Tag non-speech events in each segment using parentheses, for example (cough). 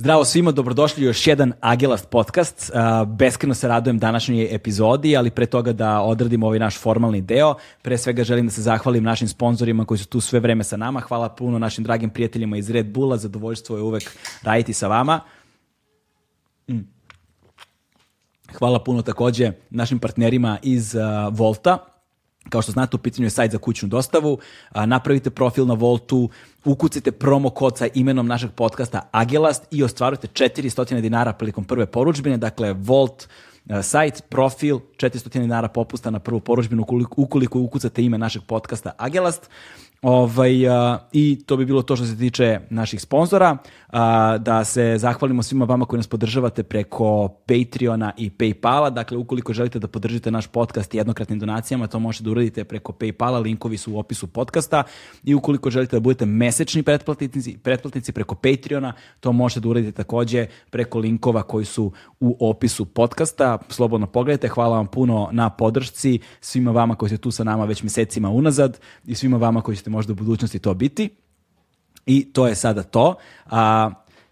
Zdravo svima, dobrodošli u još jedan Agilast podcast. Beskreno se radujem današnjoj epizodi, ali pre toga da odradimo ovaj naš formalni deo, pre svega želim da se zahvalim našim sponzorima koji su tu sve vreme sa nama. Hvala puno našim dragim prijateljima iz Red Bulla, zadovoljstvo je uvek raditi sa vama. Mm. Hvala puno takođe našim partnerima iz Volta, kao što znate, u pitanju je sajt za kućnu dostavu. A, napravite profil na Voltu, ukucite promo kod sa imenom našeg podcasta Agelast i ostvarujte 400 dinara prilikom prve poručbine. Dakle, Volt sajt, profil, 400 dinara popusta na prvu poručbinu ukoliko, ukoliko ukucate ime našeg podcasta Agelast. Ovaj, a, I to bi bilo to što se tiče naših sponzora. A, da se zahvalimo svima vama koji nas podržavate preko Patreona i Paypala. Dakle, ukoliko želite da podržite naš podcast jednokratnim donacijama, to možete da uradite preko Paypala, linkovi su u opisu podcasta. I ukoliko želite da budete mesečni pretplatnici, pretplatnici preko Patreona, to možete da uradite takođe preko linkova koji su u opisu podcasta. Slobodno pogledajte. Hvala vam puno na podršci svima vama koji ste tu sa nama već mesecima unazad i svima vama koji ćete možda u budućnosti to biti. I to je sada to. A,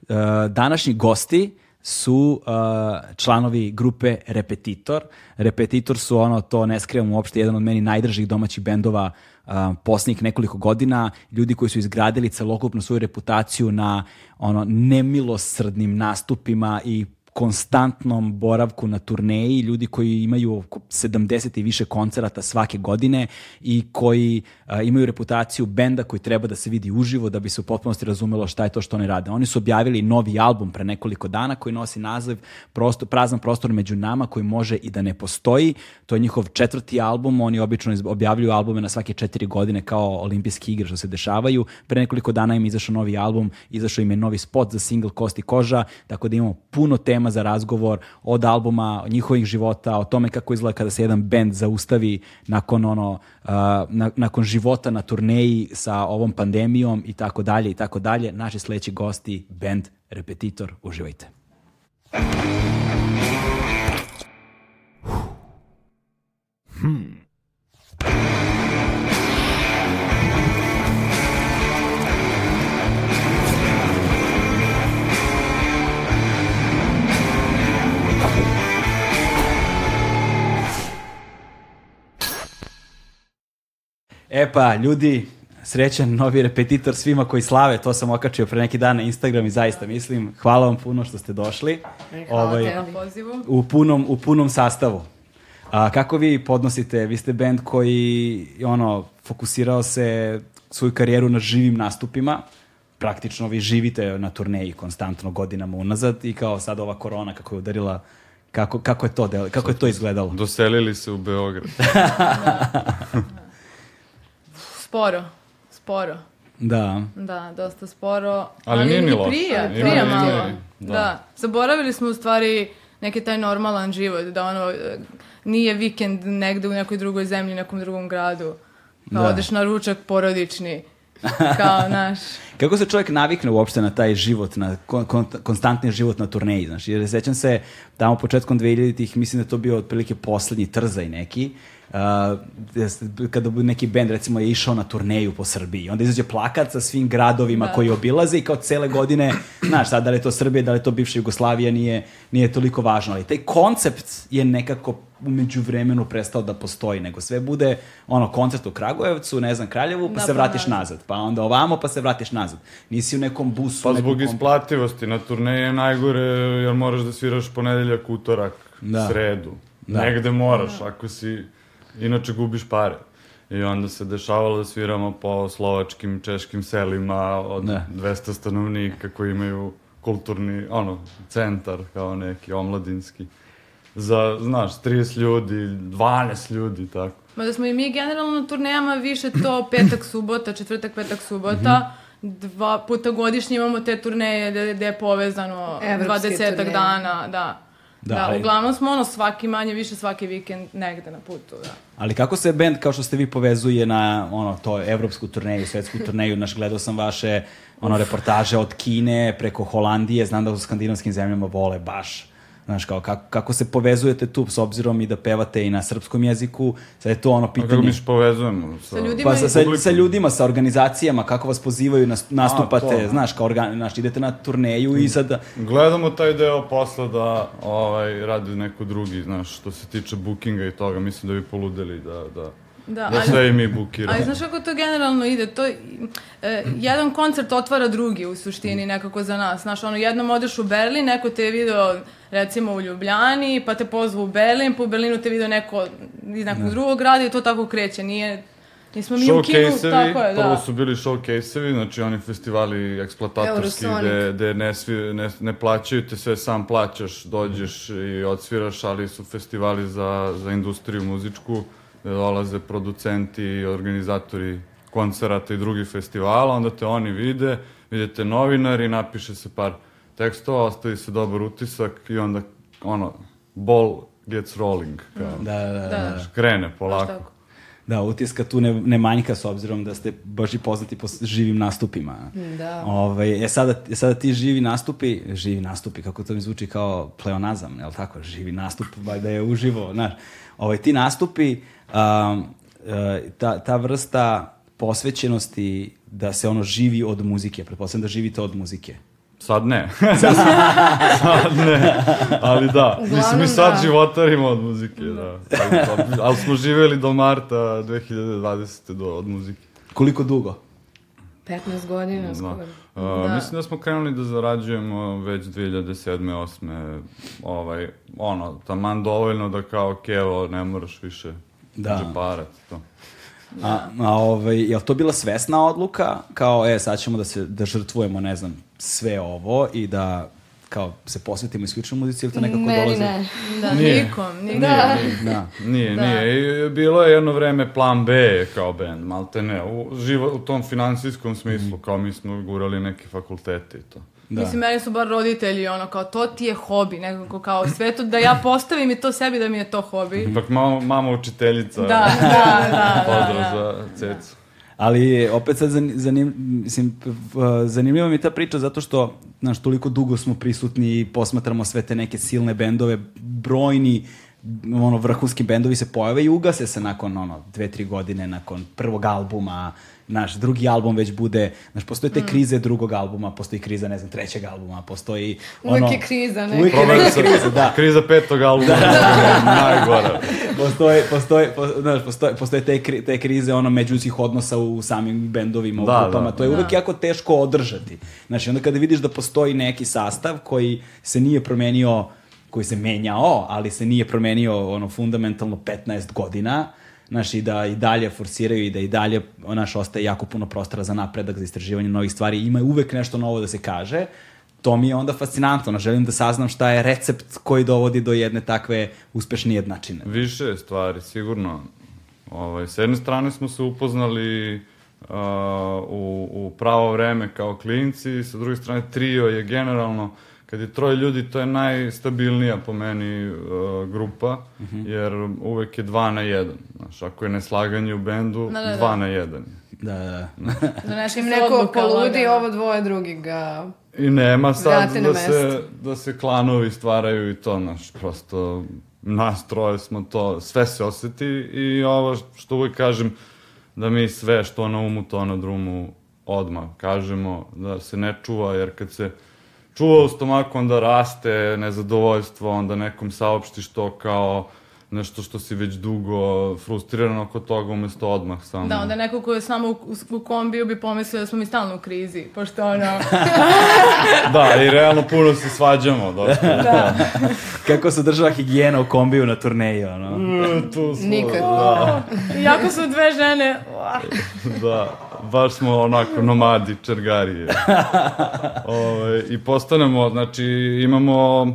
a današnji gosti su uh, članovi grupe Repetitor. Repetitor su ono, to ne skrivam uopšte, jedan od meni najdržih domaćih bendova uh, posljednjih nekoliko godina, ljudi koji su izgradili celokupnu svoju reputaciju na ono nemilosrdnim nastupima i konstantnom boravku na turneji, ljudi koji imaju oko 70 i više koncerata svake godine i koji a, imaju reputaciju benda koji treba da se vidi uživo da bi se u potpunosti razumelo šta je to što oni rade. Oni su objavili novi album pre nekoliko dana koji nosi naziv prostor, Prazan prostor među nama koji može i da ne postoji. To je njihov četvrti album, oni obično objavljuju albume na svake četiri godine kao olimpijski igre što se dešavaju. Pre nekoliko dana im izašao novi album, izašao im je novi spot za single Kosti koža, tako da imamo puno tema za razgovor od albuma, njihovih života, o tome kako izgleda kada se jedan bend zaustavi nakon ono uh, na, nakon života na turneji sa ovom pandemijom i tako dalje i tako dalje. Naši sledeći gosti bend Repetitor, uživajte. Hmm. E pa, ljudi, srećan novi repetitor svima koji slave, to sam okačio pre neki dan na Instagram i zaista mislim, hvala vam puno što ste došli. Hvala ovaj, te na pozivu. U punom, u punom sastavu. A, kako vi podnosite, vi ste band koji ono, fokusirao se svoju karijeru na živim nastupima, praktično vi živite na turneji konstantno godinama unazad i kao sad ova korona kako je udarila kako, kako je to del, kako je to izgledalo? Doselili se u Beograd. (laughs) (laughs) sporo, sporo. Da. Da, dosta sporo. Ali ali nije ni loše. Prija, prija neki- malo. da. Da. Zaboravili smo u stvari neki taj normalan život, da ono, nije vikend negde u nekoj drugoj zemlji, nekom drugom gradu. Kao Da. odeš na ručak porodični, kao (laughs) naš. Kako se čovjek navikne uopšte na taj život, na kon, kon, konstantni život na turneji, znaš, jer sećam se tamo početkom 2000-ih, mislim da to bio otprilike poslednji trzaj neki, uh, kada bi neki bend recimo je išao na turneju po Srbiji, onda izađe plakat sa svim gradovima Da. koji obilaze i kao cele godine, znaš, sad da li je to Srbija, da li je to bivša Jugoslavija, nije, nije toliko važno, ali taj koncept je nekako umeđu vremenu prestao da postoji, nego sve bude ono koncert u Kragujevcu, ne znam, Kraljevu, pa Da, se vratiš nazad. nazad, pa onda ovamo, pa se vratiš nazad. Nisi u nekom busu. Pa nekom zbog kom- isplativosti na turneji je najgore jer moraš da sviraš ponedeljak, utorak, Da. sredu. Da. Negde moraš, ako si, inače gubiš pare. I onda se dešavalo da sviramo po slovačkim, češkim selima od Da. 200 stanovnika koji imaju kulturni, ono, centar kao neki omladinski. Za, znaš, 30 ljudi, 12 ljudi, tako. Ma da smo i mi generalno na turnejama više to petak, subota, četvrtak, petak, subota. Dva puta godišnje imamo te turneje gde, gde je povezano Evropske 20 turneje. dana, da. Da, Da, ali- uglavnom smo ono svaki manje više svaki vikend negde na putu, da. Ali kako se bend, kao što ste vi, povezuje na ono, to evropsku turneju, svetsku turneju, naš gledao sam vaše ono, reportaže od Kine preko Holandije, znam da u skandinavskim zemljama vole baš Znaš, kao, kako, kako se povezujete tu s obzirom i da pevate i na srpskom jeziku, sad je to ono A kako pitanje. mi se povezujemo? Sa, Sa ljudima Pa sa, sa, sa ljudima, sa organizacijama, kako vas pozivaju, nas- nastupate, to. znaš, kao organ, znaš, idete na turneju i sad... Gledamo taj deo posla da ovaj, radi neko drugi, znaš, što se tiče bookinga i toga, mislim da bi poludeli da, da, Da, da ali- sve mi bukiramo. Ali znaš kako to generalno ide? To, e, jedan koncert otvara drugi u suštini nekako za nas. Znaš, ono, jednom odeš u Berlin, neko te je video recimo u Ljubljani, pa te pozvu u Berlin, pa u Berlinu te video neko iz nekog drugog grada i to tako kreće. Nije, nismo mi u kinu, tako je, prvo da. su bili showcase-evi, znači oni festivali eksploatatorski gde, gde ne, svi, ne, ne plaćaju te sve, sam plaćaš, dođeš i odsviraš, ali su festivali za, za industriju muzičku, dolaze producenti i organizatori koncerata i drugih festivala, onda te oni vide, vidite novinari, napiše se par tekstova, ostavi se dobar utisak i onda, ono, ball gets rolling, kao, Da, da, da. Da. da. krene polako. Da, utiska tu ne, ne manjka s obzirom da ste baš i poznati po živim nastupima. Da. Ovaj, e, sada, e, sada ti živi nastupi, živi nastupi, kako to mi zvuči kao pleonazam, je li tako? Živi nastup, da je uživo, znaš. Ovaj, ti nastupi, um, ta, ta vrsta posvećenosti da se ono živi od muzike, pretpostavljam da živite od muzike. Sad ne. (laughs) sad ne. Ali da. Mislim, mi sad da. životarimo od muzike, da. Ali, ali smo živeli do marta 2020. Do, od muzike. Koliko dugo? 15 godina Da. skoro. Uh, Da. Mislim da smo krenuli da zarađujemo već 2007. 8. Ovaj, ono, taman dovoljno da kao, ok, evo, ne moraš više Da. džeparat, to. A, a ovaj, je li to bila svesna odluka? Kao, e, sad ćemo da se, da žrtvujemo, ne znam, sve ovo i da kao se posvetimo isključivo muzici ili to nekako Meni dolazi? ne. Da, Nije. nikom, nikom. Da. Da. Nije, Da. nije. I bilo je jedno vreme plan B kao band, malte ne, u, živo, u tom finansijskom smislu, kao mi smo gurali neke fakultete i to. Da. Mislim, meni su bar roditelji, ono, kao, to ti je hobi, nekako kao sve to, da ja postavim i to sebi da mi je to hobi. Ipak mama, mama učiteljica. Da, da, da, Pozdrav da, za cecu. Ali opet sad zanim, mislim, zanimljiva mi je ta priča zato što znaš, toliko dugo smo prisutni i posmatramo sve te neke silne bendove, brojni ono, vrhunski bendovi se pojave i ugase se nakon ono, dve, tri godine, nakon prvog albuma, naš drugi album već bude, znaš, postoje Mm. te krize drugog albuma, postoji kriza, ne znam, trećeg albuma, postoji ono... je kriza neka. Uvijek je neka kriza, da. Kriza petog albuma, najgora. postoje, postoje, po, znaš, postoje, postoje te, kri- te krize ono međuljudskih odnosa u samim bendovima, u Da, grupama, da. to je uvek Da. jako teško održati. Znači, onda kada vidiš da postoji neki sastav koji se nije promenio, koji se menjao, ali se nije promenio ono fundamentalno 15 godina, znaš, i da i dalje forsiraju i da i dalje, znaš, ostaje jako puno prostora za napredak, za istraživanje novih stvari, ima uvek nešto novo da se kaže, to mi je onda fascinantno, ono, želim da saznam šta je recept koji dovodi do jedne takve uspešne jednačine. Više stvari, sigurno. Ovaj, s jedne strane smo se upoznali uh, u, u pravo vreme kao klinci, sa druge strane trio je generalno, kad je troje ljudi, to je najstabilnija po meni uh, grupa, jer uvek je dva na jedan. Znaš, ako je neslaganje u bendu, Da, da, da. dva na jedan. Da, da. (laughs) Donese Čim se neko odluka poludi, ovo dvoje drugi ga... I nema sad da se, da se klanovi stvaraju i to, znaš, prosto nas troje smo to, sve se oseti i ovo što uvijek kažem, da mi sve što na umu, to na drumu odmah kažemo, da se ne čuva, jer kad se čuva u stomaku, onda raste nezadovoljstvo, onda nekom saopštiš to kao nešto što si već dugo frustriran oko toga, umesto odmah samo. Da, onda neko ko je s nama u, u, kombiju bi pomislio da smo mi stalno u krizi, pošto ono... (laughs) Da, i realno puno se svađamo, dosta. da. Kako se država higijena u kombiju na turneji, ono. Mm, tu smo, Nikad. Da, Iako su dve žene, da, baš smo onako nomadi, čergarije. (laughs) Ove, I postanemo, znači imamo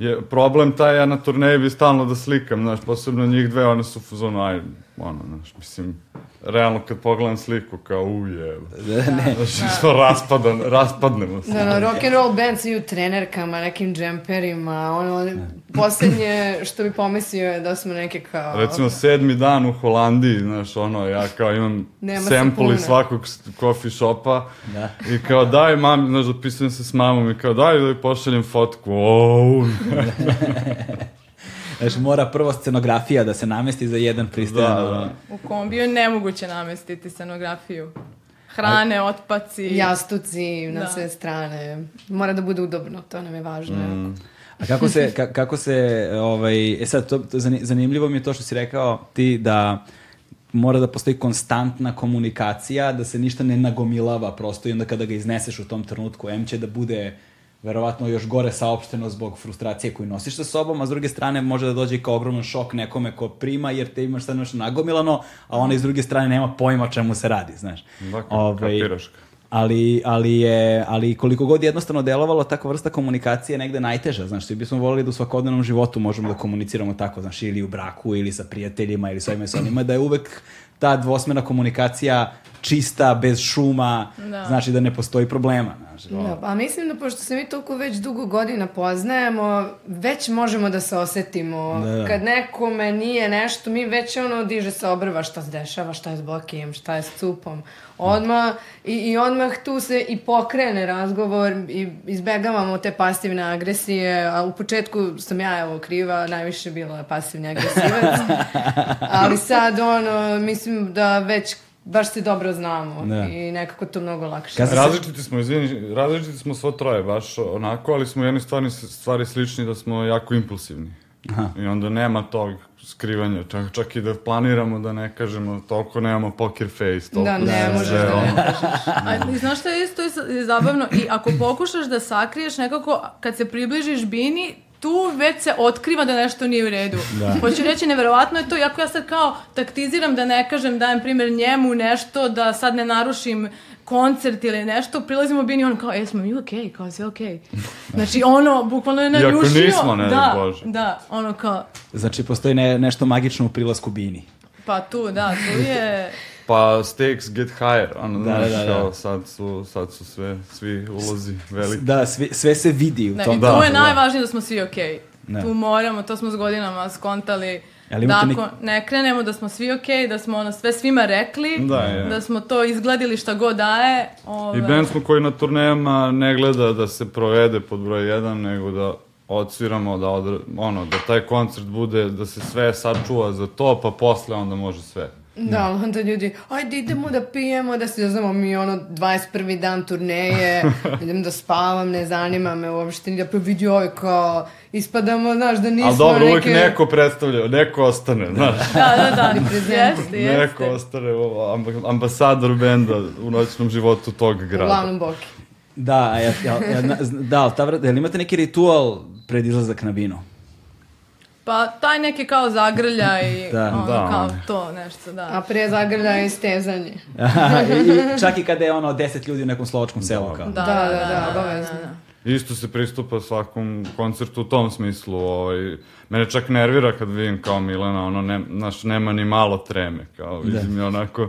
je, problem taj, ja na turneji bi stalno da slikam, znaš, posebno njih dve, one su u fazonu, aj, ono, znaš, mislim, realno kad pogledam sliku, kao uje, (laughs) ne. znači, (laughs) što raspadan, raspadnemo se. Da, no, rock and roll band svi u trenerkama, nekim džemperima, ono, poslednje što bi pomislio je da smo neke kao... Recimo, sedmi dan u Holandiji, znaš, ono, ja kao imam Nema sample iz svakog coffee shopa Da. i kao daj mam, znaš, dopisujem se s mamom i kao daj da pošaljem fotku, ouu, (laughs) Znači, mora prvo scenografija da se namesti za jedan pristojan. Da, da. U kombiju je nemoguće namestiti scenografiju. Hrane, otpaci. Jastuci na Da. sve strane. Mora da bude udobno, to nam je važno. jako. A kako se, ka- kako se, ovaj, e sad, to, to zani- zanimljivo mi je to što si rekao ti da mora da postoji konstantna komunikacija, da se ništa ne nagomilava prosto i onda kada ga izneseš u tom trenutku, M će da bude verovatno još gore saopšteno zbog frustracije koju nosiš sa sobom, a s druge strane može da dođe i kao ogroman šok nekome ko prima, jer te imaš sad nešto nagomilano, a ona iz druge strane nema pojma o čemu se radi, znaš. Dakle, Ovaj, kapiraš ga. ali, ali, je, ali koliko god jednostavno delovalo, takva vrsta komunikacije je negde najteža, znaš, svi bismo volili da u svakodnevnom životu možemo da komuniciramo tako, znaš, ili u braku, ili sa prijateljima, ili sa ovima i sa onima, da je uvek ta dvosmena komunikacija čista, bez šuma, Da. znači da ne postoji problema, znaš. Da, a mislim da pošto se mi toliko već dugo godina poznajemo, već možemo da se osetimo. Da, da. Kad nekome nije nešto, mi već ono diže se obrva šta se dešava, šta je s Bokijem, šta je s Cupom. Odmah, i, i odmah tu se i pokrene razgovor i izbegavamo te pasivne agresije, a u početku sam ja evo kriva, najviše bila pasivni agresivac, (laughs) ali sad ono, mislim da već baš se dobro znamo Da. i nekako to mnogo lakše. Kad- Različiti smo, izvini, različiti smo svo troje, baš onako, ali smo u jednoj stvari, stvari slični da smo jako impulsivni. Aha. I onda nema tog skrivanja, čak, čak i da planiramo da ne kažemo, toliko nemamo poker face, toliko Da, ne sve, možeš da ne ono. kažeš. A, i znaš šta je isto je zabavno? I ako pokušaš da sakriješ nekako, kad se približiš bini, tu već se otkriva da nešto nije u redu. Da. Hoću reći, neverovatno je to, iako ja sad kao taktiziram da ne kažem, dajem primjer njemu nešto, da sad ne narušim koncert ili nešto, prilazimo Bini i on kao, e, smo mi okej, okay? kao, sve okej. (laughs) Znači, ono, bukvalno je Iako nanjušio. nismo, ne da, Bože. Da, ono kao, Znači, postoji ne, nešto magično u prilasku bini. pa tu, da, tu je... (laughs) Pa stakes get higher, ono, Da, znaš, da, da. sad su, sad su sve, svi ulozi veliki. Da, sve, sve se vidi u tom. Da, tu je da. najvažnije da smo svi okej. Da. Tu moramo, to smo s godinama skontali. Ali Da ako ne krenemo da smo svi okej, da smo ono sve svima rekli, Da, je. da smo to izgledili šta god daje. Ove, I band smo koji na turnejama ne gleda da se provede pod broj 1, nego da odsviramo, da, odre, ono, da taj koncert bude, da se sve sačuva za to, pa posle onda može sve. Da, ali onda ljudi, ajde idemo da pijemo, da se znamo mi ono 21. dan turneje, (laughs) idem da spavam, ne zanima me uopšte, da pa vidi ovaj kao, ispadamo, znaš, da nismo Ali dobro, uvijek neke... neko predstavlja, neko ostane, znaš. Da, da, da, (laughs) prezent. jeste, jeste. Neko ostane ambasador benda u noćnom životu tog grada. Uglavnom Boki. Da, a ja, ja, ja, da, ali ta, jel imate neki ritual pred izlazak na binu? Pa taj neki kao zagrlja i (laughs) Da. ono, Da, kao ono. to nešto, da. A pre zagrlja je stezanje. (laughs) I, i (laughs) čak i kada je ono deset ljudi u nekom slovačkom selu. Kao. Da, Da, da, da, obavezno. Isto se pristupa svakom koncertu u tom smislu. Ovaj, mene čak nervira kad vidim kao Milena, ono, ne, znaš, nema ni malo treme. Kao, vidim je onako,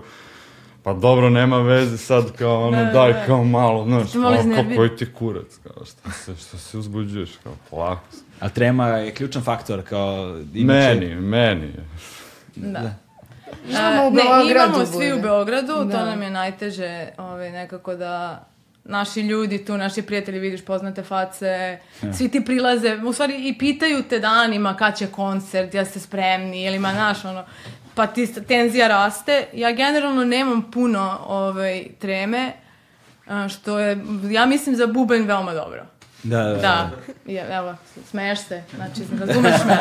pa dobro, nema veze sad, kao ono, Da, da, daj da. kao malo, znaš, kao, kao koji ti kurac, kao, šta se, šta se uzbuđuješ, kao, polako. A trema je ključan faktor, kao... inače- Meni, meni. Da. U E, ne, imamo svi bude. u Beogradu, to Da. nam je najteže ovaj, nekako da naši ljudi tu, naši prijatelji, vidiš poznate face, svi ti prilaze, u stvari i pitaju te danima kad će koncert, jeste spremni, jel ima naš ono, pa ti tenzija raste. Ja generalno nemam puno ovaj, treme, a, što je, ja mislim za bubanj veoma dobro. Da, da, da. Da, je, evo, smeješ se, znači, razumeš me.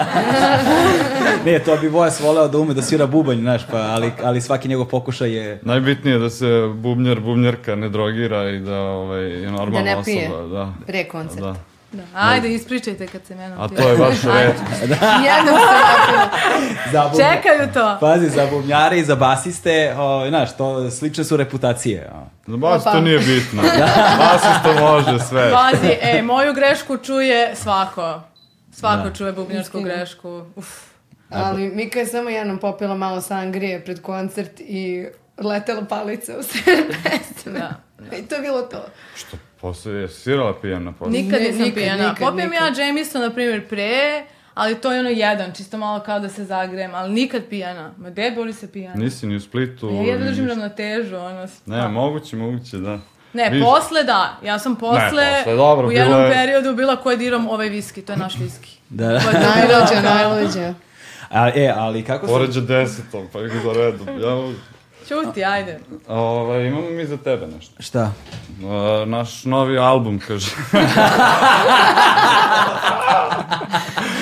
(laughs) Ne, to bi Vojas voleo da ume da svira bubanj, znaš, pa, ali, ali svaki njegov pokušaj je... Najbitnije je da se bubnjar, bubnjarka ne drogira i da ovaj, je normalna Da ne pije. osoba. Da. Pre koncerta. Da. Da. Ajde, ispričajte kad se menom A to je baš Ajde. redko. (laughs) Jednom sam napila. Za bubnja- Čekaju to. Pazi, za bubnjare i za basiste, o, znaš, to slične su reputacije. o. Za to nije bitno. Bas isto može sve. Pazi, e, moju grešku čuje svako. Svako Da. čuje bubnjarsku Istina. grešku. Uf. Ali Mika je samo jednom popila malo sangrije pred koncert i letela palica u (laughs) sred pesme. Da. I to je bilo to. Što, posle je svirala pijena posle. Nikad Ne, nisam nikad, pijena. nikad, Popijem nikad. ja Jameson, na primjer, pre, ali to je ono jedan, čisto malo kao da se zagrejem, ali nikad pijena. Ma gde boli se pijena? Nisi ni u Splitu. Ja jedno držim ništa. ravnotežu, ono. Ne, moguće, moguće, da. Ne, Viš- posle da. Ja sam posle, posle, dobro, u jednom je- periodu bila ko je diram ovaj viski, to je naš viski. (laughs) Da, da. Je Najluđa, najluđa. A, e, ali kako se... Poređa desetom, pa ih za redom. Ja, Čuti, ajde. ovaj, imamo mi za tebe nešto. Šta? Uh, naš novi album, kaže.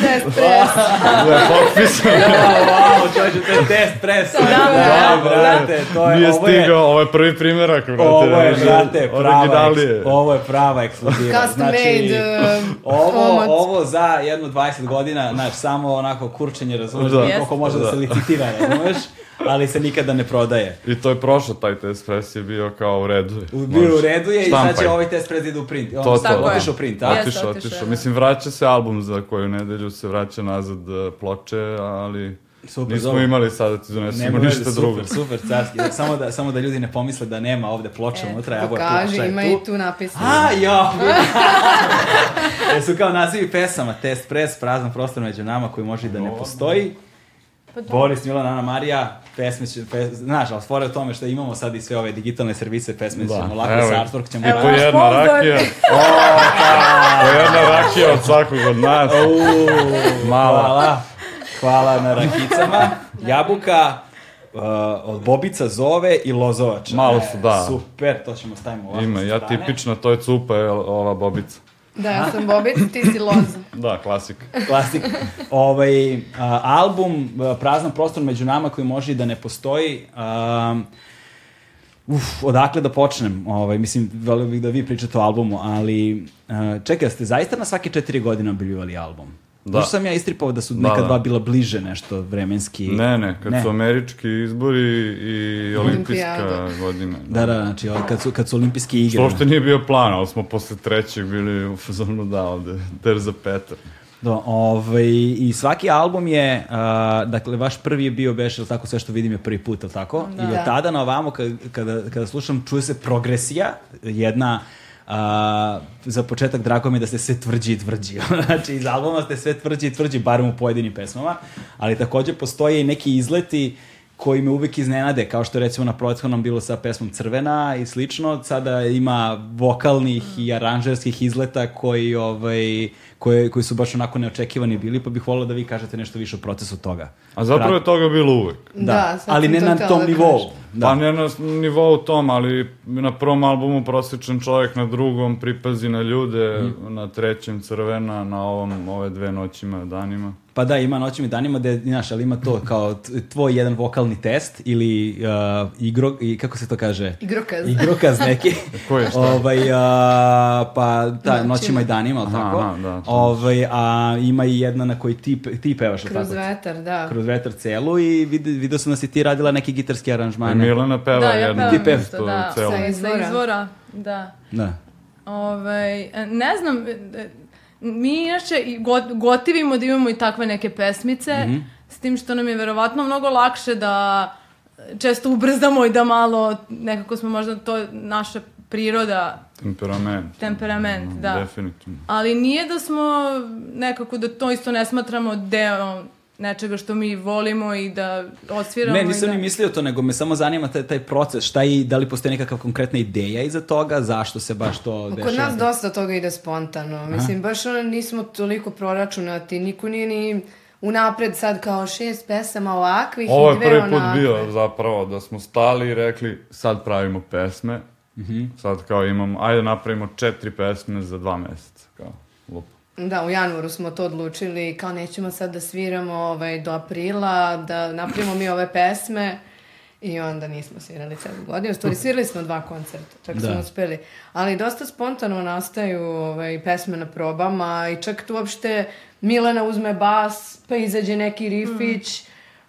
Despres. da je potpisan. wow, čovječe, to je test press. Da, bravo, brate, to je, Nije ovo je, stigao, ovo je prvi primjerak, brate. ovo je, znači, brate, prava, eks- ovo je prava ekskluziva. Custom made uh, Ovo, ovo za jedno 20 godina, znaš, samo onako kurčenje, razumeš, Da. koliko može da. Da. se licitira, razumeš, ali se nikada ne prodaje. I to je prošlo, taj test press je bio kao u redu. je. U, bio u redu je i sad Štampaj. će ovaj test pred ide u print. On To, to. otišao print, a? Otišao, otišao, da. Mislim, vraća se album za koju nedelju, se vraća nazad uh, ploče, ali Super, nismo dobro. imali sad da ti donesemo ništa veze, drugo. super, super, carski. Da, samo, da, samo da ljudi ne pomisle da nema ovde ploča E, unutra, evo Pokaži, ploča ima tu. i tu napisano. A, jo! Jesu (laughs) kao nazivi pesama, test press, prazan prostor među nama koji može i da ne postoji. Pa da. Boris, Milana, Ana Marija, pesme će, pes, znaš, ali stvore o tome što imamo sad i sve ove digitalne servise, pesme Da, ćemo lako evo sa je. artwork ćemo... Evo, Po naš jedna rakija. (laughs) Po jedna rakija od svakog od nas. Mala. Hvala. Hvala na rakicama. (laughs) Jabuka, uh, od Bobica zove i Lozovača. Malo su, da. Super, to ćemo stavimo ovako Ima, ja strane. tipično, to je cupa, je ova bobica. Da, ja sam Bobic, ti si Loza. (laughs) Da, klasik. Klasik. ovaj, a, album a, Prazan prostor među nama koji može i da ne postoji. Um, uf, odakle da počnem? Ovaj, mislim, volio bih da vi pričate o albumu, ali uh, čekaj, ste zaista na svake četiri godine objavljivali album? Da. Da. sam ja istripao da su Da, neka da. dva bila bliže nešto vremenski. Ne, ne, kad Ne. su američki izbori i olimpijska Olimpijada. godina. Da, da, znači ovaj, kad su, kad su olimpijske igre. Što uopšte nije bio plan, ali smo posle trećeg bili u fazonu da ovde, there's a Peter. Da, ovaj, I svaki album je, uh, dakle, vaš prvi je bio Beš, tako, sve što vidim je prvi put, ili tako? Da. I od Da. tada na ovamo, kada, kada, kada slušam, čuje se progresija, jedna, uh, za početak drago mi je da ste sve tvrđi i tvrđi. (laughs) znači, iz albuma ste sve tvrđi i tvrđi, barem u pojedinim pesmama, ali takođe postoje i neki izleti koji me uvek iznenade, kao što recimo na prethodnom bilo sa pesmom Crvena i slično, sada ima vokalnih i aranžerskih izleta koji, ovaj, koje, koji su baš onako neočekivani bili, pa bih volila da vi kažete nešto više o procesu toga. A zapravo je toga bilo uvek. Da, Da, ali ne to na tom da nivou. Da. Pa ne na nivou tom, ali na prvom albumu prosječan čovjek, na drugom pripazi na ljude, Mhm. na trećem crvena, na ovom ove dve noćima, danima. Pa da, ima noćima i danima gde, znaš, ali ima to kao tvoj jedan vokalni test ili uh, igro, i kako se to kaže? Igrokaz. Igrokaz neki. (laughs) Koji je šta? ovaj, uh, pa da, Noćima. noćima i danima, ali tako? aha, da, to ovaj, a ima i jedna na kojoj ti, ti pevaš, Kroz tako? vetar, da. Kroz vetar celu i vid, vidio sam da si ti radila neki gitarski I aranžmane. Milena peva Da, ja jednu pevam Ti pevaš isto da. celu. Sa Sa izvora. izvora, da. Da. Ovaj, e, ne znam, e, mi inače gotivimo da imamo i takve neke pesmice, Mhm. s tim što nam je verovatno mnogo lakše da često ubrzamo i da malo, nekako smo možda to naša priroda, Temperament. temperament, Mm, da. Definitivno. Ali nije da smo nekako da to isto ne smatramo deo nečega što mi volimo i da osviramo. Ne, nisam da... ni mislio to, nego me samo zanima taj, taj proces. Šta i, da li postoji nekakva konkretna ideja iza toga, zašto se baš to dešava? Kod nas dosta toga ide spontano. Mislim, baš ono nismo toliko proračunati. Niko nije ni unapred sad kao šest pesama ovakvih Ovo i je dve prvi put onakve. bio zapravo da smo stali i rekli sad pravimo pesme. Mhm. Sad kao imamo, ajde napravimo četiri pesme za dva meseca. Kao, lup. Da, u januaru smo to odlučili, kao nećemo sad da sviramo ovaj, do aprila, da napravimo mi ove pesme i onda nismo svirali celu godinu. Stvari, (laughs) svirali smo dva koncerta, čak Da. smo uspeli. Ali dosta spontano nastaju ovaj, pesme na probama i čak tu uopšte Milena uzme bas, pa izađe neki rifić,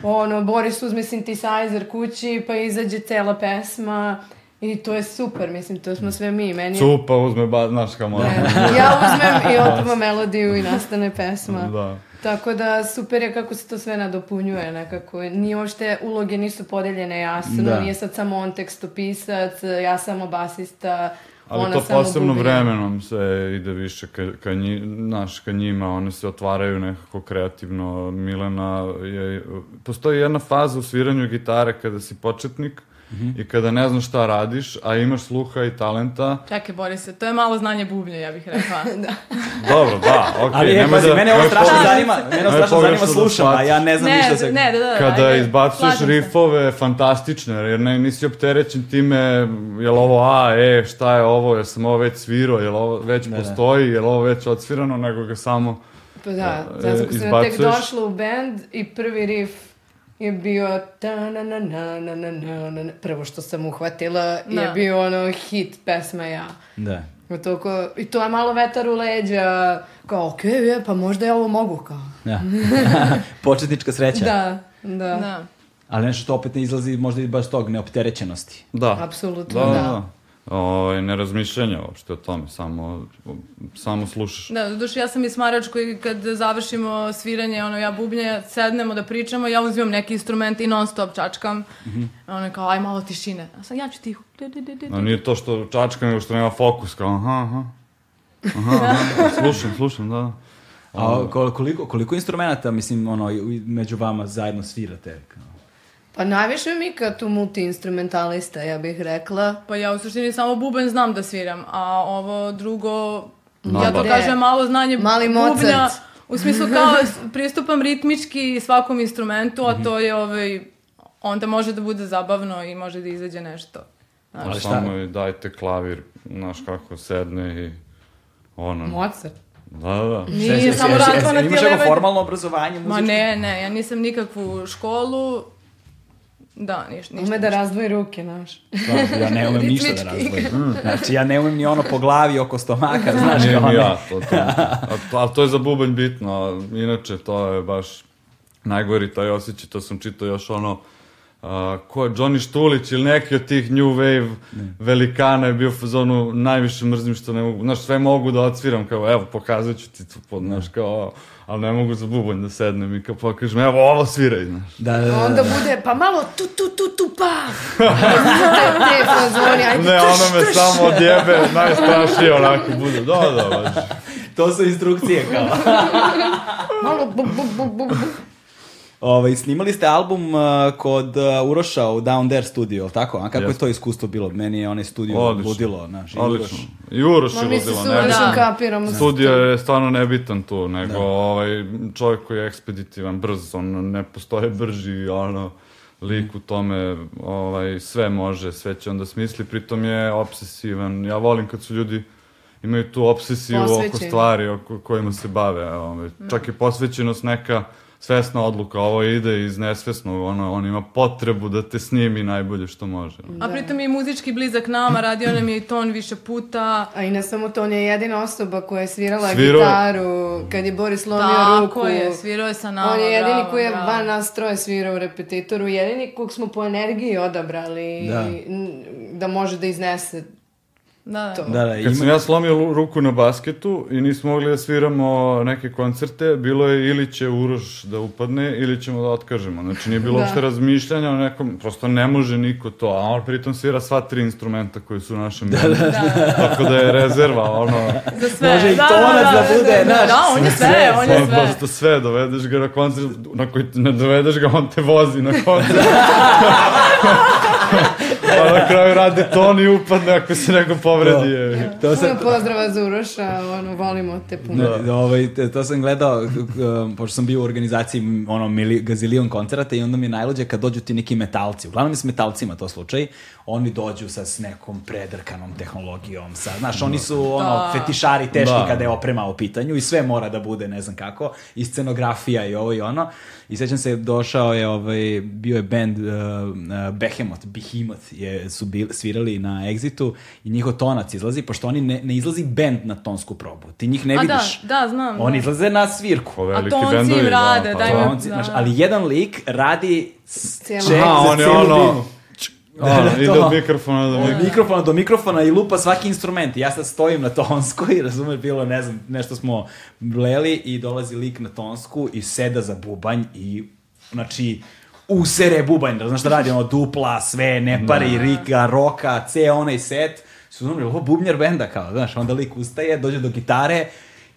ono, Boris uzme synthesizer kući, pa izađe cela pesma I to je super, mislim, to smo sve mi. Meni Cupa uzme, ba, znaš kao. Ne, ja uzmem i otpevam melodiju i nastane pesma. Da. Tako da super je kako se to sve nadopunjuje nekako. Nije uopšte, uloge nisu podeljene jasno, Da. nije sad samo on tekstopisac, ja samo basista, Ali ona to posebno bubnjar. vremenom se ide više ka, ka, nji, naš, ka njima, one se otvaraju nekako kreativno. Milena je... Postoji jedna faza u sviranju gitare kada si početnik i kada ne znaš šta radiš, a imaš sluha i talenta. Čekaj, Borise, to je malo znanje bubnja, ja bih rekla. (laughs) Dobro, da, okej. Ali je, pazi, da- mene ovo strašno pogrešno- zanima, mene ovo strašno zanima da slušam, a ja ne znam ne, ništa se... ne, da, da, Kada ajde, izbacuješ slažem se. rifove fantastične, jer ne, nisi opterećen time, jel ovo A, E, šta je ovo, jel sam ovo već svirao, jel ovo već Da, da. postoji, jel ovo već odsvirano, nego ga samo... Pa da, E, zato kad sam tek došla u band i prvi riff je bio ta na na na na na na na prvo što sam uhvatila da. je bio ono hit pesma ja. Da. Toliko, I to je malo vetar u leđa, kao okej, okay, je, pa možda ja ovo mogu kao. Da. (laughs) Početnička sreća. Da, da. da. Ali nešto što opet ne izlazi možda i baš tog neopterećenosti. Da. Apsolutno, da. da. da da. Ovaj, ne razmišljanja uopšte o tome, samo, samo slušaš. Da, duše, ja sam i smarač koji kad završimo sviranje, ono, ja bubnje, sednemo da pričamo, ja uzimam neki instrument i non stop čačkam. Ono je kao, aj malo tišine. A sad ja ću tiho. Du. nije to što čačka, nego što nema fokus, kao aha, aha. Aha, aha, (laughs) slušam, slušam, da, da. A kol- koliko, koliko instrumenta, mislim, ono, među vama zajedno svirate? Kao? Pa najviše Mika tu multi-instrumentalista, ja bih rekla. Pa ja u suštini samo buben znam da sviram, a ovo drugo, ja to kažem malo znanje Mali bubnja. Mozart. U smislu kao pristupam ritmički svakom instrumentu, a to je ovaj, onda može da bude zabavno i može da izađe nešto. Znaš. Ali šta? Samo i dajte klavir, znaš kako sedne i ono. Mozart. Da, da. Nije samo raspona Imaš ti neko formalno obrazovanje muzičko? Ma ne, ne, ja nisam nikakvu školu, da, niš, ništa. Ume da razdvoji ruke, znaš. Stvarno, ja ne umem ništa da Ritmički. razvojim. Znači, ja ne umem ni ono po glavi oko stomaka, znaš, Nije kao ni ne. ja, to, to, a, to, ali to je za bubanj bitno, inače to je baš najgori taj osjećaj, to sam čitao još ono, a, ko je Johnny Štulić ili neki od tih New Wave velikana je bio u fazonu najviše mrzim što ne mogu, znaš, sve mogu da odsviram, kao evo, pokazat ću ti to, pod, znaš, kao, ali ne mogu za bubanj da sednem i kao pokažem, evo, ovo sviraj, znaš. Da, da, da. Onda bude, pa malo tu, tu, tu, tu, pa. te, fazoni, ajde, Ne, tuš, ono me tuš. samo odjebe, najstrašnije onako bude, da, da, baš. To su instrukcije, kao. Malo bu, bu, bu, bu, bu. Ovaj, snimali ste album uh, kod uh, Uroša u Down There studio, tako? A kako je Jeste. to iskustvo bilo? Meni je onaj studio Odlično. ludilo, znaš, i Odlično. I Uroš je mi se ludilo, ne? Da. kapiramo. Studio je stvarno nebitan tu, nego ovaj, čovjek koji je ekspeditivan, brz, on ne postoje brži, ono, lik u tome, ovaj, sve može, sve će onda smisli, pritom je obsesivan. Ja volim kad su ljudi imaju tu obsesiju oko Posvećeni. stvari oko kojima se bave. Ovaj. Čak i posvećenost neka svesna odluka, ovo ide iz nesvesnog, ono, on ima potrebu da te snimi najbolje što može. A pritom je muzički blizak nama, radio nam je i ton više puta. A i ne samo to, on je jedina osoba koja je svirala Svirao- gitaru kad je Boris lomio ruku. Tako je, svirao je sa nama, On je jedini bravo, koji je bravo. van nas troje svirao u repetitoru, jedini kog smo po energiji odabrali Da. da može da iznese Da, da. to. Da, da, Kad ima... sam ja slomio ruku na basketu i nismo mogli da sviramo neke koncerte, bilo je ili će Uroš da upadne ili ćemo da otkažemo. Znači nije bilo Da. uopšte razmišljanja o nekom, prosto ne može niko to, a on pritom svira sva tri instrumenta koji su u našem bendu. Tako da je rezerva, ono, Za sve. Može i da, tonac da bude, da, znaš, da, on je sve, on je sve. prosto sve, dovedeš ga na koncert, na koji ne dovedeš ga, on te vozi na koncert. (laughs) pa (laughs) na kraju radi ton i upadne ako se neko povredi. je. To sam, Puno pozdrava za Uroša, ono, volimo te puno. Ne, ovaj, te- to sam gledao, k- pošto sam bio u organizaciji ono, mili, gazilion koncerata i onda mi je najluđe kad dođu ti neki metalci, uglavnom je s metalcima to slučaj, oni dođu sa s nekom predrkanom tehnologijom, sa, znaš, oni su ono, Da. fetišari teški Da. kada je oprema u pitanju i sve mora da bude ne znam kako, i scenografija i ovo i ono. I sećam se, došao je, ovaj, bio je band uh, uh, Behemoth, Behemoth je, su bil, svirali na Exitu i njihov tonac izlazi, pošto oni ne, ne izlazi band na tonsku probu. Ti njih ne A da, vidiš. da, znam. Oni da. izlaze na svirku. Po veliki tonci im bendovi, rade, pa daj da. mi- Tonci, da. znaš, ali jedan lik radi Cijelu- ček za on je celu ono-. Ono, (laughs) ide to. od mikrofona do Od mikrofona. mikrofona do mikrofona i lupa svaki instrument. Ja sad stojim na tonskoj, (laughs) razumeš, bilo, ne znam, nešto smo bleli i dolazi lik na tonsku i seda za bubanj i, znači, usere bubanj, znaš šta radi, ono, dupla, sve, ne pari, rika, roka, ceo onaj set. Su znali, ovo bubnjar benda, kao, znaš, onda lik ustaje, dođe do gitare,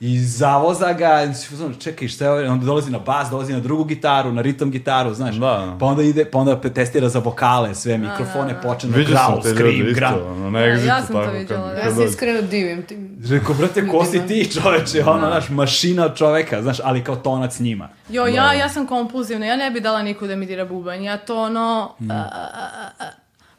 i zavoza ga, i si uzmano, čekaj, šta je ovo? Onda dolazi na bas, dolazi na drugu gitaru, na ritam gitaru, znaš. Da. Pa onda ide, pa onda testira za vokale, sve mikrofone, počne da Vidio sam growl, te scream, growl. isto, ono, na Da, egzitu. ja sam to tako, vidjela, kad- da. Ja se iskreno divim tim. Rekao, brate, ko si ti čoveče, ono, znaš, mašina od čoveka, znaš, ali kao tonac njima. Jo, ja, ja sam kompulzivna, ja ne bi dala niko da mi dira bubanj, ja to ono... Mm. a, a, a, a.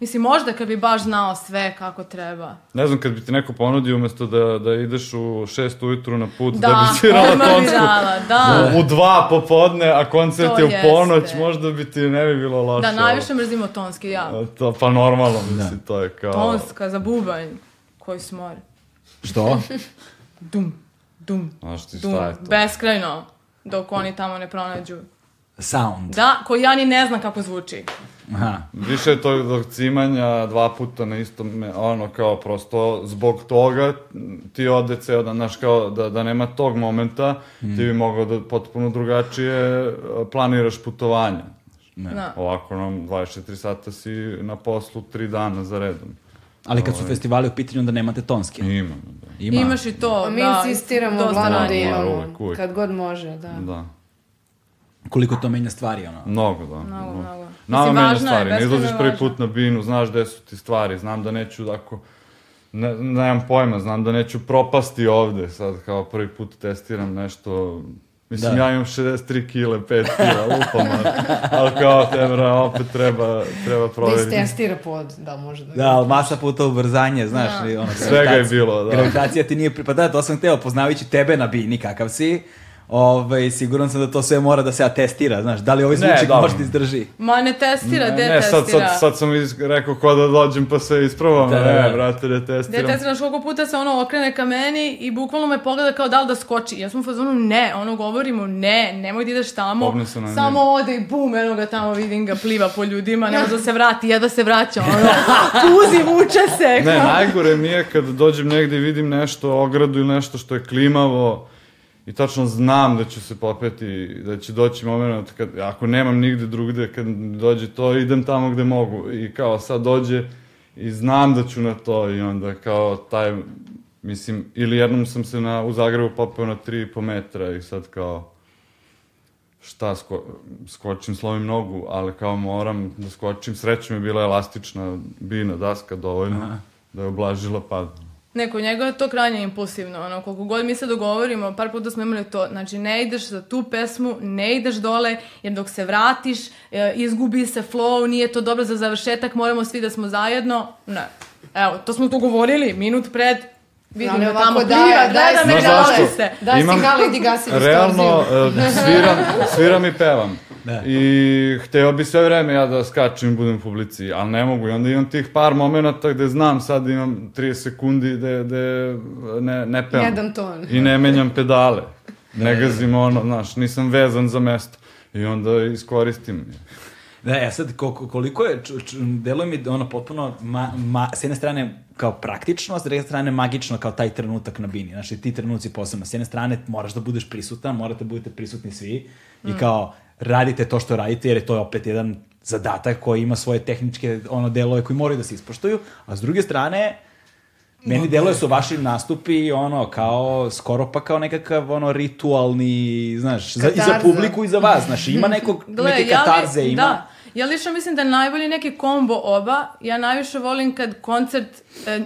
Mislim, možda kad bi baš znao sve kako treba. Ne znam, kad bi ti neko ponudio umjesto da, da ideš u šest ujutru na put, da, Da, bi svirala dala, da. u, dva popodne, a koncert To je u jeste. ponoć, možda bi ti ne bi bilo loše. Da, najviše mrzimo tonski, ja. To, pa normalno, mislim, to je kao... Tonska za bubanj, koji smor. Što? Dum, dum, Znaš ti dum, šta je to? beskrajno, dok oni tamo ne pronađu. Sound. Da, koji ja ni ne znam kako zvuči. Aha. Više je tog dok cimanja dva puta na istom, ono kao prosto zbog toga ti ode ceo dan, znaš kao da, da nema tog momenta, ti bi mogao da potpuno drugačije e, planiraš putovanja. Da. Ovako nam 24 sata si na poslu 3 dana za redom. Ali kad su festivali u pitanju, onda nemate tonske. Imamo, da. Ima. Imaš i to, A mi da. insistiramo uglavnom da imamo, kad god može, da. Da. Koliko to menja stvari, ono. Mnogo, da. Mnogo, mnogo. Nama Mislim, menja je, stvari, ne izlaziš prvi važno. put na binu, znaš gde su ti stvari, znam da neću da ako... Ne, nemam pojma, znam da neću propasti ovde, sad kao prvi put testiram nešto... Mislim, Da. ja imam 63 kile, 5 kila, lupam, ali- kao tebra, opet treba, treba Da proveriti. istestira pod, da može da... Da, ali masa puta ubrzanje, znaš, i ono, Svega je bilo, da. Gravitacija ti nije, pa da, to sam teo, poznavajući tebe na bini, kakav si, ovaj, siguran sam da to sve mora da se atestira, znaš, da li ovaj Ne, zvučnik dobro. može da izdrži. Ma ne testira, Ne, gde ne, sad, testira? sad, sad sam iz, rekao ko da dođem pa sve isprobam, Da. ne, brate, ne Gde testiram. testiraš koliko puta se ono okrene ka meni i bukvalno me pogleda kao da li da skoči. Ja sam u fazonu ne, ono govorimo ne, nemoj da ideš tamo. Samo ode i bum, eno ga tamo vidim ga pliva po ljudima, ne može da se vrati, jedva se vraća, ono, (laughs) puzi, vuče se. Ne, najgore mi je kad dođem negde i vidim nešto, ogradu ili nešto što je klimavo i tačno znam da ću se popeti, da će doći moment kad, ako nemam nigde drugde, kad dođe to, idem tamo gde mogu. I kao sad dođe i znam da ću na to i onda kao taj, mislim, ili jednom sam se na, u Zagrebu popeo na 3,5 metra i sad kao, šta, sko, skočim, slomim nogu, ali kao moram da skočim, srećom je bila elastična bina, daska dovoljno, da je oblažila pad. Ne, kod njega je to krajnje impulsivno, ono, koliko god mi se dogovorimo, par puta smo imali to, znači ne ideš za tu pesmu, ne ideš dole, jer dok se vratiš, e, izgubi se flow, nije to dobro za završetak, moramo svi da smo zajedno, ne. Evo, to smo dogovorili, minut pred, vidim da tamo daj- pliva, daj gleda me, zašto? se. Da, Imam- stigala idi gasi Realno, e, sviram, sviram i pevam. Da. I hteo bi sve vreme ja da skačem i budem u publici, ali ne mogu. I onda imam tih par momenata gde znam sad imam 30 sekundi gde, gde ne, ne pevam. Jedan ton. I ne menjam pedale. Ne gazim ono, znaš, nisam vezan za mesto. I onda iskoristim. Da, ja sad, koliko, koliko je, deluje mi ono potpuno, ma, ma, s jedne strane kao praktično, a s druge strane magično kao taj trenutak na bini. Znači, ti trenuci posebno. S jedne strane moraš da budeš prisutan, morate da budete prisutni svi i kao radite to što radite, jer je to opet jedan zadatak koji ima svoje tehničke ono delove koji moraju da se ispoštuju, a s druge strane, Meni deluje su vaši nastupi ono kao skoro pa kao nekakav ono ritualni, znaš, za, i za publiku i za vas, znaš, ima nekog, (laughs) Gle, neke ja li- katarze, ima. Da, ja lično mislim da je najbolji neki kombo oba. Ja najviše volim kad koncert e,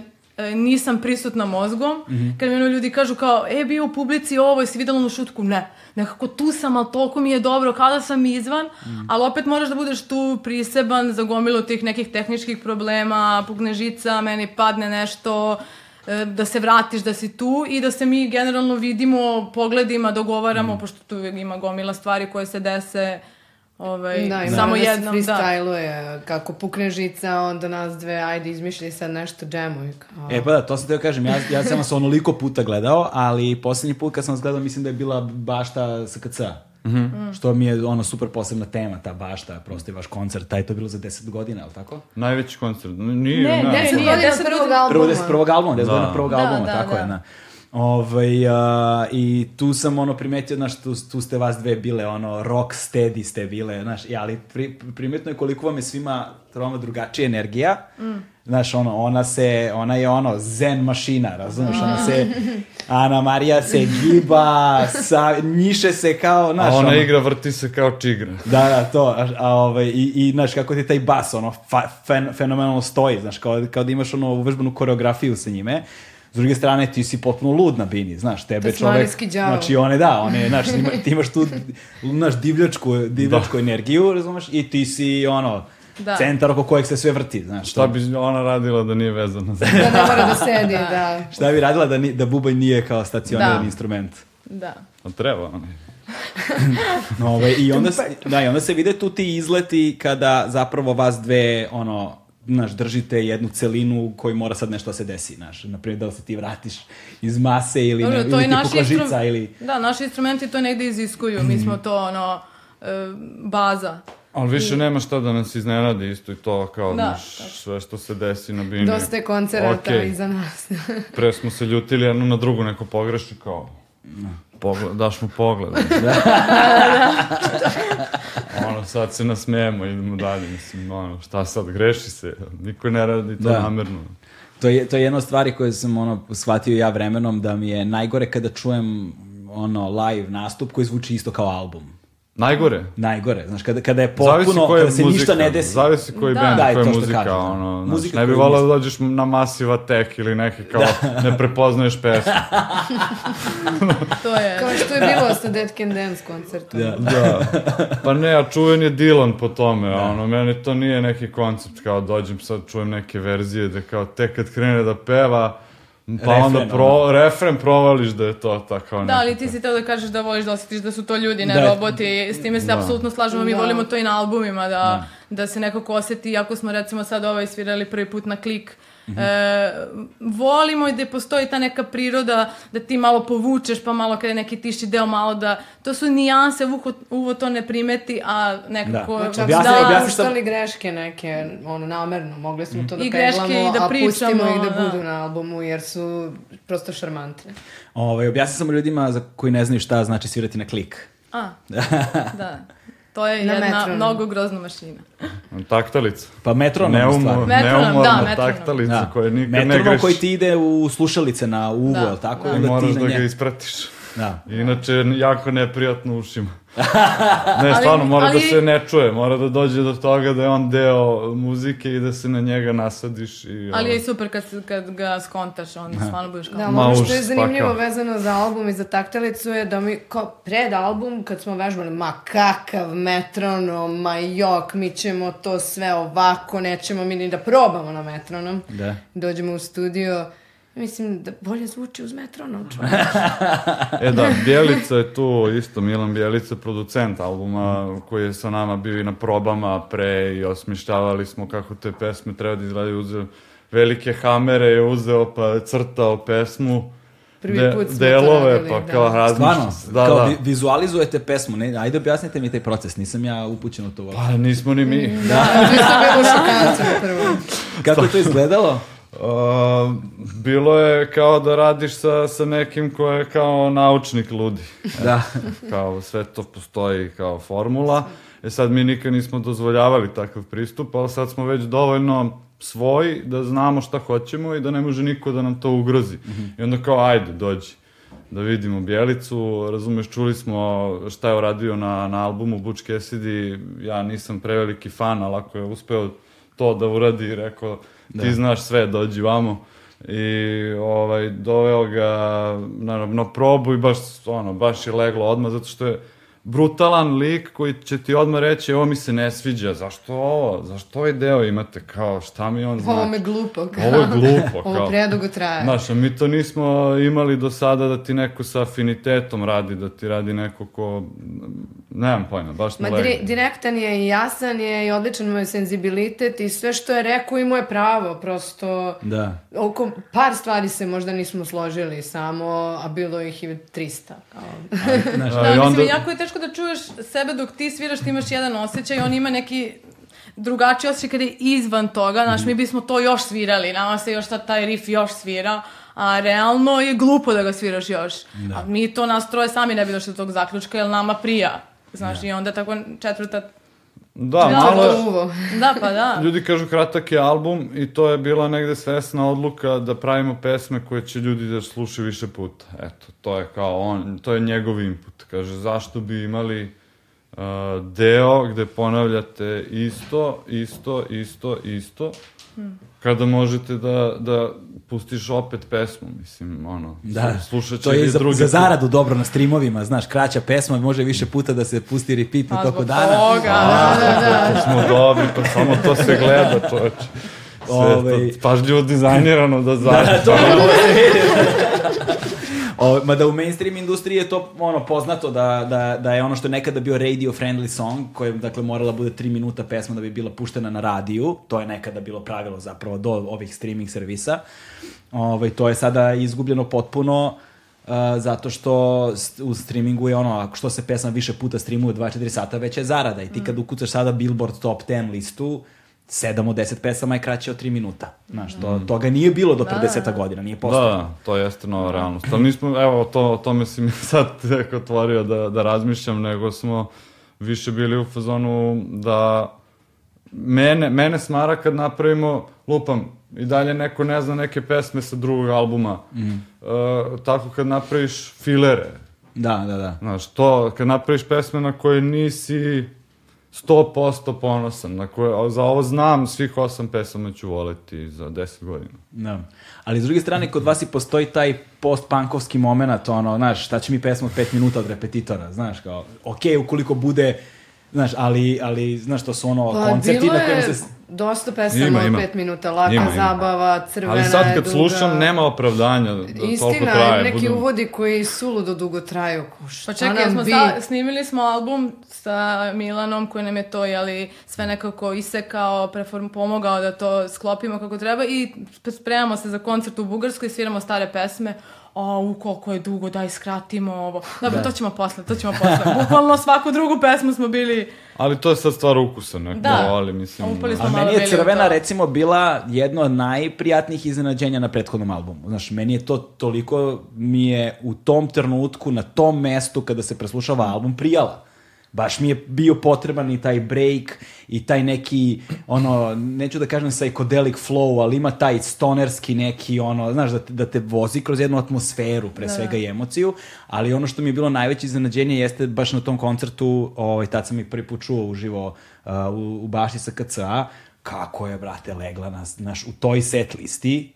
nisam prisutna mozgom, kad mi ono ljudi kažu kao, e, bio u publici ovo, jesi videla onu šutku? Ne. Nekako tu sam, ali toliko mi je dobro, kada sam izvan, ali opet moraš da budeš tu priseban za gomilu tih nekih tehničkih problema, pukne žica, meni padne nešto, e, da se vratiš, da si tu i da se mi generalno vidimo, pogledima, dogovaramo, pošto tu ima gomila stvari koje se dese ovaj, Da, i samo da se jednom. Da. freestyluje, kako pukne žica, onda nas dve, ajde, izmišljaj sad nešto džemuj. Kao. E pa da, to sam teo kažem, ja, ja sam vas onoliko puta gledao, ali poslednji put kad sam vas gledao mislim da je bila bašta SKC. Što mi je ono super posebna tema, ta bašta, prosto je vaš koncert, taj to je bilo za 10 godina, ali tako? Najveći koncert. Nije, Ne, ne, ne, Deset nije, godina deset prvog godina. albuma. Prvo 10 prvog albuma, 10 Da. godina prvog Da, albuma, da, tako da. je, na. Ovaj, a, I tu sam ono primetio, znaš, tu, tu ste vas dve bile, ono, rock steady ste bile, znaš, i, ali pri, primetno je koliko vam je svima troma drugačija energija. Mm. Znaš, ono, ona se, ona je ono, zen mašina, razumeš, ona se, Ana Marija se giba, sa, njiše se kao, znaš, A ona ono, igra vrti se kao čigra. Da, da, to, a, a ovaj, i, i, znaš, kako ti taj bas, ono, fa, fen, fenomenalno stoji, znaš, kao, kao da imaš, ono, uvežbanu koreografiju sa njime, S druge strane, ti si potpuno lud na bini, znaš, tebe čovek... Tasmanijski đavo. Znači, one, da, one, znaš, ima, ti imaš tu, znaš, divljačku, divljačku energiju, razumeš, i ti si, ono, Da. centar oko kojeg se sve vrti, znaš. Šta bi ona radila da nije vezana za... Da ne mora da sedi, (laughs) da. Šta bi radila da, ni, da bubanj nije kao stacionaran Da. instrument? Da. A treba ona. No, ovaj, i, onda, (laughs) se- da, I onda se vide tu ti izleti kada zapravo vas dve, ono, znaš, držite jednu celinu koji mora sad nešto da se desi, znaš. Naprimjer, da li se ti vratiš iz mase ili, Dobro, ne, to ili i ti pukla žica ili... Da, naši instrumenti to negde iziskuju. Mi smo to, ono, e, baza. Ali više nema šta da nas iznenadi isto i to kao, Da, znaš, sve što se desi na bini. Dosta je koncerata Okej. iza nas. (laughs) Pre smo se ljutili jedno na drugu, neko pogreši kao... Pogled, daš mu pogled. (laughs) ono, sad se nasmejemo, idemo dalje, mislim, ono, šta sad, greši se, niko ne radi to Da. namerno. To je, to je jedna od stvari koje sam ono, shvatio ja vremenom da mi je najgore kada čujem ono live nastup koji zvuči isto kao album. Najgore. Najgore, znaš, kada, kada je potpuno, je kada se muzika, ništa ne desi. Zavisi koji Da. band, Da, koja je muzika, kažeš, da. ono, znaš, Muzika ne bi volao da dođeš na Massive Attack ili neki kao (laughs) ne prepoznaješ pesmu. (laughs) To je... Kao što je bilo sa Dead Can Dance koncertom. Da. Da. Pa ne, a čuven je Dylan po tome, a ono, meni to nije neki koncept, kao dođem sad, čujem neke verzije da kao tek kad krene da peva, pa Refren, onda pro, refren provališ da je to tako Da, ali ti si teo da kažeš da voliš da osjetiš da su to ljudi, ne Da. roboti. S time se Da. apsolutno slažemo. Mi Da. volimo to i na albumima, da, da se nekako osjeti, iako smo recimo sad ovaj svirali prvi put na klik, Mhm. E, volimo i da postoji ta neka priroda da ti malo povučeš pa malo kada je neki tiši deo malo da to su nijanse uvo, uvo to ne primeti a nekako Da. Čak Objasni- da, objasni šta- puštali greške neke, ono, namerno. Mogli smo to da I greške peglamo, i da a pustimo pričamo, ih da da. budu na albumu, jer su prosto šarmantne. Ovaj, objasni samo ljudima za koji ne znaju šta znači svirati na klik. a, (laughs) da to je Na jedna metronom. mnogo grozna mašina Taktalica. Pa metronom Neumo. Metronom, da, neumorna metronom. taktalica Da. koja nikad ne Metronom greši. koji ti ide u slušalice na uvo, Da, jel tako? da. I onda moraš ti na da ga nje- ispratiš. Da. Inače, jako neprijatno u ušima. Ne, Ali- stvarno, mora ali- da se ne čuje, mora da dođe do toga da je on deo muzike i da se na njega nasadiš. I, ali je super kad, se- kad ga skontaš onda stvarno budeš kao Da, Ma, ono što je zanimljivo pakao. vezano za album i za taktalicu je da mi kao pred album kad smo vežbali, ma kakav metronom, ma jok, mi ćemo to sve ovako, nećemo mi ni da probamo na metronom. Da. Dođemo u studio, mislim da bolje zvuči uz metronom. čovječe. (laughs) E da, Bjelica je tu isto, Milan Bjelica, producent albuma koji je sa nama bio i na probama pre i osmišljavali smo kako te pesme treba da izgledaju. Uzeo velike hamere je uzeo pa je crtao pesmu. Prvi put smo to delove, radili, pa da. kao razmišlja Stvarno. Da, kao da. vi- vizualizujete pesmu, ne, ajde objasnite mi taj proces, nisam ja upućen u to. Pa nismo ni mi. Da, mi smo bili šokanci na prvo. Kako je to izgledalo? Uh, bilo je kao da radiš sa, sa nekim ko je kao naučnik ludi. (laughs) Da. (laughs) kao sve to postoji kao formula. E sad mi nikad nismo dozvoljavali takav pristup, ali sad smo već dovoljno svoji da znamo šta hoćemo i da ne može niko da nam to ugrozi. I onda kao ajde, dođi da vidimo Bjelicu, razumeš, čuli smo šta je uradio na, na albumu Butch Cassidy, ja nisam preveliki fan, ali ako je uspeo to da uradi, rekao, ti znaš sve, dođi vamo. I ovaj, doveo ga na, na probu i baš, ono, baš je leglo odmah, zato što je brutalan lik koji će ti odmah reći, ovo mi se ne sviđa, zašto ovo, zašto ovaj deo imate, kao, šta mi on znači? Ovo me glupo. Kao. Ovo je glupo, (laughs) Ovo kao. predugo traje. Znaš, a mi to nismo imali do sada da ti neko sa afinitetom radi, da ti radi neko ko, nemam pojma, baš Ma ne dire- leglo. direktan je i jasan je i odličan mu je senzibilitet i sve što je rekao imao je pravo, prosto Da. oko par stvari se možda nismo složili samo, a bilo ih i 300. Kao. Znaš, Da, i mislim, onda- jako je teško da čuješ sebe dok ti sviraš, ti imaš jedan osjećaj, on ima neki drugačiji osjećaj kada je izvan toga, znaš, mi bismo to još svirali, nama se još ta, taj riff još svira, a realno je glupo da ga sviraš još. Da. A mi to nas troje sami ne bi došli do tog zaključka, jer nama prija. Znaš, i onda tako četvrta Da, Da, malo je, Uvo. (laughs) Da, pa da. ljudi kažu kratak je album i to je bila negde svesna odluka da pravimo pesme koje će ljudi da slušaju više puta. Eto, to je kao on, to je njegov input. Kaže, zašto bi imali uh, deo gde ponavljate isto, isto, isto, isto, kada možete da, da pustiš opet pesmu, mislim, ono, Da, slušat će to je i za, drugi za put. zaradu dobro na streamovima, znaš, kraća pesma može više puta da se pusti repeat u Pa toku zbog dana. toga, da, da, da. Pa smo dobri, pa samo to se gleda, čoveče. Sve je Ovaj- to pažljivo dizajnirano da zaradi. Da, to je ovo se vidi. O, mada u mainstream industriji je to ono poznato da, da, da je ono što je nekada bio radio friendly song, koji je dakle morala bude 3 minuta pesma da bi bila puštena na radiju, to je nekada bilo pravilo zapravo do ovih streaming servisa. Ovaj to je sada izgubljeno potpuno uh, zato što u streamingu je ono, ako što se pesma više puta streamuje 24 sata, već je zarada. I ti kad ukucaš sada Billboard Top 10 listu, 7 od 10 pesama je kraće od 3 minuta. Znaš, to, toga nije bilo do pre Da. 10 godina, nije postojalo. Da, to jeste nova realnost. Ali nismo, evo, to, o tome si mi (laughs) sad tek otvorio da, da razmišljam, nego smo više bili u fazonu da mene, mene smara kad napravimo, lupam, i dalje neko ne zna neke pesme sa drugog albuma. Mm. tako kad napraviš filere, Da, da, da. Znaš, to, kad napraviš pesme na koje nisi 100% ponosan, na koje, za ovo znam, svih osam pesama ću voleti za 10 godina. Da. Ali s druge strane, kod vas i postoji taj post-punkovski moment, ono, znaš, šta će mi pesma od 5 minuta od repetitora, znaš, kao, okej, ukoliko bude, znaš, ali, ali, znaš, to su ono, Pa, koncerti na kojima je se... dosta pesama Ima, od ima. pet minuta, laka Ima, ima. zabava, crvena Ali sad je kad duga. slušam, nema opravdanja da toliko Istina, traje. neki budem- uvodi koji suludo dugo traju. Šta Pa čekaj, smo bi? sa, snimili smo album sa Milanom koji nam je to, jeli, sve nekako isekao, preform, pomogao da to sklopimo kako treba i spremamo se za koncert u Bugarskoj, sviramo stare pesme. A, u koliko je dugo, daj skratimo ovo. Dobro, to ćemo posle, to ćemo posle. (laughs) Bukvalno svaku drugu pesmu smo bili... Ali to je sad stvar ukusa, neko Da. voli, mislim. Upali smo A meni je Crvena, to. recimo, bila jedno od najprijatnijih iznenađenja na prethodnom albumu. Znaš, meni je to toliko, mi je u tom trenutku, na tom mestu, kada se preslušava album, prijala. Baš mi je bio potreban i taj break i taj neki, ono, neću da kažem psychedelic flow, ali ima taj stonerski neki, ono, znaš, da te, da te vozi kroz jednu atmosferu, pre svega i emociju, ali ono što mi je bilo najveće iznenađenje jeste baš na tom koncertu, ovaj, tad sam ih prvi put čuo uživo uh, u, u bašti sa KCA, kako je, brate, legla na, naš, u toj set listi,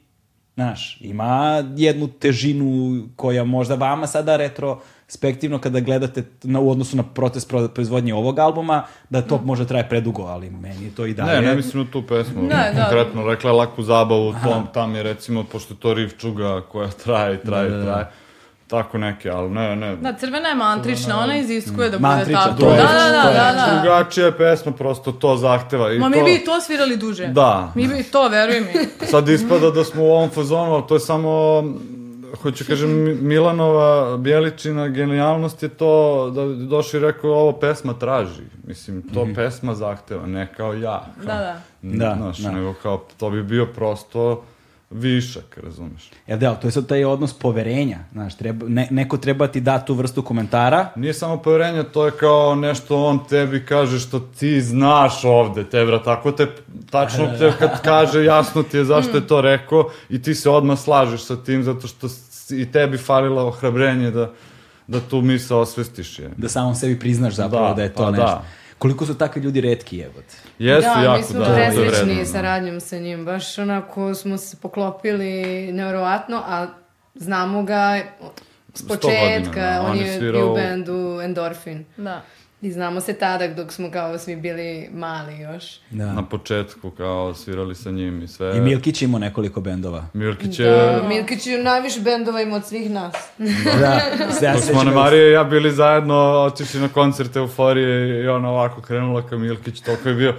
Znaš, ima jednu težinu koja možda vama sada retrospektivno kada gledate na, u odnosu na proces pro- proizvodnje ovog albuma, da to može traje predugo, ali meni je to i dalje. Ne, ne mislim na tu pesmu. Ne, da. Konkretno, rekla je laku zabavu, tom, tam je recimo, pošto je to riff čuga koja traje, traje, Da, da, da. traje. Tako neke, ali ne, ne. Da, crvena je mantrična, ona iziskuje da bude Mantrična, tako. to je- da, da, da, da, da. Drugačija je pesma, prosto to zahteva. I Ma to, mi bi i to svirali duže. Da. Mi bi i to, veruj mi. Sad ispada da smo u ovom fazonu, ali to je samo, hoću kažem, Mi- Milanova Bjeličina genijalnost je to da je došao i rekao ovo pesma traži. Mislim, to pesma zahteva, ne kao ja. Kao, Da, da. Da, Znaš, da. nego kao, to bi bio prosto višak, razumeš? Ja, da, to je sad taj odnos poverenja, znaš, treba, ne, neko treba ti da tu vrstu komentara, Nije samo poverenje, to je kao nešto on tebi kaže što ti znaš ovde, te vrat, tako te, tačno te (laughs) kad kaže jasno ti je zašto je to rekao i ti se odmah slažeš sa tim zato što i tebi falilo ohrabrenje da, da tu misle osvestiš je. da samom sebi priznaš zapravo da, Da, je to pa nešto. da. Koliko su takvi ljudi redki, jebote. Jesu da, jako mi smo da, presrećni saradnjom sa njim. Baš onako smo se poklopili nevjerovatno, a znamo ga s početka. da. On On je je svirao- u bendu Endorfin. Da. I znamo se tada dok smo kao svi bili mali još. Da. Na početku kao svirali sa njim i sve. I Milkić imao nekoliko bendova. Milkić je... Da, Milkić je najviše bendova ima od svih nas. da, (laughs) ja Dok smo na da- Marije i ja bili zajedno, otišli na koncert Euforije i ona ovako krenula ka Milkić, toliko je bio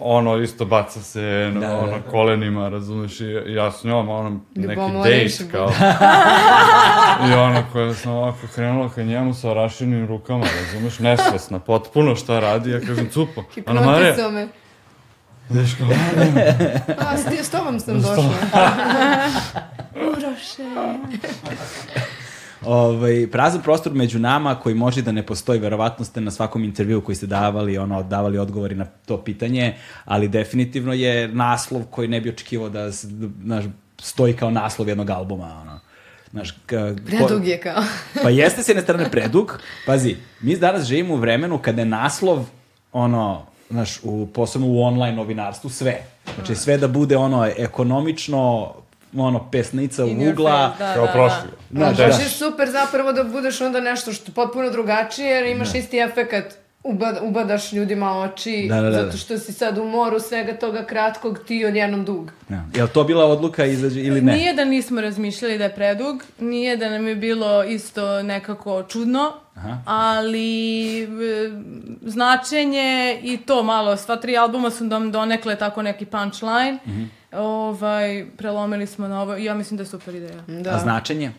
ono isto baca se Da, da, ono da. kolenima, razumeš, i ja s njom, ono, neki bo. kao. (laughs) I ono koja sam ovako krenula ka njemu sa raširenim rukama, razumeš, nesvesna, potpuno šta radi, ja kažem, cupo. Ana Marija, ideš kao, A, s, s tobom sam došla. (laughs) Uroše. Ovaj, prazan prostor među nama koji može da ne postoji, verovatno ste na svakom intervju koji ste davali, ono, davali odgovori na to pitanje, ali definitivno je naslov koji ne bi očekivao da znaš, stoji kao naslov jednog albuma, ono. Znaš, ka, Predug je kao. Pa jeste s jedne strane predug. Pazi, mi danas živimo u vremenu kada je naslov, ono, znaš, u, posebno u online novinarstvu, sve. Znači, sve da bude, ono, ekonomično, ono, pesnica u ugla. face, da, kao da, prošli. Znaš, Baš da. je super zapravo da budeš onda nešto što je potpuno drugačije, jer imaš isti efekat. Ubad, ubadaš ljudima oči, Da, da, da, da. zato što si sad u moru svega toga kratkog, ti odjednom dug. Ja. Je li to bila odluka izađe ili ne? Nije da nismo razmišljali da je predug, nije da nam je bilo isto nekako čudno, Aha. ali e, značenje i to malo, sva tri albuma su nam donekle tako neki punchline, Mhm. ovaj, prelomili smo na ovo ja mislim da je super ideja. Da. A značenje?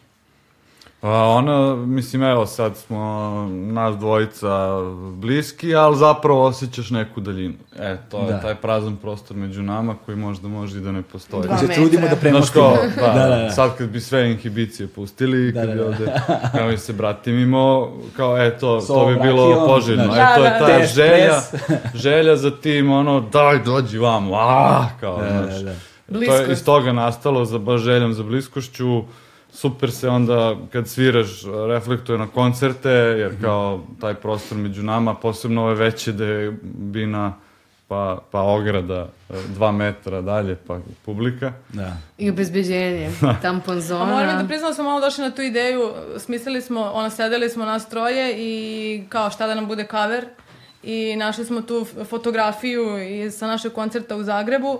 Pa ona, mislim, evo sad smo nas dvojica bliski, ali zapravo osjećaš neku daljinu. E, to je Da. taj prazan prostor među nama koji možda može i da ne postoji. Dva se metra. trudimo da Znaš premostimo. kao, da, Da, da, da. sad kad bi sve inhibicije pustili, Da, kad da, bi da. ovde, kao mi se bratim imao, kao eto, Sa to bi bilo rakijom, poželjno. znaš. E, to Da, je da, ta da. želja, (laughs) želja za tim, ono, daj, dođi vamo, a, kao, Da, znaš. da, da. To je iz toga nastalo za baš željom za bliskošću. Super se onda kad sviraš reflektuje na koncerte, jer Mhm. kao taj prostor među nama, posebno ove veće da je bina pa, pa ograda e, dva metra dalje, pa publika. Da. I obezbeđenje, (laughs) tampon A zona. moram da priznam da smo malo došli na tu ideju, smislili smo, ono, sedeli smo nas troje i kao šta da nam bude cover i našli smo tu fotografiju iz, sa našeg koncerta u Zagrebu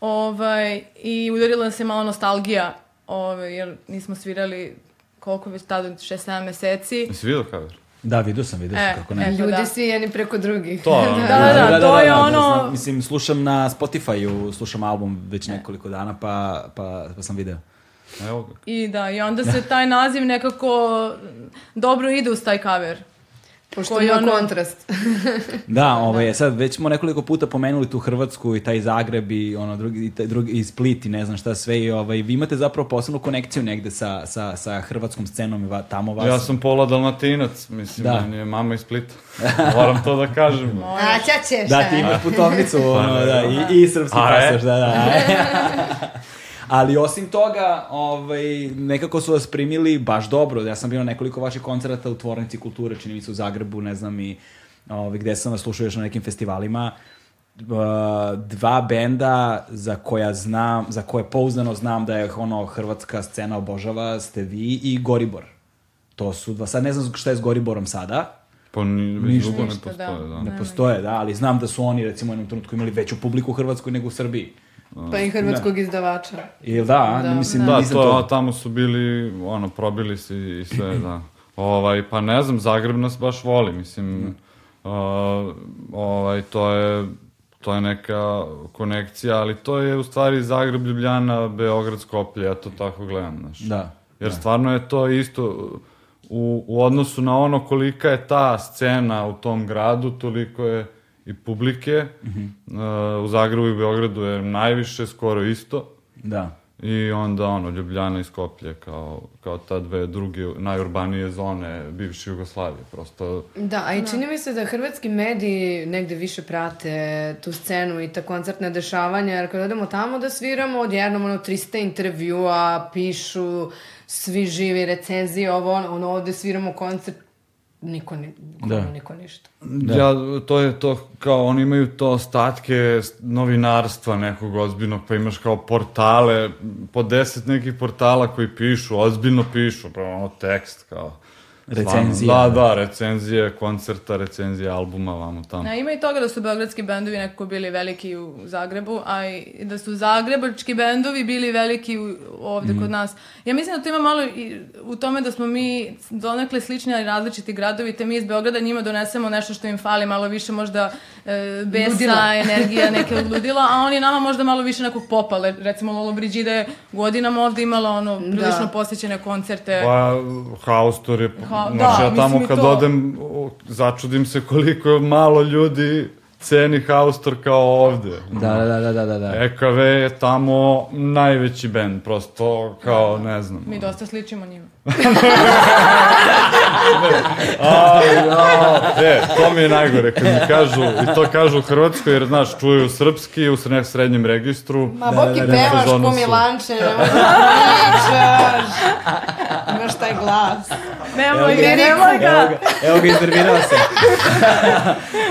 ovaj, i udarila je malo nostalgija ovaj, jer nismo svirali koliko već tada, 6-7 meseci. Jesi vidio cover? Da, vidio sam, vidio sam, E, kako ne. e. Ljudi da. svi jedni preko drugih. To, ono, (laughs) Da, da, to je ono- znam, mislim, slušam na Spotify-u, slušam album već nekoliko dana, pa, pa, pa sam video. Evo ga. I da, i onda se taj naziv nekako dobro ide uz taj cover. Pošto Koji ima ono- kontrast. (laughs) Da, ovaj, sad već smo nekoliko puta pomenuli tu Hrvatsku i taj Zagreb i ono drugi i, taj drugi, i Split i ne znam šta sve i ovaj vi imate zapravo posebnu konekciju negde sa, sa, sa hrvatskom scenom i va, tamo vas. Ja sam pola dalmatinac, mislim, Da. da. meni je mama iz Splita. Moram to da kažem. (laughs) A, ća ćeš. Da, ti imaš putovnicu, ono, Pa, da, i, i srpski e? pasoš, da, da. (laughs) Ali osim toga, ovaj, nekako su vas primili baš dobro. Ja sam bio na nekoliko vaših koncerata u Tvornici kulture, čini mi se u Zagrebu, ne znam i ovaj, gde sam vas slušao još na nekim festivalima. Uh, dva benda za koja znam, za koje pouzdano znam da je ono hrvatska scena obožava, ste vi i Goribor. To su dva, sad ne znam šta je s Goriborom sada, Pa ni, Ništa. dugo ne Ništa, postoje, da. da. ne postoje, da, ali znam da su oni recimo u jednom trenutku imali veću publiku u Hrvatskoj nego u Srbiji. Pa i hrvatskog izdavača. Ili da, Da, mislim, Da, nisam to, to. tamo su bili, ono, probili se i sve, (clears throat) da. Ovaj, pa ne znam, Zagreb nas baš voli, mislim, uh, ovaj, to je, to je neka konekcija, ali to je u stvari Zagreb, Ljubljana, Beograd, Skoplje, ja to tako gledam, znaš. Da. Jer stvarno je to isto, u, u odnosu na ono kolika je ta scena u tom gradu, toliko je i publike. Uh, u Zagrebu i Beogradu je najviše, skoro isto. Da. I onda ono, Ljubljana i Skoplje kao, kao ta dve druge najurbanije zone bivše Jugoslavije. Prosto, Da, a i čini mi se da hrvatski mediji negde više prate tu scenu i ta koncertna dešavanja, jer kad odemo tamo da sviramo, odjednom ono 300 intervjua, pišu, svi živi recenzije, ovo, ono, ovde sviramo koncert, niko, ni, Da. niko ništa. ja, to je to, kao oni imaju to ostatke novinarstva nekog ozbiljnog, pa imaš kao portale, po deset nekih portala koji pišu, ozbiljno pišu, pa ono tekst kao Recenzija. Da, da, recenzije koncerta, recenzije albuma, vamo tamo. A ima i toga da su beogradski bendovi nekako bili veliki u Zagrebu, a i da su zagrebački bendovi bili veliki u, ovde Mhm. kod nas. Ja mislim da to ima malo i u tome da smo mi donekle slični, ali različiti gradovi, te mi iz Beograda njima donesemo nešto što im fali, malo više možda e, besa, Ludila. (laughs) energija, neke ludila, a oni nama možda malo više nekog popa. Le- Recimo Lolo Brigida je godinama ovde imala ono prilično Da. posjećene koncerte. Pa, Haustor je, Ha- znači da, ja tamo kad to. odem, začudim se koliko malo ljudi ceni Haustor kao ovde. Da, da, da, da, da, da. EKV je tamo najveći band, prosto kao, ne znam. Mi dosta sličimo njima. A, (laughs) ja, e, to mi je najgore, kad mi kažu, i to kažu u Hrvatskoj, jer, znaš, čuju srpski u sre- srednjem registru. Ma, Boki, da, da, pevaš fazonu ko su. Milanče, ne možeš da (laughs) pričaš. Imaš taj glas. Nemoj Evo ga, nemoj ga! Evo ga, evo ga iznervirao se.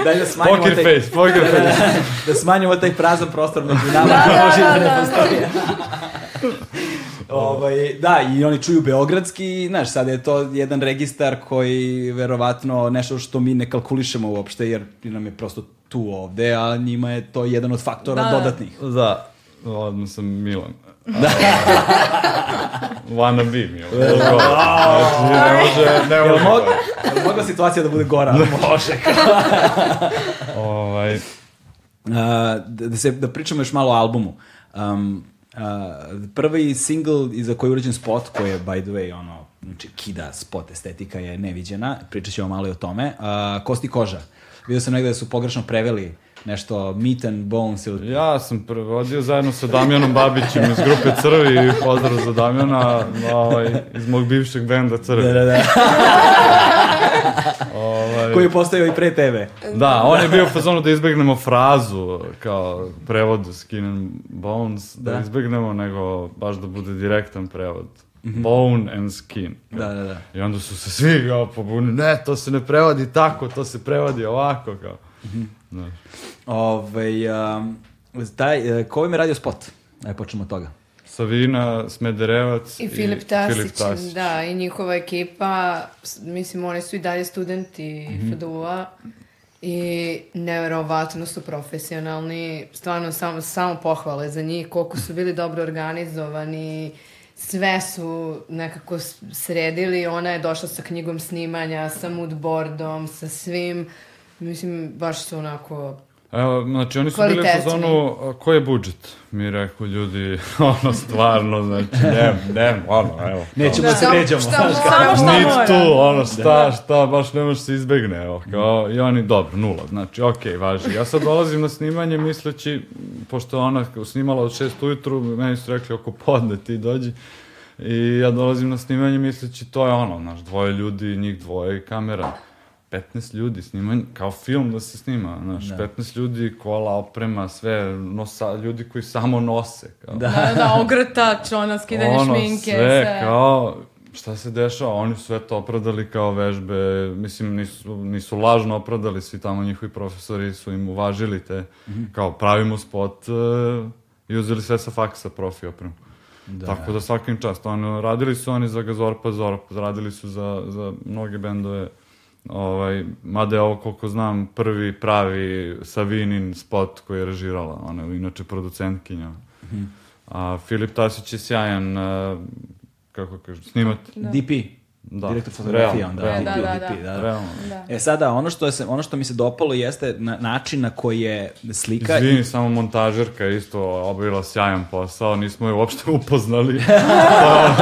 Daj da smanjimo Poker taj, face, poker face. da smanjimo taj prazan prostor među nama, Da, da, da, može da, da, ne da. postoji. (laughs) ovaj, da, i oni čuju beogradski, znaš, sad je to jedan registar koji verovatno nešto što mi ne kalkulišemo uopšte, jer nam je prosto tu ovde, a njima je to jedan od faktora Da, da. dodatnih. Da, odmah sam Milan. Da. (laughs) Wanna be Milan. Znači, ne može, ne Jel, može. mog, jel mogla situacija da bude gora? (laughs) Može. (laughs) Ovaj, Uh, da, da, se, da pričamo još malo o albumu. Um, uh, prvi single iza koji je urađen spot, koji je, by the way, ono, znači, kida spot, estetika je neviđena, pričat ćemo malo i o tome. Uh, Kosti koža. Vidio sam negde da su pogrešno preveli nešto meat and bones ili... ja sam prevodio zajedno sa Damjanom Babićem iz grupe Crvi, pozdrav za Damjana, ovaj, iz mog bivšeg benda Crvi. Da, da, da. (laughs) Ovaj, koji je postao i pre tebe. Da, on je bio u fazonu da izbegnemo frazu kao prevod skin and bones, da, Da. izbegnemo, nego baš da bude direktan prevod. Bone and skin. Da, da, da. I onda su se svi kao pobunili, ne, to se ne prevodi tako, to se prevodi ovako, kao. Znaš. Ove, um, taj, uh, ko im je radio spot? Ajde, počnemo od toga. Savina, Smederevac I Filip Tasić, Filip Tasić. da, i njihova ekipa, mislim, oni su i dalje studenti Mhm. FDU-a i neverovatno su profesionalni, stvarno samo, samo pohvale za njih, koliko su bili dobro organizovani, sve su nekako sredili, ona je došla sa knjigom snimanja, sa moodboardom, sa svim, mislim, baš su onako Evo, znači oni su bili u fazonu, a, koji je budžet? Mi rekao ljudi, (laughs) ono, stvarno, znači, ne, ne, ono, evo. Nećemo Da. da se ređamo. šta kao- Samo šta Nit tu, ono, šta, šta, baš ne može se izbegne, evo, kao, i oni, dobro, nula, znači, okej, važi. Ja sad dolazim na snimanje misleći, pošto je ona snimala od šest ujutru, meni su rekli oko podne ti dođi, i ja dolazim na snimanje misleći, to je ono, znaš, dvoje ljudi, njih dvoje i kamera. 15 ljudi snimanje, kao film da se snima, znaš, 15 ljudi, kola, oprema, sve, nosa, ljudi koji samo nose, kao. Da, da, ogrtač, ono, skidanje ono, šminke, sve, sve. kao, šta se dešava, oni su sve to opravdali kao vežbe, mislim, nisu, nisu lažno opravdali, svi tamo njihovi profesori su im uvažili te, kao, pravimo spot uh, i uzeli sve sa faksa profi opremu. Tako da svakim čast, ono, radili su oni za Gazorpa Zorpa, radili su za, za mnoge bendove, ovaj, mada je ovo, koliko znam, prvi pravi Savinin spot koji je režirala, ona je inače producentkinja. A Filip Tasić je sjajan, uh, kako kažem, snimat. DP. Da. Direktor fotografije, onda. DP, Da, da, DP, da. da. Realno. Da. E sada, ono što, je se, ono što mi se dopalo jeste na, način na koji je slika... Izvini, samo montažerka je isto obavila sjajan posao, nismo je uopšte (laughs) upoznali. Pa,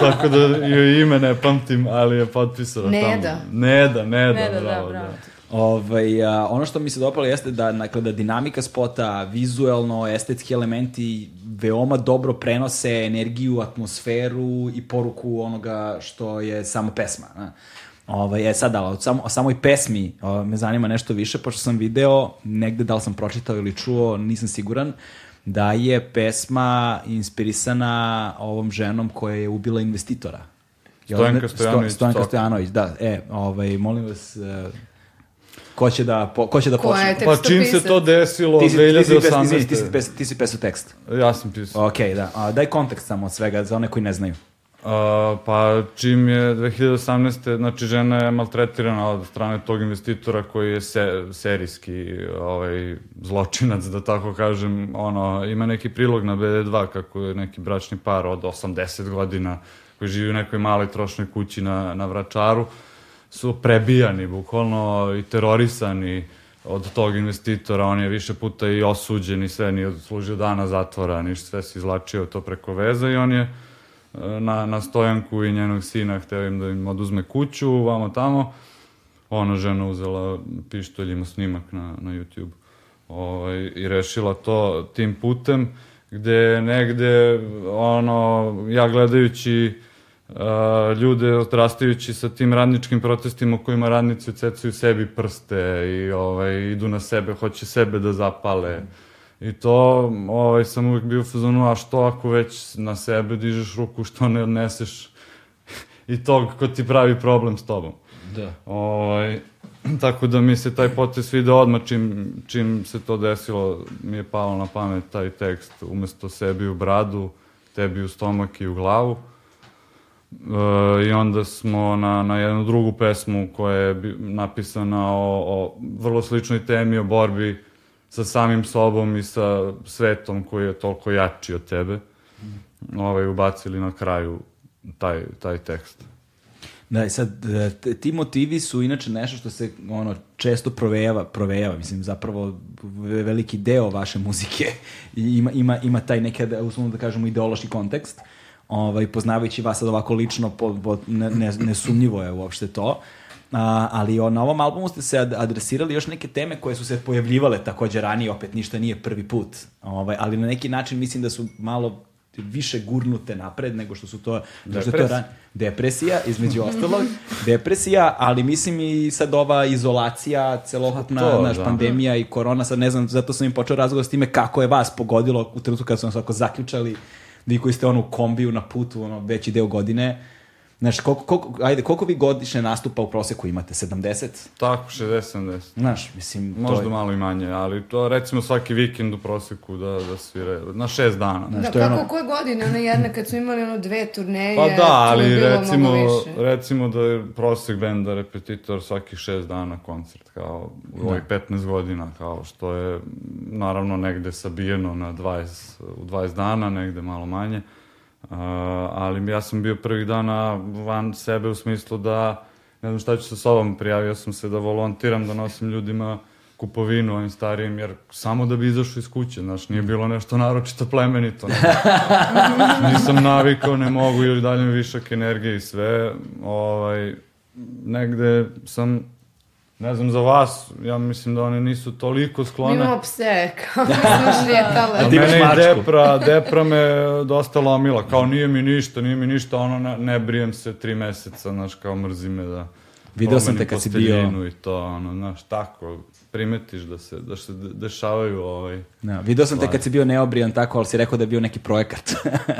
(laughs) tako da joj ime ne pamtim, ali je potpisano Neda. tamo. Neda, Neda, Neda, da, bravo, bravo. Ovaj, a, ono što mi se dopalo jeste da, dakle, da dinamika spota, vizuelno, estetski elementi veoma dobro prenose energiju, atmosferu i poruku onoga što je samo pesma. a. Ovaj, e sad, da, o, samo, o samoj pesmi o, me zanima nešto više, pošto sam video, negde da li sam pročitao ili čuo, nisam siguran, da je pesma inspirisana ovom ženom koja je ubila investitora. Stojanka Stojanović, Sto- Stojanka. Stojanović, da. E, ovaj, molim vas, e, ko će da, po, ko će da Koja počne? je Pa čim se to desilo Ti si, ti, si, pes- 2018. izvini, ti, si, pes- ti si pesao tekst. Ja sam pisao. Ok, da. A, daj kontekst samo od svega, za one koji ne znaju. A, pa čim je 2018. znači žena je maltretirana od strane tog investitora koji je se, serijski ovaj, zločinac, da tako kažem. Ono, ima neki prilog na BD2 kako je neki bračni par od 80 godina koji živi u nekoj maloj trošnoj kući na, na Vračaru su prebijani, bukvalno i terorisani od tog investitora, on je više puta i osuđen i sve, nije služio dana zatvora, ništa, sve se izlačio to preko veza i on je e, na, na stojanku i njenog sina hteo im da im oduzme kuću, vamo tamo. Ona žena uzela pištolj, ima snimak na, na YouTube ovaj, i rešila to tim putem gde negde ono, ja gledajući ljude odrastajući sa tim radničkim protestima u kojima radnici ocecaju sebi prste i ovaj, idu na sebe, hoće sebe da zapale. I to ovaj, sam uvijek bio u fazonu, a što ako već na sebe dižeš ruku, što ne odneseš i tog ko ti pravi problem s tobom. Da. Ovaj, tako da mi se taj potes video odmah čim, čim se to desilo, mi je palo na pamet taj tekst, umesto sebi u bradu, tebi u stomak i u glavu. E, I onda smo na, na jednu drugu pesmu koja je napisana o, o vrlo sličnoj temi, o borbi sa samim sobom i sa svetom koji je toliko jači od tebe, ovaj, ubacili na kraju taj, taj tekst. Da, i sad, e, ti motivi su inače nešto što se ono, često provejava, provejava, mislim, zapravo ve- veliki deo vaše muzike (laughs) ima, ima, ima taj nekad, uslovno da kažemo, ideološki kontekst. Ovaj, poznavajući vas sad ovako lično, po, po, ne, ne, nesumnjivo je uopšte to. A, ali o, na ovom albumu ste se ad- adresirali još neke teme koje su se pojavljivale takođe ranije, opet ništa nije prvi put. Ovaj, ali na neki način mislim da su malo više gurnute napred nego što su to nego što to ran, depresija između ostalog (laughs) depresija ali mislim i sad ova izolacija celokupna To, naš da. pandemija i korona sad ne znam zato sam im počeo razgovor s time kako je vas pogodilo u trenutku kad su nas ovako zaključali vi koji ste ono u kombiju na putu ono veći deo godine Znaš, koliko, koliko, ajde, koliko vi godišnje nastupa u proseku imate? 70? Tako, 60-70. Znaš, mislim, to Možda je, malo i manje, ali to recimo svaki vikend u proseku da, da sviraju, na šest dana. Znaš, Da, to je kako ono- koje godine, ona jedna kad su imali ono dve turneje, Pa da, to je ali bilo recimo, mnogo više. recimo da je prosek benda repetitor svakih šest dana koncert, kao u ovih 15 godina, kao što je naravno negde sabijeno na 20, u 20 dana, negde malo manje. Uh, ali ja sam bio prvih dana van sebe u smislu da ne znam šta ću sa sobom, prijavio sam se da volontiram, da nosim ljudima kupovinu ovim starijim, jer samo da bi izašao iz kuće, znaš, nije bilo nešto naročito plemenito. (laughs) Nisam navikao, ne mogu, još dalje mi višak energije i sve. Ovaj, negde sam, ne znam za vas, ja mislim da one nisu toliko Mi sklone. imamo pse, kao mi smo (laughs) šetale. A ti imaš mene i depra, depra me dosta lomila, kao nije mi ništa, nije mi ništa, ono ne, ne brijem se tri meseca, znaš, kao mrzi me da Video sam te kad si bio- i to, ono, znaš, tako, primetiš da se, da se de- dešavaju, ovaj, Da, video sam te Stvari. kad si bio neobrijan tako, ali si rekao da je bio neki projekat.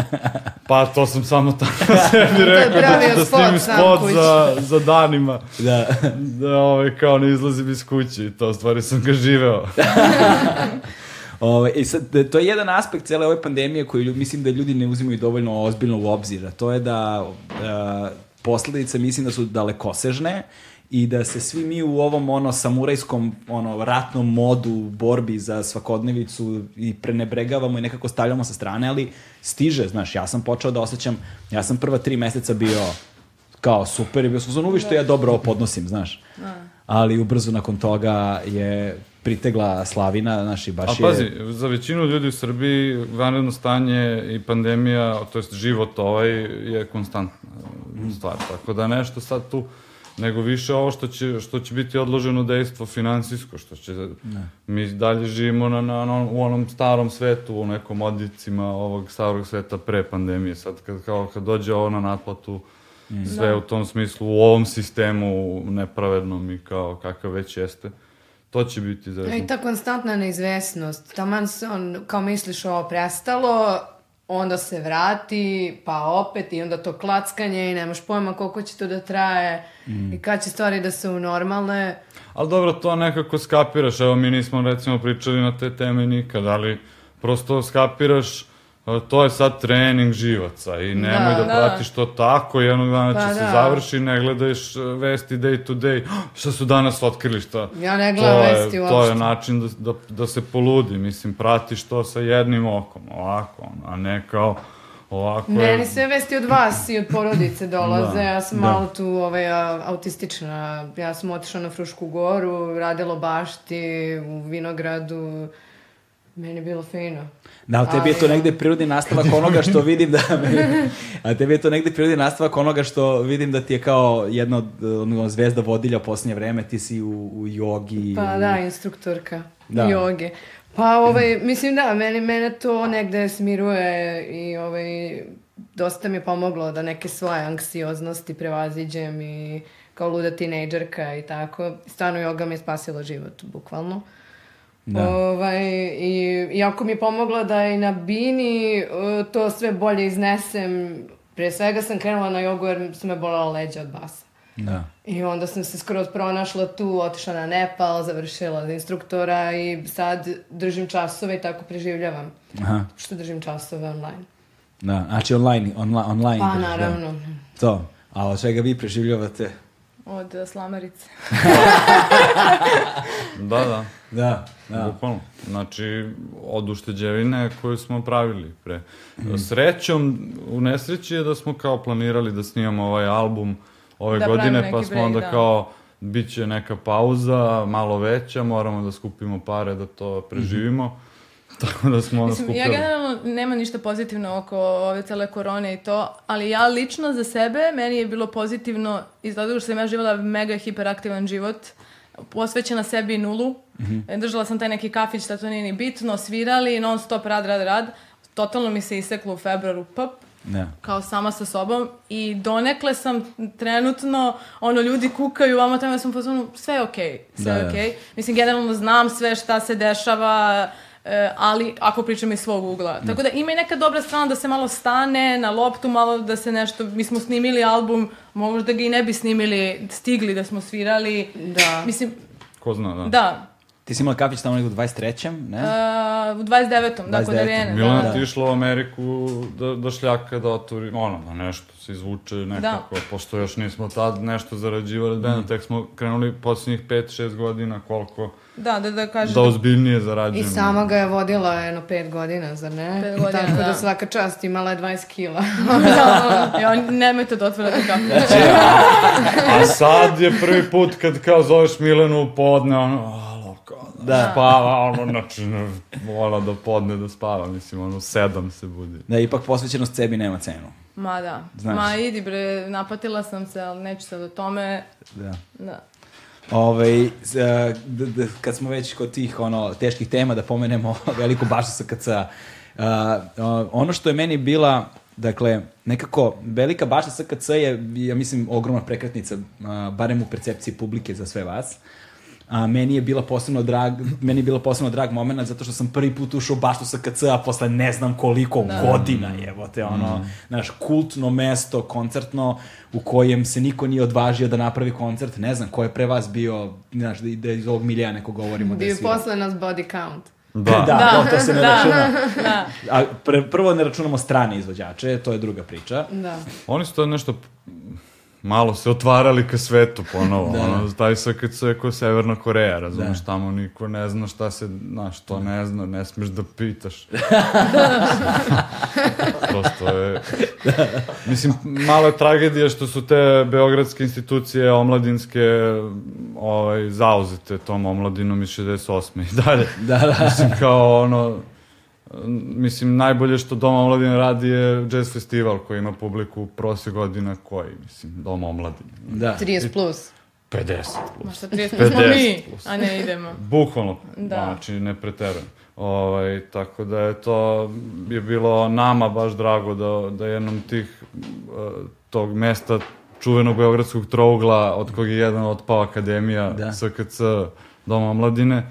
(laughs) pa to sam samo tako (laughs) sebi rekao, da da snimim sam spot za, za danima, da. da ovaj, kao ne izlazim iz kuće i to, stvari sam ga živeo. (laughs) Ove, i sad, e, to je jedan aspekt cele ove pandemije koju lju- mislim da ljudi ne uzimaju dovoljno ozbiljno u obzir, a to je da e, posledice mislim da su dalekosežne i da se svi mi u ovom ono samurajskom ono ratnom modu borbi za svakodnevicu i prenebregavamo i nekako stavljamo sa strane, ali stiže, znaš, ja sam počeo da osjećam, ja sam prva tri meseca bio kao super i bio sam uvi što ja dobro ovo podnosim, znaš. Ali ubrzo nakon toga je pritegla Slavina, znaš, i baš A je... pazi, za većinu ljudi u Srbiji vanredno stanje i pandemija, to jest život ovaj, je konstantna stvar. Tako da nešto sad tu, nego više ovo što će, što će biti odloženo dejstvo finansijsko, što će... Mi dalje živimo na, na, na, u onom starom svetu, u nekom odicima ovog starog sveta pre pandemije. Sad kad, kao, kad dođe ovo na naplatu, sve u tom smislu, u ovom sistemu nepravednom i kao kakav već jeste, to će biti za I ta konstantna neizvesnost. Taman se on, kao misliš ovo prestalo, onda se vrati, pa opet i onda to klackanje i nemaš pojma koliko će to da traje i kad će stvari da se unormalne. Ali dobro, to nekako skapiraš, evo mi nismo recimo pričali na te teme nikad, ali prosto skapiraš to je sad trening živaca i nemoj da, Da, da. pratiš to tako, jednog dana će Pa se da. završi, ne gledaš e, vesti day to day, (gasps) šta su danas otkrili, šta? Ja ne gledam to vesti je, uopšte. To je način da, da, da se poludi, mislim, pratiš to sa jednim okom, ovako, a ne kao ovako. je- Meni sve vesti od vas i od porodice dolaze, Da, ja sam da. malo tu ovaj, autistična. Ja sam otišla na Frušku goru, radila bašti, u vinogradu. Meni je bilo fino. Da, ali tebi je to negde prirodni nastavak onoga što vidim da... (laughs) a tebi je to negde prirodni nastavak onoga što vidim da ti je kao jedna od ono, zvezda vodilja u posljednje vreme, ti si u, u jogi. Pa u... da, instruktorka Da. joge. Pa ovaj, mislim da, meni, mene to negde smiruje i ovaj, dosta mi je pomoglo da neke svoje anksioznosti prevaziđem i kao luda tinejdžerka i tako. Stvarno joga mi je spasila život, bukvalno. Da. Ovaj, i, iako mi je pomogla da i na bini eh, to sve bolje iznesem, pre svega sam krenula na jogu jer su me bolela leđa od basa. Da. I onda sam se skroz pronašla tu, otišla na Nepal, završila za instruktora i sad držim časove i tako preživljavam. Aha, Što držim časove online. da. Znači online, onla, online. Pa držiš, da. naravno. To. A od čega vi preživljavate? Od uh, slamarice. (laughs) Da, da. Da, da. Bukvalno. Znači, od ušteđevine koju smo pravili pre. Srećom, u nesreći je da smo kao planirali da snimamo ovaj album ove Da godine, pa smo break, onda da. kao, bit će neka pauza, malo veća, moramo da skupimo pare da to preživimo. Tako da smo Mislim, skupili. ja generalno nema ništa pozitivno oko ove cele korone i to, ali ja lično za sebe, meni je bilo pozitivno iz razloga što sam ja živjela mega hiperaktivan život, posvećena sebi nulu, držala sam taj neki kafić, da to nije ni bitno, svirali, non stop rad, rad, rad, totalno mi se iseklo u februaru, pop, Da. kao sama sa sobom i donekle sam trenutno, ono, ljudi kukaju, vamo tamo, ja sam u fazonu, sve je okej, sve Da, je da. okej. Mislim, generalno znam sve šta se dešava, e, ali ako pričam iz svog ugla. Tako da ima i neka dobra strana da se malo stane na loptu, malo da se nešto, mi smo snimili album, možda ga i ne bi snimili, stigli da smo svirali. Da. Mislim, Ko zna, da. da, Ti si imala kafić tamo negdje u 23. ne? e, u 29. da, kod 29.. Arijene. Milena da, ti išla u Ameriku da, da šljaka, da otvori, ono, da nešto se izvuče nekako, pošto još nismo tad nešto zarađivali, mm. Mhm. tek smo krenuli posljednjih 5-6 godina, koliko, Da, da, da kažeš da da ozbiljnije I zarađujemo. sama ga je vodila jedno pet godina, zar ne? Pet godina, Tako da. da. svaka čast imala je 20 kila. (laughs) Ja, nemojte da otvarate kafe. A sad je prvi put kad kao zoveš Milenu u podne, ono, alo, kao, da. spava, ono, znači, ne, vola da podne da spava, mislim, ono, sedam se budi. Da, ipak posvećenost sebi nema cenu. Ma da. Znaš. Ma idi bre, napatila sam se, ali neću sad o tome. Da. Da. Ovaj, s- e, d- d- kad smo već kod tih ono, teških tema, da pomenemo (laughs) veliku baštu SKC. Uh, ono što je meni bila, dakle, nekako velika bašta SKC je, ja mislim, ogromna prekretnica, barem u percepciji publike za sve vas. A meni je bila posebno drag, meni je bila posebno drag moment zato što sam prvi put ušao u baštu SKC, a posle ne znam koliko godina jebote, ono, znaš, kultno mesto, koncertno, u kojem se niko nije odvažio da napravi koncert, ne znam, ko je pre vas bio, znaš, da, da iz ovog milija neko govorimo da Bio je je svirao. posle nas body count. Da, Da, Da, to, to se ne (laughs) da. računa. Da. A pre, prvo ne računamo strane izvođače, to je druga priča. Da. Oni su to nešto malo se otvarali ka svetu ponovo, Da. ono, taj SKC je ko Severna Koreja, razumeš, tamo niko ne zna šta se, znaš, to ne zna, ne smeš da pitaš. (laughs) Prosto je... Mislim, malo je tragedija što su te beogradske institucije omladinske ovaj, zauzete tom omladinom iz 68. i dalje. Da, da. Mislim, kao ono, mislim, najbolje što Dom omladine radi je jazz festival koji ima publiku prosje godina koji, mislim, Dom omladine. Da. 30 plus. 50 Ma plus. šta 30 smo 50 mi, plus. a ne idemo. Bukvalno, Da. znači ne preterujem. Ovaj, tako da je to je bilo nama baš drago da, da jednom tih uh, tog mesta čuvenog beogradskog trougla od kog je jedan otpao akademija Da. SKC Doma omladine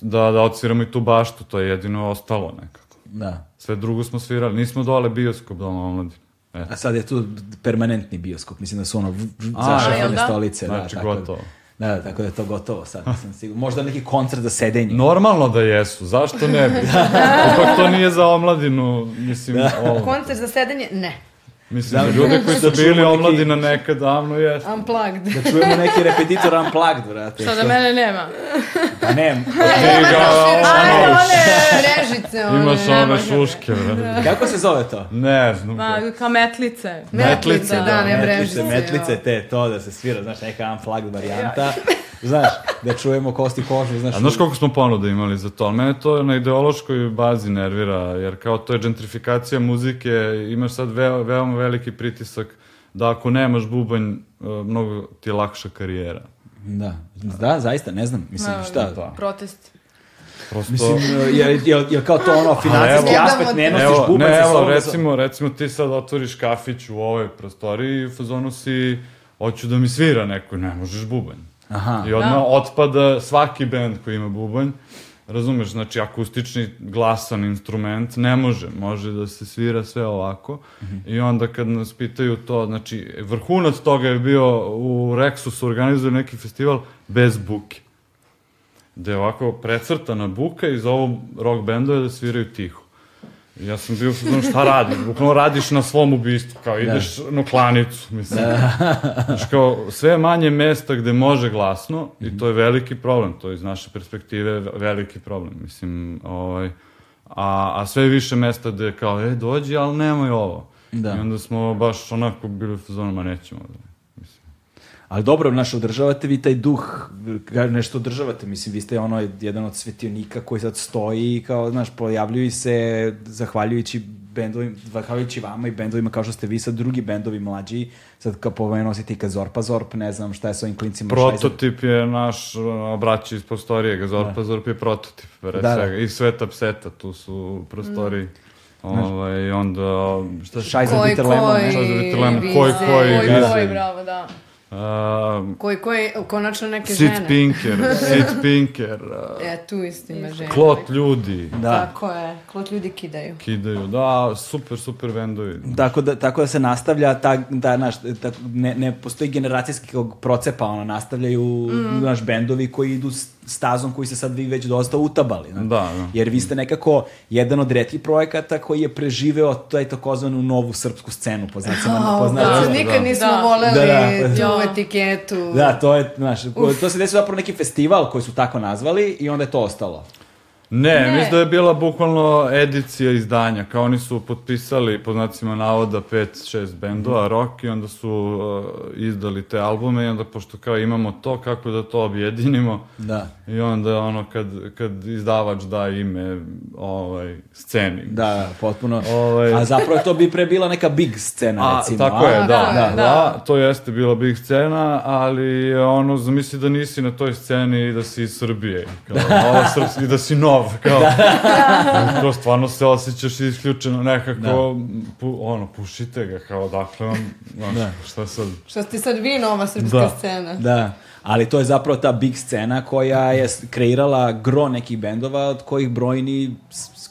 da, da odsviramo i tu baštu, to je jedino ostalo nekako. da. Sve drugo smo svirali, nismo dole bioskop Doma omladine. Eto. A sad je tu permanentni bioskop, mislim da su ono v- v- A, za jel šefene da? stolice. Znači, da, tako da- gotovo. Da, da, tako da je to gotovo sad, nisam siguran. Možda neki koncert za sedenje. Normalno da jesu, zašto ne bi? (laughs) Ipak to nije za omladinu, mislim, ovo. Koncert za sedenje? Ne. Mislim, Da, ljudi koji su da bili čujemo neki- omladina nekad davno jesu. Unplugged. Da čujemo neki repetitor unplugged, brate. Šta da mene nema. Pa ne, (laughs) Ti ga, Ajde, ono, one režice, one. imaš ne one šuške, brate. kako se zove to? Ne znam. Ma, kao metlice. Metlice, Da, da, ne metlice, režice. metlice, te, to da se svira, znaš, neka unplugged varijanta. Znaš, da čujemo kosti kožu, znaš. A znaš koliko smo ponuda imali za to? Ali mene to na ideološkoj bazi nervira, jer kao to je gentrifikacija muzike, imaš sad veo, veoma veliki pritisak da ako nemaš bubanj, e, mnogo ti je lakša karijera. Da, da, zaista, ne znam, mislim, Ma, šta? Da. Protest. Prosto... Mislim, je, je, je kao to ono, financijski evo- aspekt, ne nosiš Evo, bubanj ne, sa evo, sobom. recimo, recimo ti sad otvoriš kafić u ovoj prostoriji i u fazonu si, hoću da mi svira neko, ne možeš bubanj. Aha. I odmah Da. otpada svaki bend koji ima bubanj. Razumeš, znači akustični glasan instrument ne može, može da se svira sve ovako. I onda kad nas pitaju to, znači vrhunac toga je bio u Rexu su organizovali neki festival bez buke. Gde je ovako precrtana buka i za ovo rock bendove da sviraju tiho. Ja sam bio, znam šta radiš, bukvalno radiš na svom ubistvu, kao ideš na klanicu, mislim. (laughs) Znaš, kao, sve je manje mesta gde može glasno i to je veliki problem, to je iz naše perspektive ve- veliki problem, mislim, ovaj, a, a sve više mesta gde kao, e, dođi, ali nemoj ovo. Da. I onda smo baš onako bili u fazonu, ma nećemo. Da. Ali dobro, znaš, održavate vi taj duh, nešto održavate, mislim, vi ste ono jedan od svetionika koji sad stoji i kao, znaš, pojavljuju se zahvaljujući bendovima, zahvaljujući vama i bendovima kao što ste vi sad drugi bendovi mlađi, sad kao pomenuo si ti ka Zorpa Zorp, ne znam šta je s ovim klincima. šta Prototip je naš braći iz prostorije, Gazorpa Zorp je prototip, pre Da, da. svega. I Sveta Pseta, tu su prostoriji. Ovaj, i onda, šta Šaj za Koji, Bitter Lemon, koji, ne? Šta za Bitter Lemon? vize. Koji, koji, Oj, vize. oj, bravo, da. A, Koji, koji, konačno neke Sid žene. Pinker, (laughs) Sid Pinker, a, E, tu isto ima žene. Klot ljudi, Da. Tako je, klot ljudi kidaju. kidaju, da, super, super bendovi. Tako da, tako da se nastavlja, ta, da, znaš, ta, ne, ne postoji generacijskog procepa, ono, nastavljaju Mm. naš bendovi koji idu s stazom koji se sad vi već dosta utabali. Da, da. Jer vi ste nekako jedan od retkih projekata koji je preživeo taj takozvanu novu srpsku scenu, po znacima, po Da, znacima. nikad nismo Da. voleli Da, da. tu Ja. etiketu. Da, to je, znaš, to se desilo zapravo neki festival koji su tako nazvali i onda je to ostalo. Ne, Ne. mislim da je bila bukvalno edicija izdanja, kao oni su potpisali, po znacima navoda, 5-6 bendova, rock, i onda su uh, izdali te albume, i onda, pošto kao imamo to, kako da to objedinimo, Da. i onda ono, kad, kad izdavač da ime ovaj, sceni. Da, potpuno. Ovaj- A zapravo to bi pre bila neka big scena, A, recimo. tako a? je, da, Da, da, da, da. to jeste bila big scena, ali ono, zamisli da nisi na toj sceni i da si iz Srbije, kao, (laughs) nova srpska, i da si nov, (laughs) kao, kao stvarno se osjećaš isključeno nekako, pu, ono, pušite ga, kao, dakle vam, znaš, Da. šta sad, Što ste sad vi nova srpska Da. scena. Da, ali to je zapravo ta big scena koja je kreirala gro nekih bendova od kojih brojni,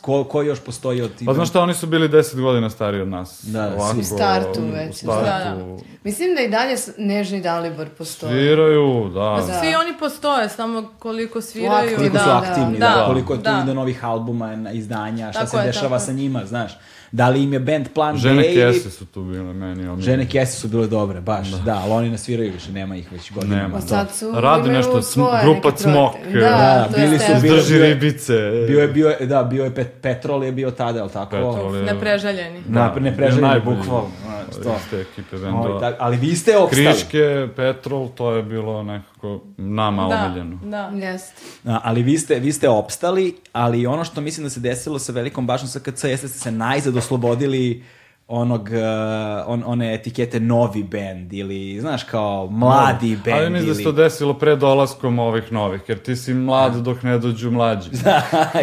ko, ko još postoji od tih Pa znaš šta, oni su bili 10 godina stariji od nas. Da, ovako, u startu već, U startu. da. Mislim da i dalje Nežni Dalibor postoji. Sviraju, da. Pa Da. Svi oni postoje, samo koliko sviraju. koliko da, su aktivni, da, da, koliko je tu da. ide novih albuma, izdanja, šta Tako se je, dešava tako sa njima, znaš. Da li im je band plan Žene B ili... kese su tu bile meni omiljene. Žene kese su bile dobre, baš, da, ali oni ne sviraju više, nema ih već godinama. Nema. Pa sad su Radi imaju nešto, svoje grupa Cmok, projekte. da, Da, to bili su bili- Drži ribice. Bio je, bio je, da, bio je pet, Petrol je bio tada, jel tako? Petrol je- Nepreželjeni. Na, ne preželjeni, najbolji bukvalno. znaš, to. Iz te ekipe Ovaj, bendova. tak- ali vi ste opstali. Kriške, Petrol, to je bilo nekako nama Da, omiljeno. da. Jeste. A, ali vi ste, vi ste opstali, ali ono što mislim da se desilo sa velikom bašom SKC jeste da ste se najzad oslobodili onog, uh, on, one etikete novi bend ili, znaš, kao mladi bend Ali mislim da se to ili... desilo pre dolaskom ovih novih, jer ti si mlad dok ne dođu mlađi. (laughs)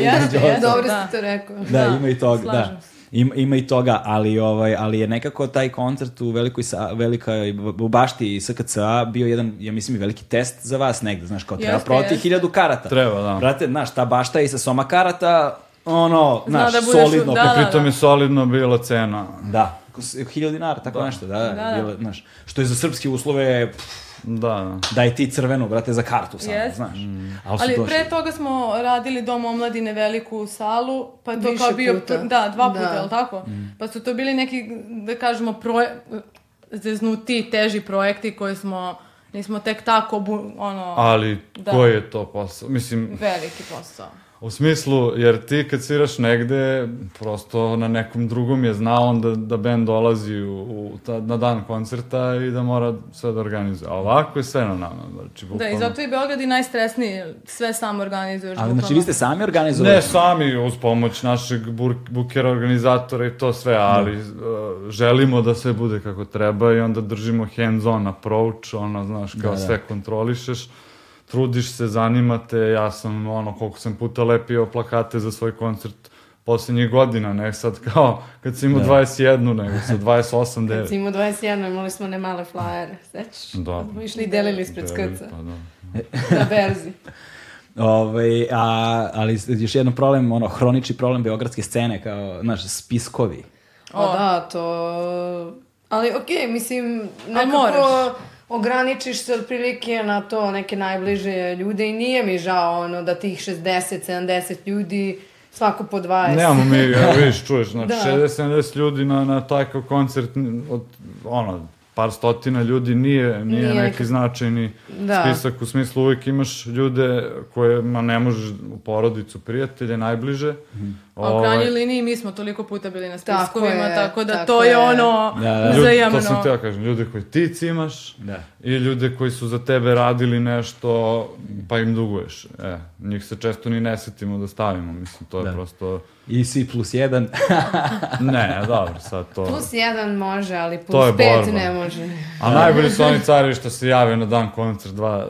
Jeste, jeste, Dobro da. ste to rekao. Da, Da, ima i toga, da. slažem se. Ima, ima i toga, ali ovaj ali je nekako taj koncert u velikoj sa, velikoj u bašti SKC-a bio jedan ja mislim i veliki test za vas negde, znaš, kao treba Jeste, prodati jeste. hiljadu karata. Treba, da. Brate, znaš, ta bašta i sa soma karata ono, Zna znaš, da budeš solidno. da, da. Pritom je solidno bila cena. Da, hiljadu dinara, tako nešto, da, da, Da, da. bilo, znaš, što je za srpske uslove, pff, Da, da. daj ti crvenu, brate, za kartu samo, Jest. znaš. Ali su Ali došli. pre toga smo radili Dom omladine veliku salu, pa je to Više kao bio, puta. da, dva puta, Da. je li tako? Mm. Pa su to bili neki, da kažemo, proje, zeznuti, teži projekti koje smo, nismo tek tako, bu, ono, Ali Da. koji je to posao? Mislim, veliki posao. U smislu, jer ti kad sviraš negde, prosto na nekom drugom je znao on da, da band dolazi u, u ta, na dan koncerta i da mora sve da organizuje. A ovako je sve na nama. Znači, Da, i bukvalno- zato je Beograd i najstresniji, sve sam organizuješ. Ali znači bukvalno. vi ste sami organizovali? Ne sami uz pomoć našeg bur- bukera organizatora i to sve, ali uh, želimo da sve bude kako treba i onda držimo hands-on approach, ono, znaš, kao Da, da. sve kontrolišeš, trudiš se, zanimate, ja sam, ono, koliko sam puta lepio plakate za svoj koncert posljednjih godina, ne sad kao kad sam imao Da. 21, nego sa 28, Kad 9. si imao 21, imali smo ne male flajere, sećaš? Da. Smo išli i delili ispred skrca pa da. na berzi. (laughs) Ovaj, a, ali još jedan problem, ono, hronični problem beogradske scene, kao, znaš, spiskovi. O, da, to... Ali okej, mislim, nekako moraš. Ograničiš se otprilike na to neke najbliže ljude i nije mi žao ono da tih 60-70 ljudi svako po 20. Nemamo mi, (laughs) evo vidiš, čuješ, znači Da. 60-70 ljudi na, na takav koncert, od, ono, par stotina ljudi nije, nije, Nije neki značajni Da. spisak, u smislu uvijek imaš ljude kojima ne možeš u porodicu, prijatelje, najbliže. A u Ovaj, krajnjoj liniji mi smo toliko puta bili na Tako spiskovima, je, tako da tako to je je. ono Da, da. ljudi, uzajamno. to sam teo kažem, ljude koji ti cimaš Da. i ljude koji su za tebe radili nešto, pa im duguješ. E, njih se često ni ne setimo da stavimo, mislim, to je Da. prosto... I svi plus jedan. (laughs) Ne, dobro, sad to... Plus jedan može, ali To plus je pet borba. ne može. A najbolji su oni cari što se jave na dan koncert dva,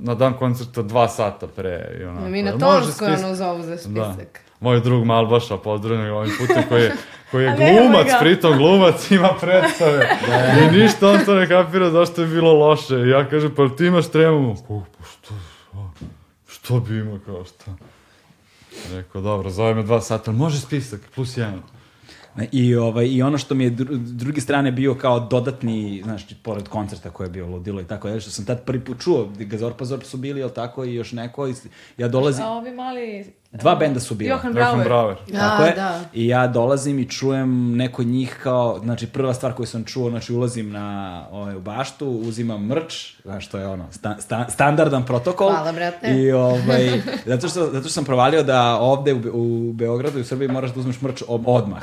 na dan koncerta dva sata pre. I onako. Mi na spis- ono zovu za Da. Moj drug Malbaša, pozdravljam ovim putem, koji je, (laughs) koji je glumac, pritom glumac, ima predstave. I ništa on to ne kapira zašto je bilo loše. I ja kažem, pa ti imaš tremu? Pa što, što, što bi imao kao što? Rekao, dobro, zove me dva sata, može spisak, plus jedan. I, ovaj, I ono što mi je dru, s druge strane bio kao dodatni, znaš, pored koncerta koje je bio ludilo i tako dalje, što sam tad prvi put čuo, Gazor pa Zor su bili, jel tako, i još neko, i ja dolazim, A ovi mali... dva benda su bila. Johan Johan Brauer. Brauer. Tako je. da. I ja dolazim i čujem neko njih kao, znači prva stvar koju sam čuo, znači ulazim na ovaj, u baštu, uzimam mrč, znaš što je ono, sta, sta, standardan protokol. Hvala, brate. I ovaj, (laughs) zato što, zato što sam provalio da ovde u, Be- u Beogradu i u Srbiji moraš da uzmeš mrč od- odmah.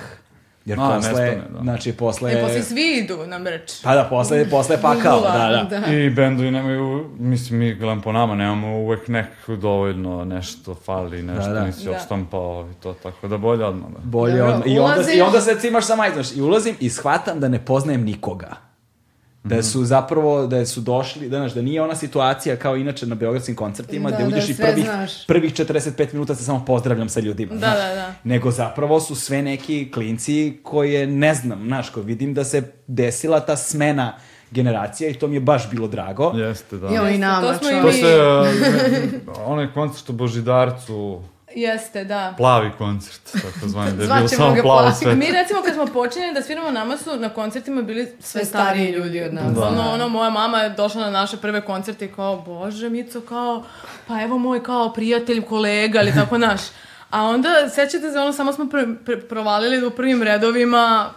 Jer A, posle, nestane, da. znači posle... E, posle svi idu na mrč. Pa da, posle, posle pakao, da, da. I bendovi nemaju, mislim, mi gledam po nama, nemamo uvek nekako dovoljno, nešto fali, nešto Da, da. nisi Da. odštampao i to, tako da bolje odmah. Da. Bolje Dobro, odmah. I onda, ulaziš- I onda se cimaš sa majzom. I ulazim i shvatam da ne poznajem nikoga. Da su zapravo, da su došli, da, znaš, da nije ona situacija kao inače na beogradskim koncertima, Da, da, da, uđeš i sve prvih, znaš. prvih 45 minuta se samo pozdravljam sa ljudima. Da, znaš. da, da. Nego zapravo su sve neki klinci koje ne znam, znaš, ko vidim da se desila ta smena generacija i to mi je baš bilo drago. Jeste, da. Jo, i nama, To smo i čovječe. To mi- se, uh, onaj koncert u Božidarcu, Jeste, da. plavi koncert, tako zvani, da je bilo samo plavo sve. Mi recimo kad smo počinjeli da sviramo nama su na koncertima bili sve, Sve stariji ljudi. od nas. Ono, Da. ono, moja mama je došla na naše prve koncerte i kao, bože Mico, kao, pa evo moj kao prijatelj, kolega ili tako naš. A onda, sećate se, ono, samo smo pr pr provalili u prvim redovima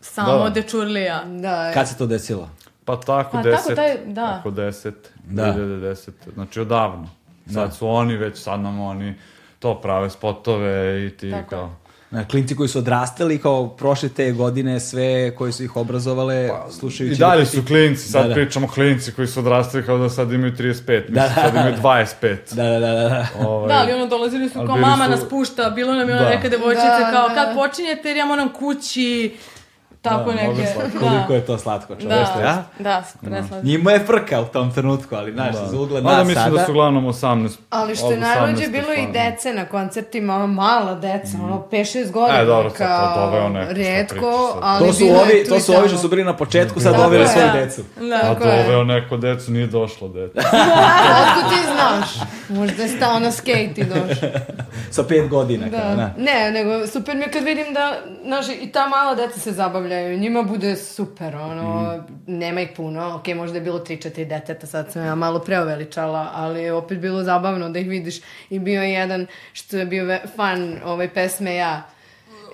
samo Da. dečurlija. Da, Kad se to desilo? Pa tako, Pa 10. tako taj- da. Tako 10, Da. 2010. Znači odavno. Sad Da. su oni već, sad nam oni to prave spotove i ti Tako kao... Na, klinci koji su odrastali kao prošle te godine, sve koji su ih obrazovale, slušajući... I dalje da- su klinci, sad Da, da. pričamo klinci koji su odrastali kao da sad imaju 35, mislim Da, da. sad imaju 25. Da, da, da, da. da. Ovaj, Da, ali ono, dolazili su kao mama su- nas pušta, bilo nam je ona Da. neka devojčica Da, kao, da. kad počinjete jer ja moram kući, tako Da, neke. slatko. Koliko je to slatko, čovešte, Da, ja? da, preslatko. Njima je frka u tom trenutku, ali znaš, Da. za ugled Mada nas mislim sada... da su uglavnom 18. Ali što je najluđe 18 bilo i dece na koncertima, ono mala deca, ono 5-6 godina, E, dobro, sad to doveo neko, redko, ali To su bilo je ovi, to su ovi što su bili na početku, sad doveli svoju Da. decu. Da. A doveo neko decu, nije došlo deca. (laughs) Otkud ti znaš? Možda je stao na skate i došao. Sa pet godina. Kao, Da. da. Ne, nego super mi je kad vidim da, znaš, i ta mala deca se zabavljaju. Zabavljaju, njima bude super, ono, Mhm. nema ih puno, ok, možda je bilo 3-4 deteta, sad sam ja malo preoveličala, ali je opet bilo zabavno da ih vidiš i bio je jedan što je bio fan ove pesme ja.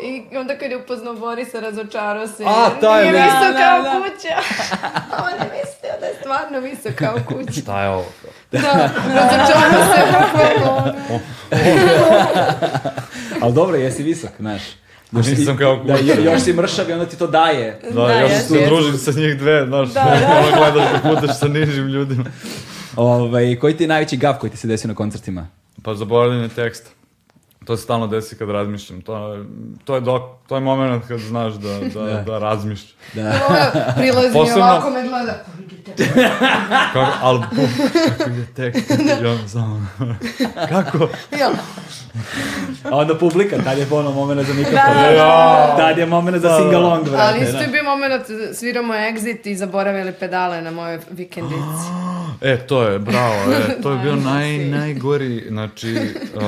I onda kad je upoznao Borisa, razočarao se. A, taj Nije lik. visok Da, kao da, da. kuća. (laughs) On je mislio da je stvarno visok kao kuća. Šta je ovo? Da, razočarao se. (laughs) Ali dobro, jesi visok, znaš. Još si- Nisam kao da, kuća. jo- još si mršav i onda ti to daje. Da, Da, još se družim sa njih dve, znaš, da, ono gledaš da putaš sa nižim ljudima. Ovaj, koji ti je najveći gav koji ti se desio na koncertima? Pa zaboravljanje teksta. To se stalno desi kad razmišljam. To, je- to, je, dok, to je moment kad znaš da, (laughs) da, da. razmišljaš. Da. Prilazi Posebno- ovako me gleda. (laughs) Kako, ali buf, kako je tekst. I on samo, (laughs) kako? Ja, A onda publika, tad je ono moment za mikrofon. Da, da. Tad je moment za singalong, brate. ali isto da. je bio moment, sviramo exit i zaboravili pedale na mojoj vikendici. (gasps) E, to je, bravo, e, to je bio Da, naj, najgori, znači, uh,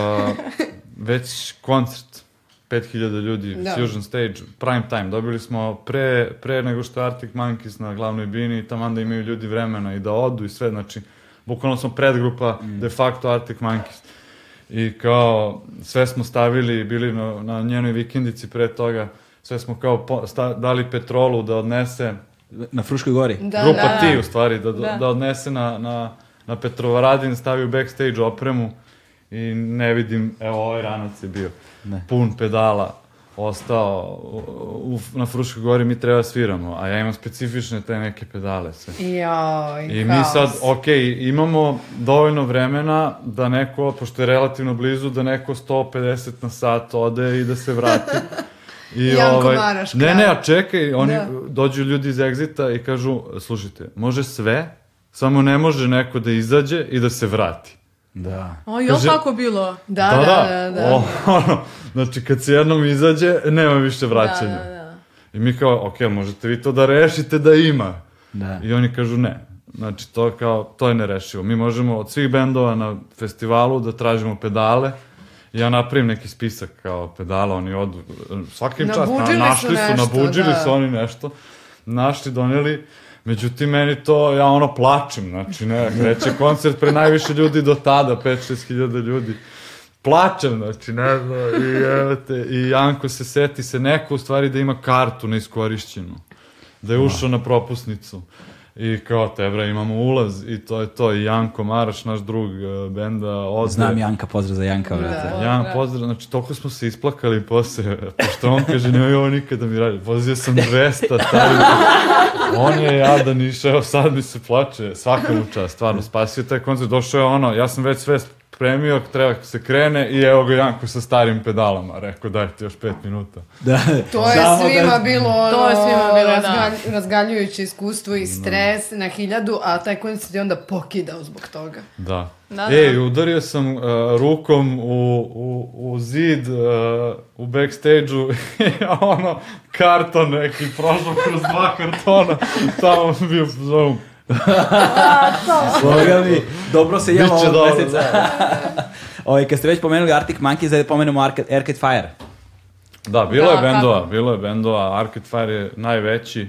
već koncert, 5000 ljudi, Da. Fusion Stage, prime time, dobili smo pre, pre nego što je Arctic Monkeys na glavnoj bini, tamo da imaju ljudi vremena i da odu i sve, znači, bukvalno smo predgrupa, de facto Arctic Monkeys. I kao, sve smo stavili, bili na, na njenoj vikendici pre toga, sve smo kao po, sta, dali Petrolu da odnese Na Fruškoj gori. Da, grupa da. ti u stvari, da, da. Da. da odnese na, na, na Petrovaradin, stavi u backstage opremu i ne vidim, evo ovaj ranac je bio Ne. pun pedala, ostao u, u, na Fruškoj gori, mi treba sviramo, a ja imam specifične te neke pedale sve. Joj, I mi sad, ok, imamo dovoljno vremena da neko, pošto je relativno blizu, da neko 150 na sat ode i da se vrati. (laughs) I Janko Maraš, ne, ne, a čekaj, oni Da. dođu ljudi iz Exita i kažu, slušajte, može sve, samo ne može neko da izađe i da se vrati. Da. O, je li tako bilo? Da, da, da, da. O, ono, znači, kad se jednom izađe, nema više Da, vraćanja. da, da. I mi kao, ok, možete vi to da rešite da ima. Da. I oni kažu ne. Znači, to, kao, to je nerešivo. Mi možemo od svih bendova na festivalu da tražimo pedale. Ja napravim neki spisak kao pedala, oni odu, svakim čast, na, našli su, nešto, nabuđili da. su oni nešto, našli, doneli, međutim, meni to, ja ono plačem, znači, ne, kreće koncert pre najviše ljudi do tada, 5-6 hiljada ljudi, plačem, znači, ne znam, i, evo te, i Janko se seti se neko u stvari da ima kartu neiskorišćenu, da je ušao na propusnicu. I kao, tebra, imamo ulaz i to je to. I Janko Maraš, naš drug uh, benda, ode. Znam Janka, pozdrav za Janka, brate. Da. Jan, pozdrav, znači, toliko smo se isplakali posle, pošto on kaže, nemoj ovo nikada mi radi. Vozio sam 200, stari. On je jadan išao, sad mi se plače, svaka mu čast, stvarno, spasio taj koncert, došao je ono, ja sam već sve spremio, treba se krene i evo ga Janko sa starim pedalama, rekao dajte još pet minuta. (laughs) Da. To je Samo svima da- bilo ono, To je svima bilo, da. razgalj- razgaljujuće iskustvo i stres na hiljadu, a taj koncert je onda pokidao zbog toga. Da. Da, Ej, da. udario sam uh, rukom u, u, u zid uh, u backstage-u (laughs) i ono, karton neki prošao kroz dva kartona, tamo bio zonu. Boga mi, dobro se jelo Biće ovog dobro, meseca. (laughs) Ovaj, kad ste već pomenuli Arctic Monkeys, da pomenemo Arcade, Arcade Fire. Da, bilo Da, je bendova, kako? bilo je bendova, Arcade Fire je najveći,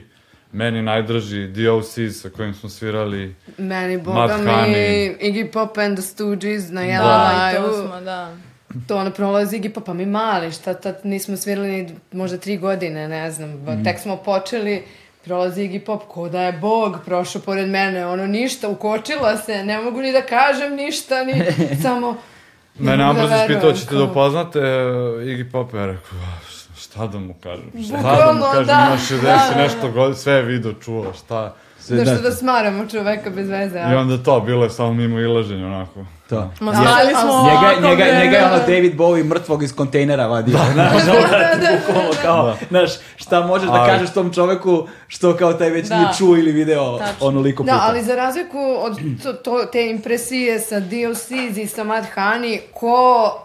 meni najdrži, DOC sa kojim smo svirali, Meni, boga mi. Iggy Pop and the Stooges na Da, Yellow i to smo, da. To ono prolazi Iggy Pop, pa mi mali, šta tad nismo svirali ni možda tri godine, ne znam, Mhm. tek smo počeli, prolazi Iggy Pop, ko da je Bog prošao pored mene, ono ništa, ukočila se, ne mogu ni da kažem ništa, ni (laughs) samo... ne Mene mogu da verujem, ćete da upoznate uh, Iggy Pop, ja rekao, "Ah, šta da mu kažem, šta da mu Bukvalno, kažem, da. ima 60 Da, da, nešto godina, sve je video, čuo, šta. Da što da smaramo čoveka bez veze, I a? onda to, bilo je samo mimo ilaženja, onako. To. Ma Da, stali smo Njega, ovako, njega, njega je da. ono David Bowie mrtvog iz kontejnera vadio. Znaš, ono, bukvalno kao, znaš, šta možeš da Ali- kažeš tom čoveku što kao taj već Da. nije čuo ili video Tačno. onoliko puta. Da, ali za razliku od to, to, te impresije sa DLCs i sa Mad Honey, ko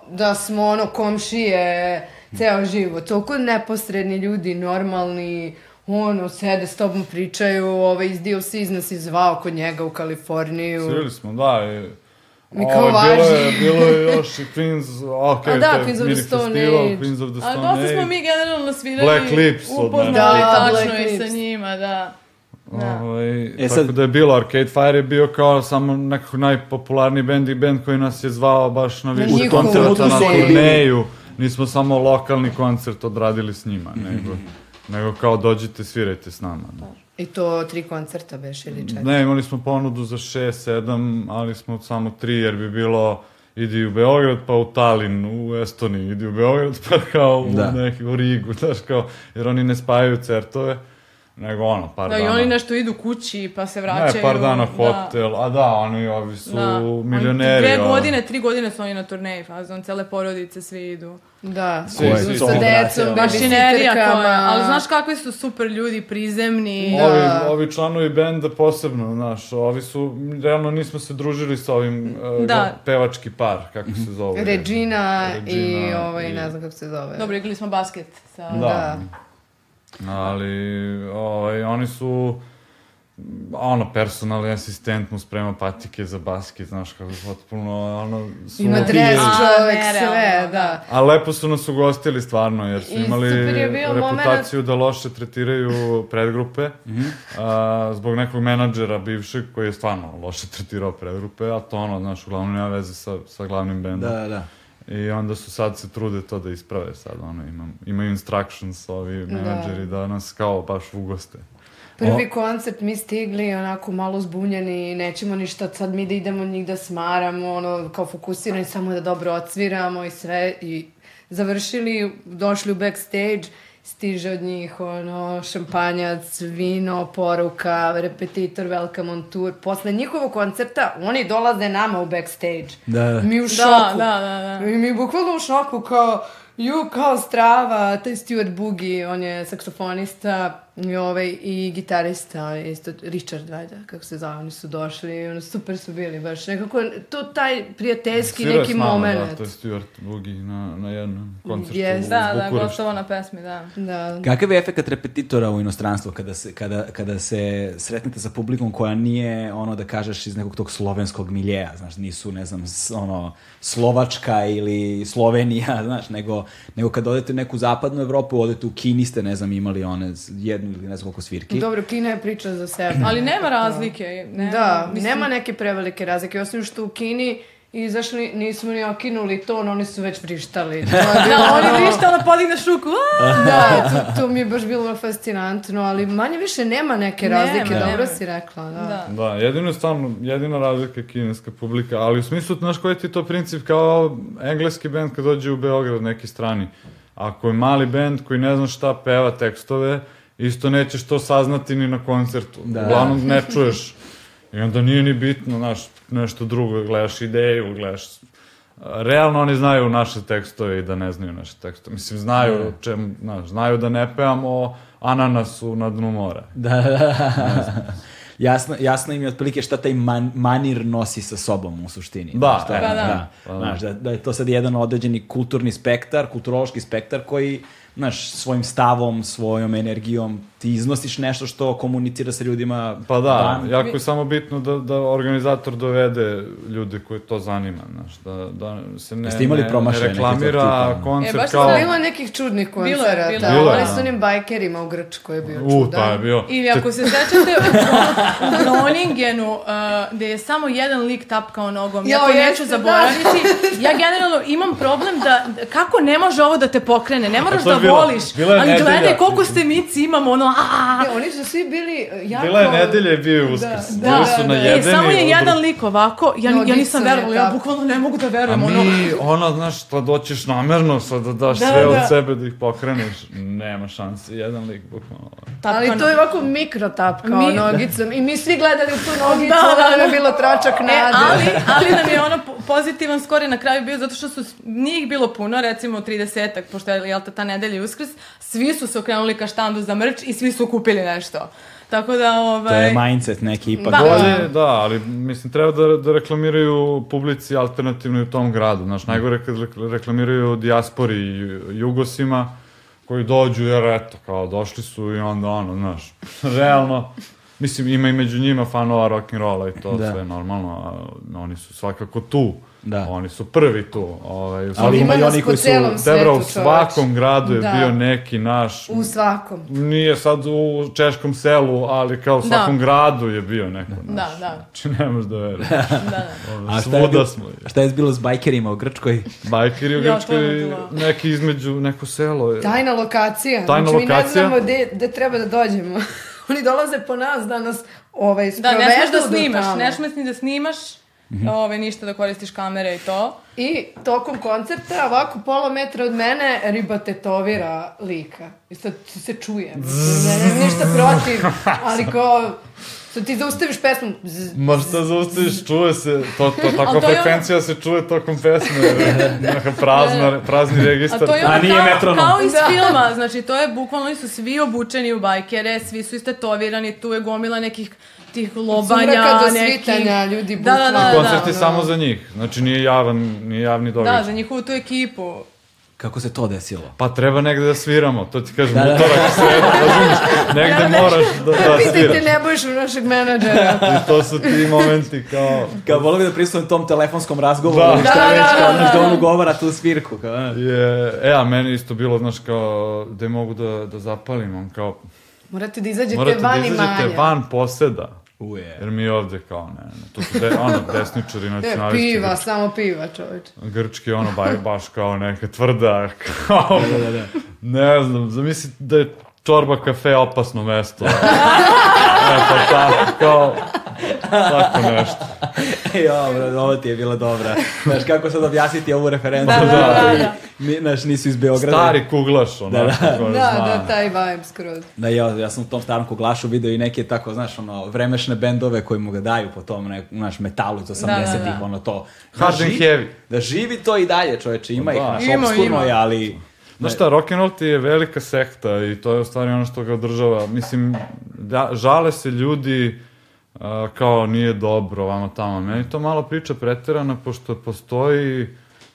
da smo ono komšije ceo život. Toliko neposredni ljudi, normalni, ono, sede s tobom pričaju, ovaj iz DLCs nas je zvao kod njega u Kaliforniju. Svirali smo, da, i, Mi kao Ovo, bilo, važi. je, bilo je još i Queens, ok, A da, Queens of the Stone Age. Queens of the A Stone dosta smo Age. mi generalno svirali, Black Lips od upoznali mene. Da, tačno Black i sa njima, da. Da. Ovaj, E tako sad- da je bilo, Arcade Fire je bio kao samo nekako najpopularniji bend i bend koji nas je zvao baš na više koncerta na turneju. Nismo samo lokalni koncert odradili s njima, nego, nego kao dođite, svirajte s nama. ne. I to tri koncerta beš ili četiri. Ne, imali smo ponudu za 6, 7, ali smo samo 3 jer bi bilo idi u Beograd, pa u Talin, u Estoniji, idi u Beograd, pa kao u, Da. neki, u Rigu, znaš kao, jer oni ne spajaju certove, nego ono, par Da, i dana. oni nešto idu kući pa se vraćaju. Ne, par dana da. hotel, a da, oni ovi su Da. Oni milioneri. Dve ono. godine, tri godine su oni na turneji, fazon, cele porodice, svi idu. Da, Svi, Idu svi sa to. decom, Mašinerija koja, babysitterkama. ali znaš kakvi su super ljudi, prizemni. Da. Ovi, ovi članovi benda posebno, znaš, ovi su, realno nismo se družili sa ovim uh, Da. pevački par, kako se zove. Regina, i Regina ovaj, i- ne znam kako se zove. Dobro, igrali smo basket. Sa... Da. Ali, ovaj, oni su, ono, personalni asistent mu sprema patike za basket, znaš, kako potpuno, ono, su Ima dres A, čovek, sve, da. da. A lepo su nas ugostili stvarno, jer su I imali reputaciju da loše tretiraju predgrupe, a, zbog nekog menadžera bivšeg koji je stvarno loše tretirao predgrupe, a to ono, znaš, uglavnom nema veze sa, sa glavnim bendom. Da, da. I onda su sad se trude to da isprave sad, ono, imam, imaju instructions ovi menadžeri da. nas kao baš ugoste. Prvi koncert mi stigli onako malo zbunjeni, nećemo ništa sad mi da idemo njih da smaramo, ono kao fokusirani samo da dobro odsviramo i sve i završili, došli u backstage, stiže od njih ono šampanjac, vino, poruka, repetitor, welcome on tour. Posle njihovog koncerta oni dolaze nama u backstage. Da, da. Mi u Da, šoku. da, da, da. I mi bukvalno u šoku kao, ju, kao strava, taj Stuart Boogie, on je saksofonista i, ovaj, i gitarista, isto Richard, vajda, kako se zove, oni su došli, i ono, super su bili, baš nekako, to taj prijateljski Svirao je neki s nama, moment. Da, to je Stuart Boogie na, na jednom koncertu Yes. u Da, da, Bukureštu. gotovo na pesmi, da. Da. Kakav je efekt repetitora u inostranstvu kada se, kada, kada se sretnete sa publikom koja nije ono da kažeš iz nekog tog slovenskog miljeja, znaš, nisu, ne znam, s- ono, Slovačka ili Slovenija, (laughs) znaš, nego, nego kad odete u neku zapadnu Evropu, odete u Kini ste, ne znam, imali one z- jednu ili ne znam koliko svirki. Dobro, Kina je priča za sebe. Ali nema razlike. Nema, da, mislim- nema neke prevelike razlike, osim što u Kini izašli, nismo ni okinuli ton, oni su već vrištali. (laughs) Da, oni ništa, ono podigneš ruku! Da, to, to mi je baš bilo fascinantno, ali manje više nema neke Nema, razlike, nema. dobro si rekla, da. Da. Da, jedino je stvarno, jedina razlika je kineska publika, ali u smislu, znaš koji ti to princip kao engleski band kad dođe u Beograd neki strani. Ako je mali band koji ne zna šta peva tekstove, isto nećeš to saznati ni na koncertu. Da. Uglavnom ne čuješ. I onda nije ni bitno, znaš, nešto drugo, gledaš ideju, gledaš... Realno oni znaju naše tekstove i da ne znaju naše tekstove. Mislim, znaju, čem, znaš, znaju da ne pevamo ananasu na dnu mora. Da, da, da. jasno, jasno im je otprilike šta taj man, manir nosi sa sobom u suštini. Da, Znaš, to je- e, Pa da. da. Pa da. Znaš, da, da je to sad jedan određeni kulturni spektar, kulturološki spektar koji naš, svojim stavom, svojim energijo ti iznosiš nešto što komunicira sa ljudima. Pa da, van- jako je samo bitno da, da organizator dovede ljude koje to zanima, znaš, da, da se ne, Jeste imali ne, ne reklamira koncert E, baš kao... Bilo je nekih čudnih Bilo je, koncerata. bilo je. Bilo je, da. su onim bajkerima u Grčkoj je bio U, čudan. taj je bio. Ili ako se sećate u, (laughs) Gro- u Groningenu, uh, gde je samo jedan lik tapkao nogom, ja to neću da. zaboraviti, ja generalno imam problem da, kako ne može ovo da te pokrene, ne moraš da voliš, ali gledaj koliko ste mici imamo, ono, (laughs) Ne, oni su svi bili jako... Bila je nedelja i bio je uskrs. Da, da, su da. najedeni. E, samo je jedan lik ovako, ja, ja Nogicu nisam verovala, ja bukvalno ne mogu da A verujem, ono, mi, ono, znaš, šta doćeš namerno sad da daš Da, sve da. od sebe da ih pokreneš. Nema šanse, jedan lik, bukvalno. Ali tapkano. to je ovako mikro tapkao Mi- nogicom i mi svi gledali tu (laughs) nogicu, Da, da, da, je da. bilo tračak E, nade. ali, (laughs) ali nam je ono po- pozitivan skor na kraju bio zato što su, nije ih bilo puno, recimo 30-ak, pošto je jel, ta nedelja i uskrs, svi su se okrenuli ka štandu za mrč i svi su kupili nešto. Tako da, ovaj... To je mindset neki ipak. Da. Bolje, da, ali mislim treba da, da reklamiraju publici alternativno i u tom gradu. Znaš, najgore kad rek- reklamiraju dijaspori i jugosima koji dođu jer eto, kao došli su i onda ono, znaš, (laughs) realno Mislim, ima i među njima fanova rock'n'rolla i to Da. sve normalno, a oni su svakako tu. Da. Oni su prvi tu. Ovaj, Ali ima i oni koji su- svetu, u čoveč. svakom gradu je Da. bio neki naš, U svakom. nije sad u češkom selu, ali kao u Da. svakom gradu je bio neko naš. Da, da. Znači, ne možeš da veruješ. Da, da. A šta je, bilo, smo. šta je bilo s bajkerima u Grčkoj? Bajkeri u Ja, Grčkoj, je bilo. neki između, neko selo. je. Tajna lokacija. Tajna znači, mi ne lokacija. znamo gde, gde treba da dođemo. (laughs) Oni dolaze po nas da nas ovaj, Da, ne smeš da snimaš, ne smeš ni da snimaš, ove, ništa da koristiš kamere i to. I tokom koncerta, ovako pola metra od mene, riba tetovira lika. I sad se čuje. Ne, ništa protiv, ali kao... Sad ti zaustaviš pesmu. zzz, Ma šta zaustaviš, čuje se, to, to, (laughs) takva ono- frekvencija se čuje tokom pesme, (laughs) neka prazna, prazni A registar. to je A nije kao, metronom. kao iz Da. filma, znači to je bukvalno, oni su svi obučeni u bajkere, svi su istetovirani, tu je gomila nekih tih lobanja, sumraka do nekih... svitanja, ljudi Da, da, da, bukvalno. da. Koncert je ono. samo za njih, znači nije javan, nije javni događaj. Da, za njihovu tu ekipu. Kako se to desilo? Pa treba negde da sviramo, to ti kažem, Da, da. utorak sreda, razumiješ, negde moraš da, da Pitajte sviraš. Nebojšu našeg menadžera. I to su ti momenti kao... Kao volio bi da prisutujem tom telefonskom razgovoru, Da. šta Da, već, da, kao, da, znaš, da da. on ugovara tu svirku. Kao. Je, e, a meni isto bilo, znaš, kao, gde mogu da, da zapalim, on kao, Morate da izađete morate van da izađete van poseda. Uje. Jer mi ovde kao, ne, ne, tu su de, ono, desničari, (laughs) E, nacionalisti. piva, grčki. samo piva, čoveč. Grčki, ono, baj, baš kao neka tvrda, kao, Da, da, da. ne znam, zamisli da je čorba kafe opasno mesto. (laughs) e, pa tako, kao, tako nešto. (laughs) jo, bro, ovo ti je bila dobra. Znaš, kako sad objasniti ovu referencu? Da, da, da, da. Znaš, nisu iz Beograda. Stari kuglaš, onako, Da, Da, zna. da, taj vibe skroz. Da, ja, ja sam u tom starom kuglašu video i neke tako, znaš, ono, vremešne bendove koji mu ga daju po tom, ne, naš metalu iz 80-ih, da, da. ono to. Hard Da and živi- heavy. Da živi to i dalje, čoveče, ima ih, Da. znaš, Ima, obskurno ima. je, ali... Znaš šta, rock'n'roll ti je velika sekta i to je u stvari ono što ga održava. Mislim, da, žale se ljudi a, kao nije dobro vamo tamo. Meni to malo priča preterana, pošto postoji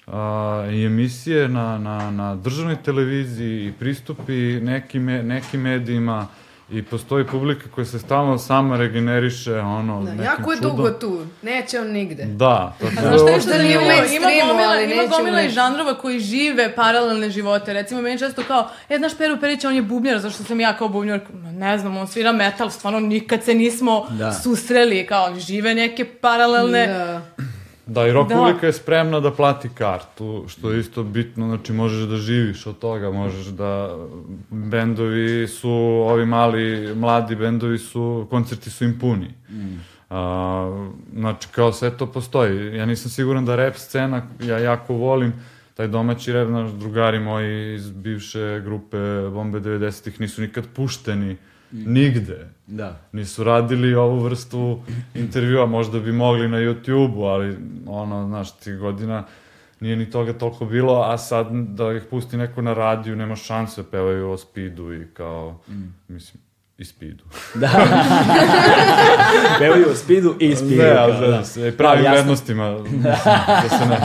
a, i emisije na, na, na državnoj televiziji i pristupi nekim, nekim medijima i postoji publika koja se stalno sama regeneriše, ono, Da, nekim jako je čudom. dugo tu. Neće on nigde. Da, to A znaš šta je što nije u? Ima mainstreamu, gomila, ali ima neće gomila i žanrova koji žive paralelne živote. Recimo, meni često kao, e, znaš Peru Perića, on je bubnjar, zašto sam ja kao bubnjar? Ne znam, on svira metal, stvarno nikad se nismo Da. susreli, kao, žive neke paralelne... Da. Da, i rock Da. je spremna da plati kartu, što je isto bitno, znači možeš da živiš od toga, možeš da bendovi su, ovi mali, mladi bendovi su, koncerti su im puni. A, znači, kao sve to postoji. Ja nisam siguran da rap scena, ja jako volim taj domaći rap, naš drugari moji iz bivše grupe Bombe 90-ih nisu nikad pušteni nigde Da. nisu radili ovu vrstu intervjua, možda bi mogli na YouTube-u, ali ono, znaš, tih godina nije ni toga toliko bilo, a sad da ih pusti neko na radiju, nema šanse, pevaju o speedu i kao, mislim, i speedu. (laughs) (laughs) Pevaju o speedu i speedu. ne, kao, ali da. da. pravim Da, jasno. vrednostima, mislim, da se ne...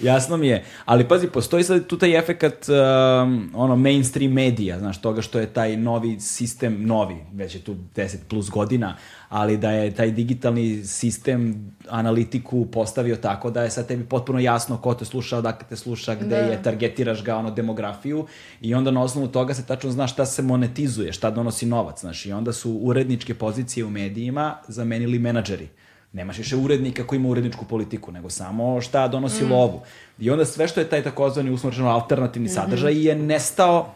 (laughs) Jasno mi je, ali pazi, postoji sad tu taj efekat um, ono mainstream medija, znaš, toga što je taj novi sistem, novi, već je tu 10 plus godina, ali da je taj digitalni sistem analitiku postavio tako da je sad tebi potpuno jasno ko te sluša, odakle te sluša, gde Da. je, targetiraš ga, ono, demografiju i onda na osnovu toga se tačno zna šta se monetizuje, šta donosi novac, znaš, i onda su uredničke pozicije u medijima zamenili menadžeri. Nemaš više urednika koji ima uredničku politiku, nego samo šta donosi lovu. I onda sve što je taj takozvani usmrčeno alternativni sadržaj je nestao,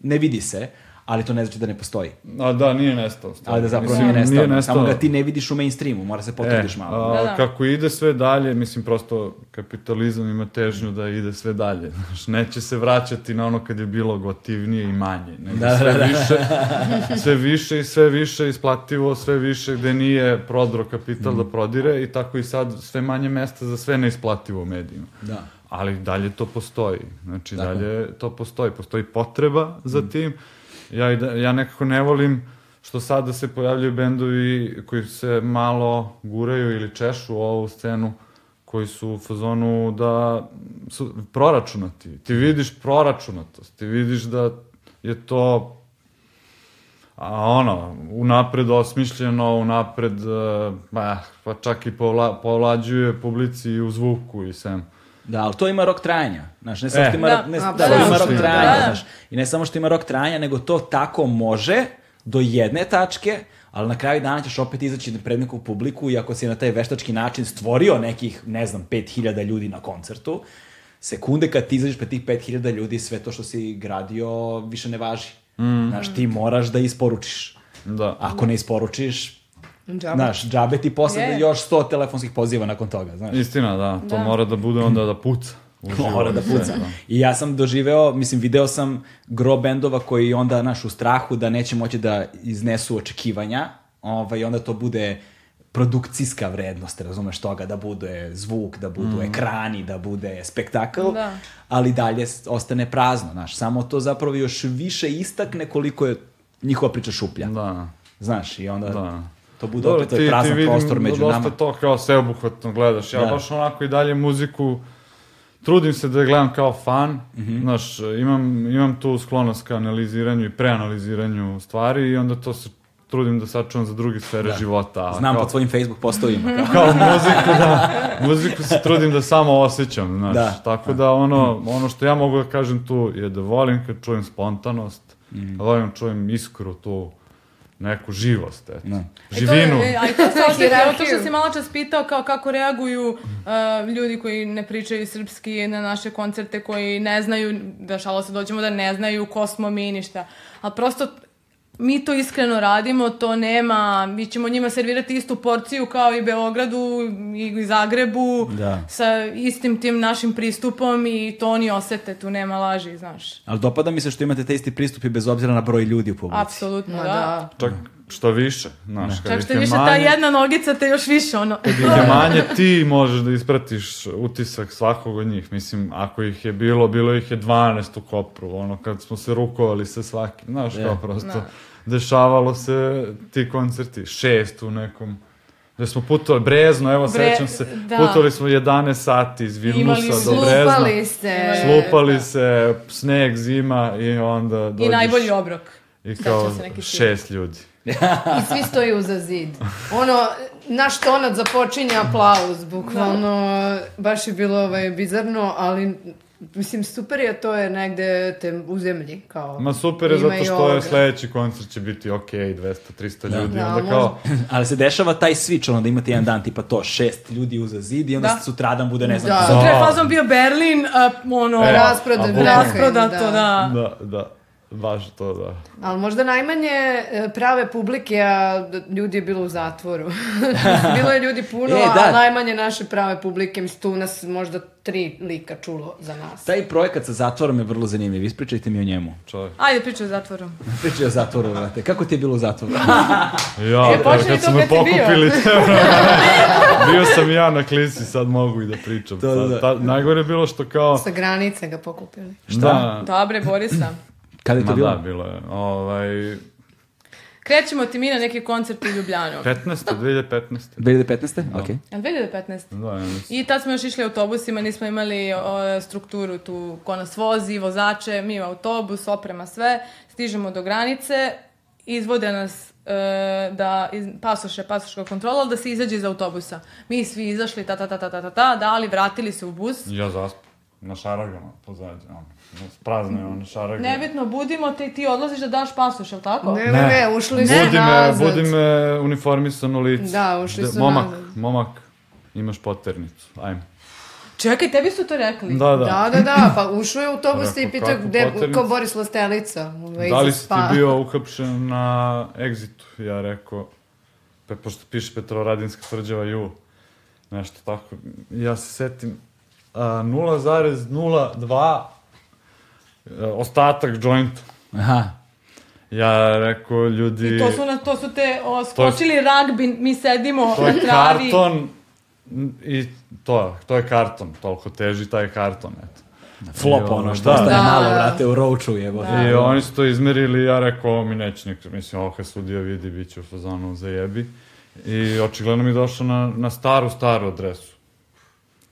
ne vidi se, ali to ne znači da ne postoji. A da, nije nestao. stvarno. Ali da zapravo Mislim, nije nestao. Nije nestao. Samo ga ti ne vidiš u mainstreamu, mora se potrudiš E, malo. a, Da, da. Kako ide sve dalje, mislim, prosto kapitalizam ima težnju da ide sve dalje. Znaš, neće se vraćati na ono kad je bilo gotivnije i manje. Nego Da, sve da, da. više, (laughs) sve više i sve više isplativo, sve više gde nije prodro kapital Mm. da prodire i tako i sad sve manje mesta za sve neisplativo u medijima. Da. Ali dalje to postoji. Znači, Tako. dalje to postoji. Postoji potreba za Mm. tim. Ja, da, ja nekako ne volim što sada se pojavljaju bendovi koji se malo guraju ili češu ovu scenu koji su u fazonu da su proračunati. Ti vidiš proračunatost, ti vidiš da je to a ono, unapred osmišljeno, unapred, eh, bah, pa čak i povla, povlađuje publici i u zvuku i sem. Da, ali to ima rok trajanja. Znaš, ne samo E. što ima, Da, rok- ne, da, to ima rok Da, trajanja, da. znaš. I ne samo što ima rok trajanja, nego to tako može do jedne tačke, ali na kraju dana ćeš opet izaći pred neku publiku i ako si na taj veštački način stvorio nekih, ne znam, 5000 ljudi na koncertu, sekunde kad ti izađeš pred tih 5000 ljudi, sve to što si gradio više ne važi. Mm. Znaš, ti moraš da isporučiš. Da. Ako ne isporučiš, Džaba. znaš, džabe ti posle Je. još 100 telefonskih poziva nakon toga, znaš. Istina, da, to Da. mora da bude onda da puca. uživo Mora da puca. da. I ja sam doživeo, mislim, video sam gro bendova koji onda, naš, u strahu da neće moći da iznesu očekivanja, ovaj, onda to bude produkcijska vrednost, razumeš toga, da bude zvuk, da budu ekrani, da bude spektakl, Da. ali dalje ostane prazno, znaš, samo to zapravo još više istakne koliko je njihova priča šuplja, Da. znaš, i onda Da. To bude Dobro, opet taj prazan prostor među dosta nama. to kao sveobuhvatno gledaš. Ja Da. baš onako i dalje muziku trudim se da je gledam kao fan. Mhm. Znaš, imam, imam tu sklonost ka analiziranju i preanaliziranju stvari i onda to se trudim da sačuvam za druge sfere života. a Znam kao, po tvojim Facebook postovima. kao- kao muziku, da, muziku se trudim da samo osjećam, znaš. Da. Tako da ono, ono što ja mogu da kažem tu je da volim kad čujem spontanost, Mhm. da volim kad čujem iskru tu, neku živost, eto. Da. Živinu. E, to, je- ali to se (laughs) to što si malo čas pitao kao kako reaguju uh, ljudi koji ne pričaju srpski na naše koncerte, koji ne znaju, dešalo se dođemo da ne znaju ko smo mi ništa. Ali prosto mi to iskreno radimo, to nema, mi ćemo njima servirati istu porciju kao i Beogradu i Zagrebu Da. sa istim tim našim pristupom i to oni osete, tu nema laži, znaš. Ali dopada mi se što imate te isti pristupi bez obzira na broj ljudi u publici. Apsolutno, da. da. Čak što više, znaš, kad Čak ih što je više manje, ta jedna nogica te još više ono... kad ih je (laughs) manje, ti možeš da ispratiš utisak svakog od njih. Mislim, ako ih je bilo, bilo ih je 12 u Kopru, ono, kad smo se rukovali sa svakim, znaš, kao prosto, dešavalo se ti koncerti, šest u nekom, gde smo putovali, Brezno, evo, Bre- sećam se, da. putovali smo 11 sati iz Imali Vilnusa do Brezna. Slupali ste. Slupali se, sneg, zima i onda dođeš... I najbolji obrok. I kao se šest ljudi. I svi stoji uza zid. Ono, naš tonac započinje aplauz, bukvalno, baš je bilo ovaj, bizarno, ali mislim, super je to je negde te u zemlji, kao. Ma super je zato što je sledeći koncert će biti ok, 200, 300 ljudi. Da, onda kao, (clears throat) Ali se dešava taj switch, ono da imate jedan dan tipa to, šest ljudi uza zid i onda Da. sutradan bude ne znam Da. ko. Sutra je fazom bio Berlin, a, ono, E, Rasprodat a bukvalno. rasprodato, da. da, da, baš to, da. Ali možda najmanje e, prave publike, a ljudi je bilo u zatvoru. (laughs) bilo je ljudi puno, (laughs) E, da. a najmanje naše prave publike, mislim, tu nas možda tri lika čulo za nas. Taj projekat sa zatvorom je vrlo zanimljiv, ispričajte mi o njemu. Čovjek. (laughs) Ajde, pričaj o zatvoru. Pričaj o zatvoru, vrate. Kako ti je bilo u zatvoru? Ja, E, počni kad su me si bio. pokupili, bio sam ja na klisi, sad mogu i da pričam. Da, da, da. Ta- najgore je bilo što kao... Sa granice ga pokupili. Da, Dobre, Borisa. Kada je to Ma bilo? da, bilo je. Ovaj, Krećemo ti mi na neki koncert u Ljubljanu. 15. 2015. 2015. Ok. Jel 2015? Da, ja mislim. I tad smo još išli autobusima, nismo imali o, strukturu tu ko nas vozi, vozače, mi autobus, oprema, sve. Stižemo do granice, izvode nas e, da iz, pasoše, pasoška kontrola, ali da se izađe iz autobusa. Mi svi izašli, ta, ta, ta, ta, ta, ta, ta, dali, vratili se u bus. Ja zasp na šaragama, pozadnje, ono, prazno je ono šarage. Nebitno, budimo te i ti odlaziš da daš pasoš, jel tako? Ne, ne, ne, ušli su Budi me, nazad. budi me uniformisano lice. Da, ušli De- su momak, nazad. momak, imaš poternicu, ajme. Čekaj, tebi su to rekli? Da, da. Da, da, da, pa ušao je u autobus i Rekao, pitao gde, poternicu? ko Boris Lastelica. Ovaj, Da li si ti bio uhapšen na Exitu? Ja rekao, pe, pošto piše Petrovaradinska tvrđava Ju, nešto tako. Ja se setim, a, 0,02 e, ostatak jointa. Aha. Ja rekao, ljudi... I to su, na, to su te o, skočili ragbi, mi sedimo To na je travi. karton i to, to je karton, toliko teži taj karton, eto. Flop I ono što da. ostane Da, malo, da. vrate, u roachu jebo. I oni su to izmerili, ja rekao, ovo mi neće nikad, mislim, ovo kad sudija vidi, bit će u fazonu zajebi. I očigledno mi je došao na, na staru, staru adresu.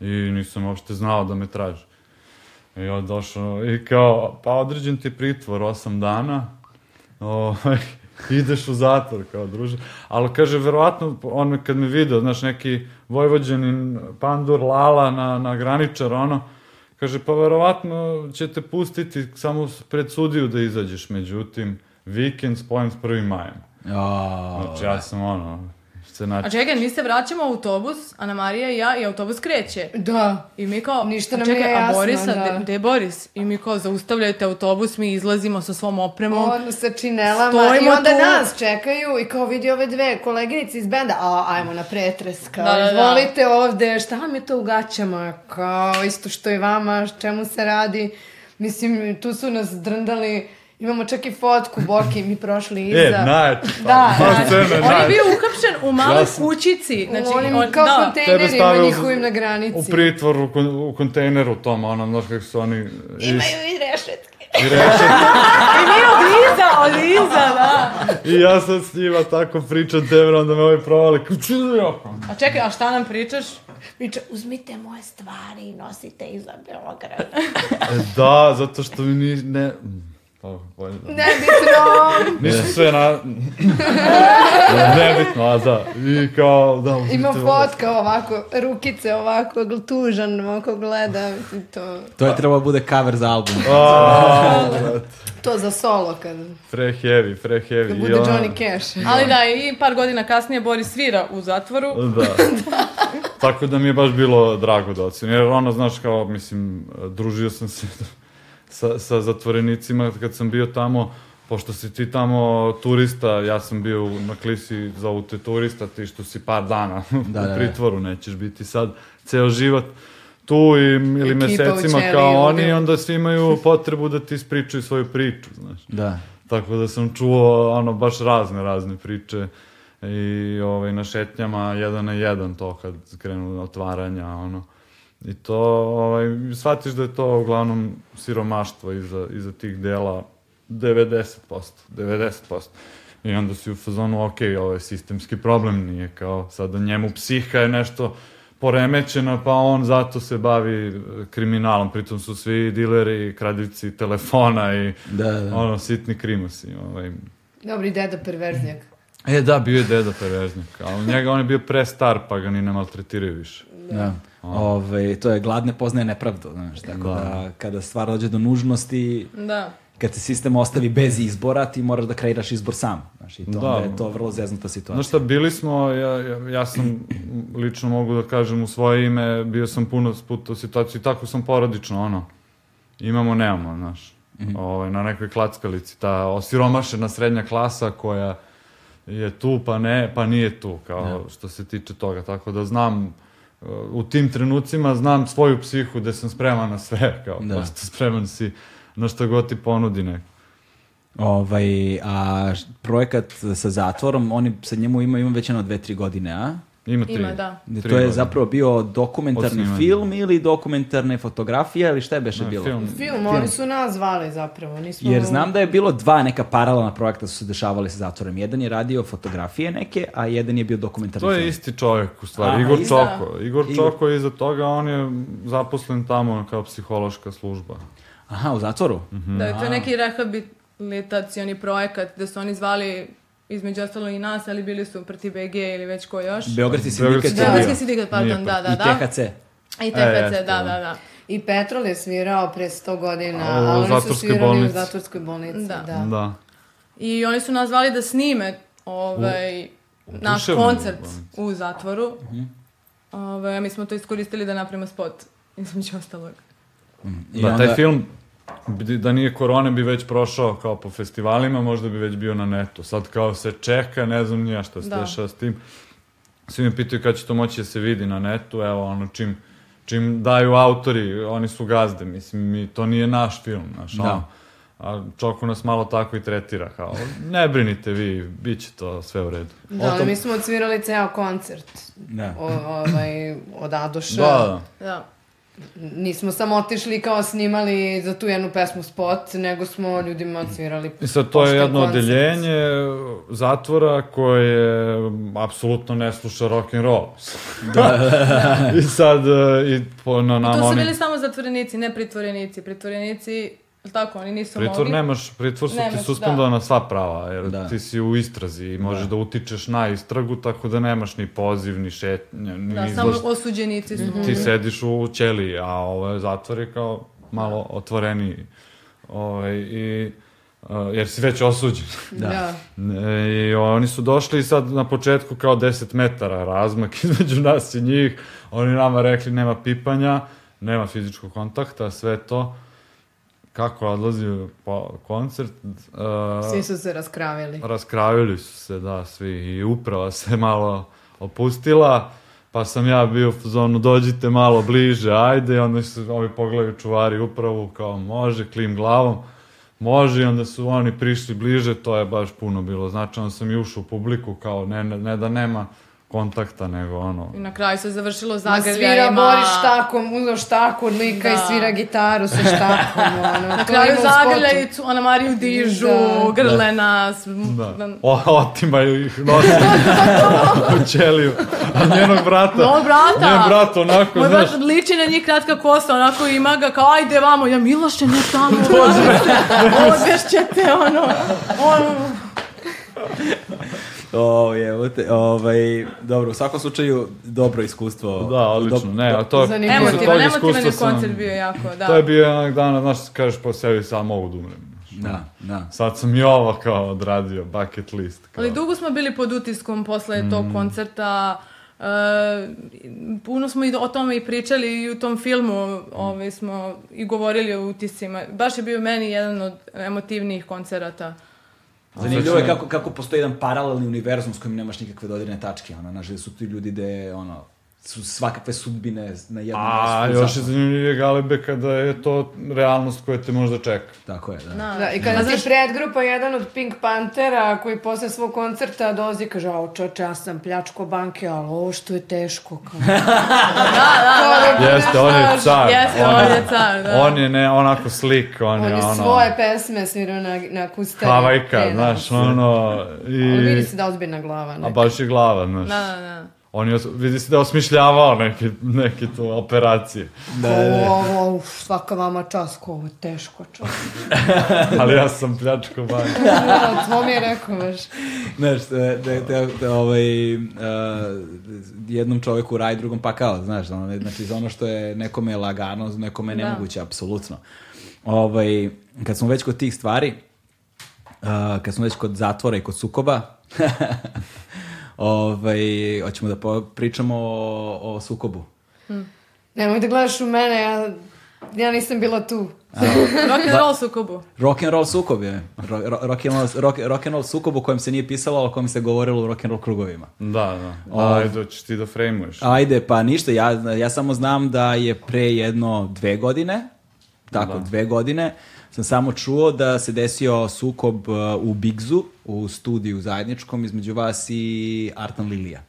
I nisam uopšte znao da me traži. I on došao i kao, pa određen ti pritvor 8 dana. Ovaj, (laughs) ideš u zatvor, kao druže. Ali kaže, verovatno, on kad me video, znaš, neki vojvođanin, pandur, lala na, na graničar, ono, kaže, pa verovatno će te pustiti samo pred sudiju da izađeš, međutim, vikend spojem s 1. majem. O, Znači, ja sam ono, se naći. A čekaj, mi se vraćamo u autobus, Ana Marija i ja, i autobus kreće. Da. I mi kao, Ništa a nam čekaj, a jasno, Borisa, da. de- gde je Boris? I mi kao, zaustavljajte autobus, mi izlazimo sa svom opremom. Ono sa činelama Stojimo i onda tu. nas čekaju i kao vidi ove dve koleginice iz benda, a ajmo na pretres, kao Da, da, da. izvolite ovde, šta vam je to u gaćama, kao isto što i vama, čemu se radi, mislim, tu su nas drndali, imamo čak i fotku, Boki, mi prošli iza. E, najjači. Da, da. scena On je najjača. bio uhapšen u maloj Ja sam- kućici. Znači, u onim on, kao da. Kontejnerima njihovim na granici. U pritvor, u, kon, u kontejneru tom, ono, znaš kako su oni... Iz, Imaju i rešetke. i reše, (laughs) I mi od iza, od iza, da. I ja sad s njima tako pričam tebe, onda me ovaj provali. A čekaj, a šta nam pričaš? Priča, uzmite moje stvari i nosite ih za Beograd. E, da, zato što mi ni, ne... Pa, bolje da. Nebitno. Nisu sve na... (laughs) Nebitno, a da. I kao, da, Ima ovo. fotka ovako, rukice ovako, tužan, ovako gleda, mislim, to, To je trebalo bude cover za album. A, to za solo kad, Pre heavy, pre heavy. kad bude Johnny Cash. Ali da, i par godina kasnije Boris svira u zatvoru. (laughs) Da. Tako da mi je baš bilo drago da ocenim. Jer ono, znaš, kao, mislim, družio sam se sa, sa zatvorenicima kad sam bio tamo, pošto si ti tamo turista, ja sam bio u- na klisi za te turista, ti što si par dana (laughs) Da, da, u da. pritvoru, nećeš biti sad ceo život tu i, ili Ekipa u mesecima ćeliji kao oni, i onda svi imaju potrebu da ti ispričaju svoju priču, znaš. Da. Tako da sam čuo ono baš razne razne priče i ovaj na šetnjama jedan na jedan to kad krenu otvaranja ono i to ovaj shvatiš da je to uglavnom siromaštvo iza iza tih dela 90%, 90%. I onda si u fazonu, ok, ovo je sistemski problem, nije kao sada njemu psiha je nešto poremećena, pa on zato se bavi e, kriminalom, pritom su svi dileri, kradivci telefona i Da, da. ono, sitni krimusi. Ovaj. Dobri deda perverznjak. E, da, bio je deda perverznik, ali njega on je bio pre star, pa ga ni ne maltretiraju više. Da. Ove, to je gladne poznaje nepravdu, znaš, tako da. kada stvar dođe do nužnosti, Da. kad se sistem ostavi bez izbora, ti moraš da kreiraš izbor sam. Znaš, i to Da. je to vrlo zeznuta situacija. Znaš šta, bili smo, ja, ja, ja sam, lično mogu da kažem u svoje ime, bio sam puno puta u situaciji, tako sam porodično, ono, imamo, nemamo, znaš, ovaj, na nekoj klackalici, ta osiromašena srednja klasa koja je tu, pa ne, pa nije tu, kao što se tiče toga, tako da znam, uh, u tim trenucima znam svoju psihu da sam spreman na sve, kao, Da. prosto spreman si na što god ti ponudi neko. Ovaj, a projekat sa zatvorom, oni sa njemu ima, ima već jedno dve, tri godine, a? Ima tri. Ima, da. tri to je godine. zapravo bio dokumentarni film ili dokumentarne fotografije ili šta je beše Ne, bilo? film. Film, oni su nas zvali zapravo, nismo... Jer znam da je bilo dva neka paralelna projekta su se dešavali sa zatvorom. Jedan je radio fotografije neke, a jedan je bio dokumentarni To je film. isti čovjek u stvari, Aha, Igor isti. Čoko. Igor Igor. Čoko je iza toga, on je zaposlen tamo kao psihološka služba. Aha, u zatvoru? Mhm. Da je to neki rehabilitacioni projekat da su oni zvali između ostalo i nas, ali bili su protiv BG ili već ko još. Beogradski sindikat Beogradski sindikat. pardon, Nije da, da, I da. THC. I E, THC, jeste, da, da. da, da. I Petrol je svirao pre 100 godina, A, u a, oni su zatvorskoj svirali bolnici. u zatvorskoj bolnici. Da. Da. Da. I oni su nas zvali da snime ovaj, naš duševnoj koncert bolnici. u zatvoru. Mhm. Ovaj, a mi smo to iskoristili da napravimo spot, između ostalog. I da, onda- taj film, da nije korone, bi već prošao kao po festivalima, možda bi već bio na netu. Sad kao se čeka, ne znam nija šta se Da. dešava s tim. Svi me pitaju kad će to moći da se vidi na netu, evo ono čim, čim daju autori, oni su gazde, mislim, mi, to nije naš film, znaš, Da. ono. A Čoko nas malo tako i tretira, kao, ne brinite vi, bit će to sve u redu. Da, ali mi smo odsvirali ceo koncert. Da. O, ovaj, od Adoša. Da, da. Da. Nismo samo otišli kao snimali za tu jednu pesmu spot, nego smo ljudima odsvirali I sad to je jedno koncert. odeljenje zatvora koje apsolutno ne sluša rock and roll. (laughs) I sad e, i po, na I nama to su oni... bili samo zatvorenici, ne pritvorenici. Pritvorenici tako, oni nisu Pritvor mogli. nemaš, pritvor su Nemaš, ti suspendovana sva prava, jer Da. ti si u istrazi i možeš da, utičeš na istragu, tako da nemaš ni poziv, ni šetnje, ni Da, samo izlaz. osuđenici su. Ti sediš u ćeliji, a ovo je zatvor je kao malo otvoreniji. Ovaj, i, a, jer si već osuđen. Da. E, I oni su došli i sad na početku kao 10 metara razmak (laughs) između nas i njih. Oni nama rekli nema pipanja, nema fizičkog kontakta, sve to. Kako odlazi po koncert, e, Svi su se raskravili. raskravili su se, da, svi. I uprava se (laughs) malo opustila, pa sam ja bio u zonu dođite malo bliže, ajde, i onda su ovi pogledaju čuvari upravu, kao može, klim glavom, može, i onda su oni prišli bliže, to je baš puno bilo. Znači, onda sam i ušao u publiku, kao ne, ne, ne da nema kontakta, nego ono, I na kraju se završilo Ma svira zagrljajima. Boris štakom, uzeo štaku od lika i Da. svira gitaru sa (laughs) štakom. Ono, Na kraju zagrljaju, Ana Mariju dižu, Da. grle nas. da, o, otimaju ih, nosi u ćeliju, a njenog brata, Moj brata. njen brat onako, Moj znaš, brat liči na njih kratka kosa, onako ima ga kao, ajde vamo, ja Miloše, ne tamo, (laughs) odvešćete, ono, (laughs) ono, O, evo te, ovaj, dobro, u svakom slučaju, dobro iskustvo. Da, odlično. Dob- ne, a to Zanimljivo. posle emotivan, emotivan je koncert bio jako, da. To je bio onak dana, znaš, kažeš po sebi, sad mogu da umrem. Da, da. Sad sam i ovo kao odradio, bucket list. Kao. Ali dugo smo bili pod utiskom posle tog koncerta. E, puno smo i o tome i pričali i u tom filmu ovaj, smo i govorili o utiscima. Baš je bio meni jedan od emotivnijih koncerata. Zanimljivo je kako, kako postoji jedan paralelni univerzum s kojim nemaš nikakve dodirne tačke. Ono, znaš, da su ti ljudi gde, ono, su svakakve sudbine na jednom A, mjestu. još je zanimljivije Galebe kada je to realnost koja te možda čeka. Tako je, da. Da. Da, i kada ti predgrupa jedan od Pink Panthera koji posle svog koncerta dolazi i kaže, o čoče, ja sam pljačko banke, ali ovo što je teško. Kao. (laughs) Jeste, on je car. Jeste, on je car, da. On je ne, onako slik, on, On je je ono... svoje pesme svirao na, na kustari. Havajka, znaš, ono... I, Ali vidi se da ozbiljna glava. a Ne? baš je glava, znaš. Da, da, da. On je, os- vidi se da je osmišljavao neke, neke tu operacije. Da, Ovo, ovo, uf, svaka vama čast, ko ovo je teško čovjek. (laughs) Ali ja sam pljačko banke. (laughs) da, to mi je rekao, baš. Znaš, da, da, da, da ovaj, uh, jednom čoveku raj, drugom pakao, znaš, ono, znači za ono što je nekome lagano, nekome Da. nemoguće, apsolutno. Ovaj, kad smo već kod tih stvari, uh, kad smo već kod zatvora i kod sukoba, (laughs) ovaj, hoćemo da pričamo o, o sukobu. Nemoj da gledaš u mene, ja, ja nisam bila tu. (laughs) Rock and roll sukobu. Rock and roll sukob je. Ro, ro, rock, and roll, rock, rock and roll sukob o kojem se nije pisalo, o kojem se govorilo u rock and roll krugovima. Da, da. Ajde, hoćeš ti da frejmuješ. Ajde, pa ništa, ja, ja samo znam da je pre jedno dve godine, tako, dve godine, sam samo čuo da se desio sukob uh, u Bigzu, u studiju zajedničkom između vas i Artan Lilija.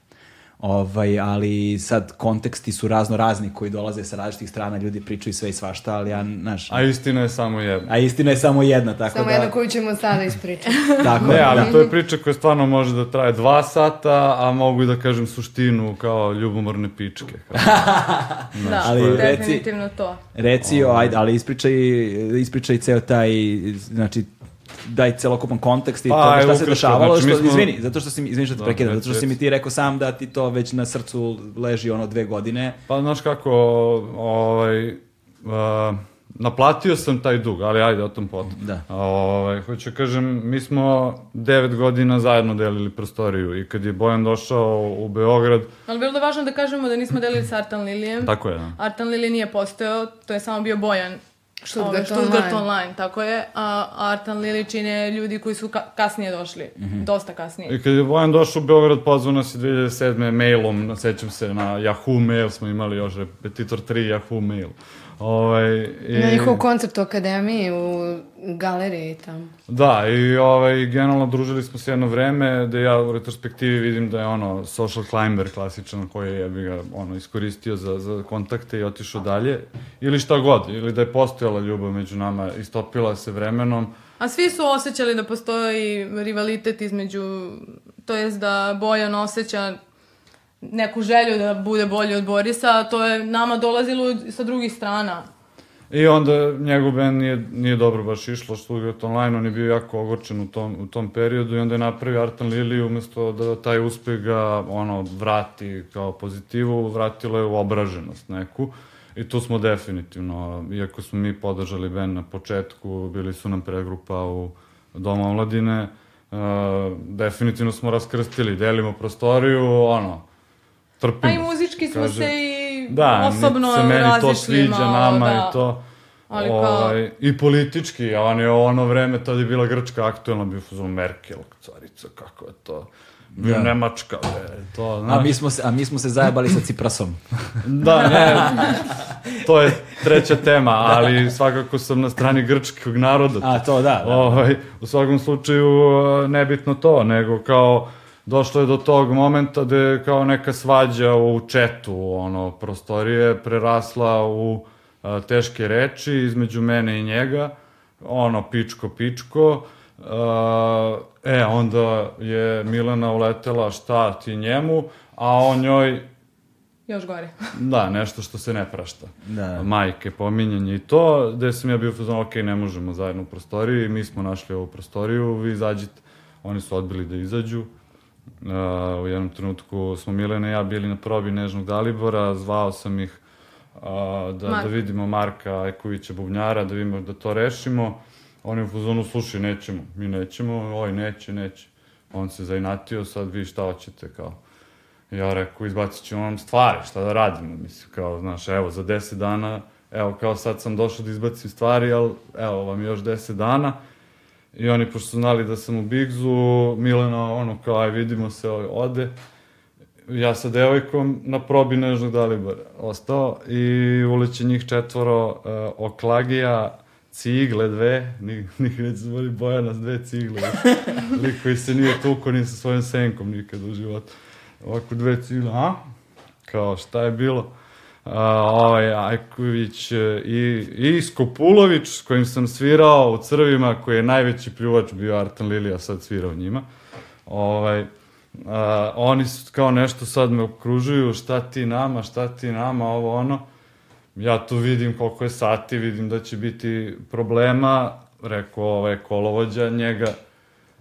Ovaj, ali sad konteksti su razno razni koji dolaze sa različitih strana, ljudi pričaju sve i svašta, ali ja, znaš, A istina je samo jedna. a istina je samo jedna, tako Samo da... jedno koju ćemo sada ispričati. (laughs) Tako Ne, je, ali da. to je priča koja stvarno može da traje dva sata, a mogu i da kažem suštinu kao ljubomorne pičke. (laughs) Kao. Da, ali reci- definitivno to. Reci, o, ajde, ali ispričaj, ispričaj ceo taj, znači, daj celokupan kontekst i Pa, toga šta se ukratko, dešavalo, znači, što, smo- izvini, zato što si mi, izvini što te Da, prekidam, zato što si mi ti rekao sam da ti to već na srcu leži ono dve godine. Pa znaš kako, ovaj, uh, naplatio sam taj dug, ali ajde o tom potom. Da. Ovaj, hoću kažem, mi smo devet godina zajedno delili prostoriju i kad je Bojan došao u Beograd, Ali bilo da je važno da kažemo da nismo delili sa Artan Lilijem. tako je, da. Artan Lili nije postojao, to je samo bio Bojan. Stuttgart Ovaj, Stuttgart Online. online, tako je. A Artan Lili čine ljudi koji su ka- kasnije došli. Dosta kasnije. I kad je Bojan došao u Beograd, pozvao nas je 2007. mailom, sećam se na Yahoo mail, smo imali još repetitor 3 Yahoo mail. Ovaj, i... Na njihov koncert u akademiji, u galeriji tamo. Da, i ovaj, generalno družili smo se jedno vreme, da ja u retrospektivi vidim da je ono social climber klasičan koji je bi ga ono, iskoristio za, za kontakte i otišao dalje. Ili šta god, ili da je postojala ljubav među nama, istopila se vremenom. A svi su osjećali da postoji rivalitet između, to jest da Bojan osjeća neku želju da bude bolji od Borisa, a to je nama dolazilo sa drugih strana. I onda njegov band nije, nije dobro baš išlo studiot online, on je bio jako ogorčen u tom, u tom periodu i onda je napravio Artan Lili umesto da taj uspeh ga ono, vrati kao pozitivu, vratilo je u obraženost neku. I tu smo definitivno, iako smo mi podržali band na početku, bili su nam pregrupa u Doma omladine, uh, definitivno smo raskrstili, delimo prostoriju, ono, trpimo. A i muzički smo Kaže, se i Da, osobno se meni to sviđa malo, nama da. i to. Ali kao- ovaj, I politički, a on je u ono vreme, tad je bila Grčka aktuelna, bio fuzon Merkel, carica, kako je to. Bio Da. Nemačka, be, to, A znaš. mi, smo se, a mi smo se zajebali sa Ciprasom. (laughs) Da, ne, to je treća tema, ali svakako sam na strani grčkog naroda. A, to da, da. Ovaj, u svakom slučaju, e, nebitno to, nego kao došlo je do tog momenta da je kao neka svađa u četu, ono, prostorije prerasla u a, teške reči između mene i njega, ono, pičko, pičko, a, e, onda je Milena uletela šta ti njemu, a on njoj Još gore. (laughs) Da, nešto što se ne prašta. Da. Majke, pominjanje i to, gde sam ja bio fazon, ok, ne možemo zajedno u prostoriji, mi smo našli ovu prostoriju, vi izađite. Oni su odbili da izađu. Uh, u jednom trenutku smo Milena i ja bili na probi Nežnog Dalibora, zvao sam ih uh, da, Mark. da vidimo Marka Ajkovića Bubnjara, da vidimo da to rešimo. Oni u fazonu, slušaj, nećemo, mi nećemo, oj, neće, neće. On se zainatio, sad vi šta hoćete, kao. Ja rekao, izbacit ćemo vam stvari, šta da radimo, mislim, kao, znaš, evo, za deset dana, evo, kao sad sam došao da izbacim stvari, ali, evo, vam još deset dana. I oni, pošto su znali da sam u Bigzu, Milena, ono, kao, aj, vidimo se, ovaj, ode. Ja sa devojkom na probi Nežnog Dalibora ostao i uleće njih četvoro, uh, Oklagija, cigle dve, nikad neće zvoli Bojana s dve cigle. (laughs) Lik koji se nije tuko ni sa svojim senkom nikad u životu. Ovako dve cigle, a? Kao šta je bilo? A, ovaj Ajković e, i, i Skopulović s kojim sam svirao u Crvima, koji je najveći pljuvač bio Artan Lilija, sad svirao njima. Ovaj, a, oni su kao nešto sad me okružuju, šta ti nama, šta ti nama, ovo ono. Ja tu vidim koliko je sati, vidim da će biti problema, rekao ovaj kolovođa, njega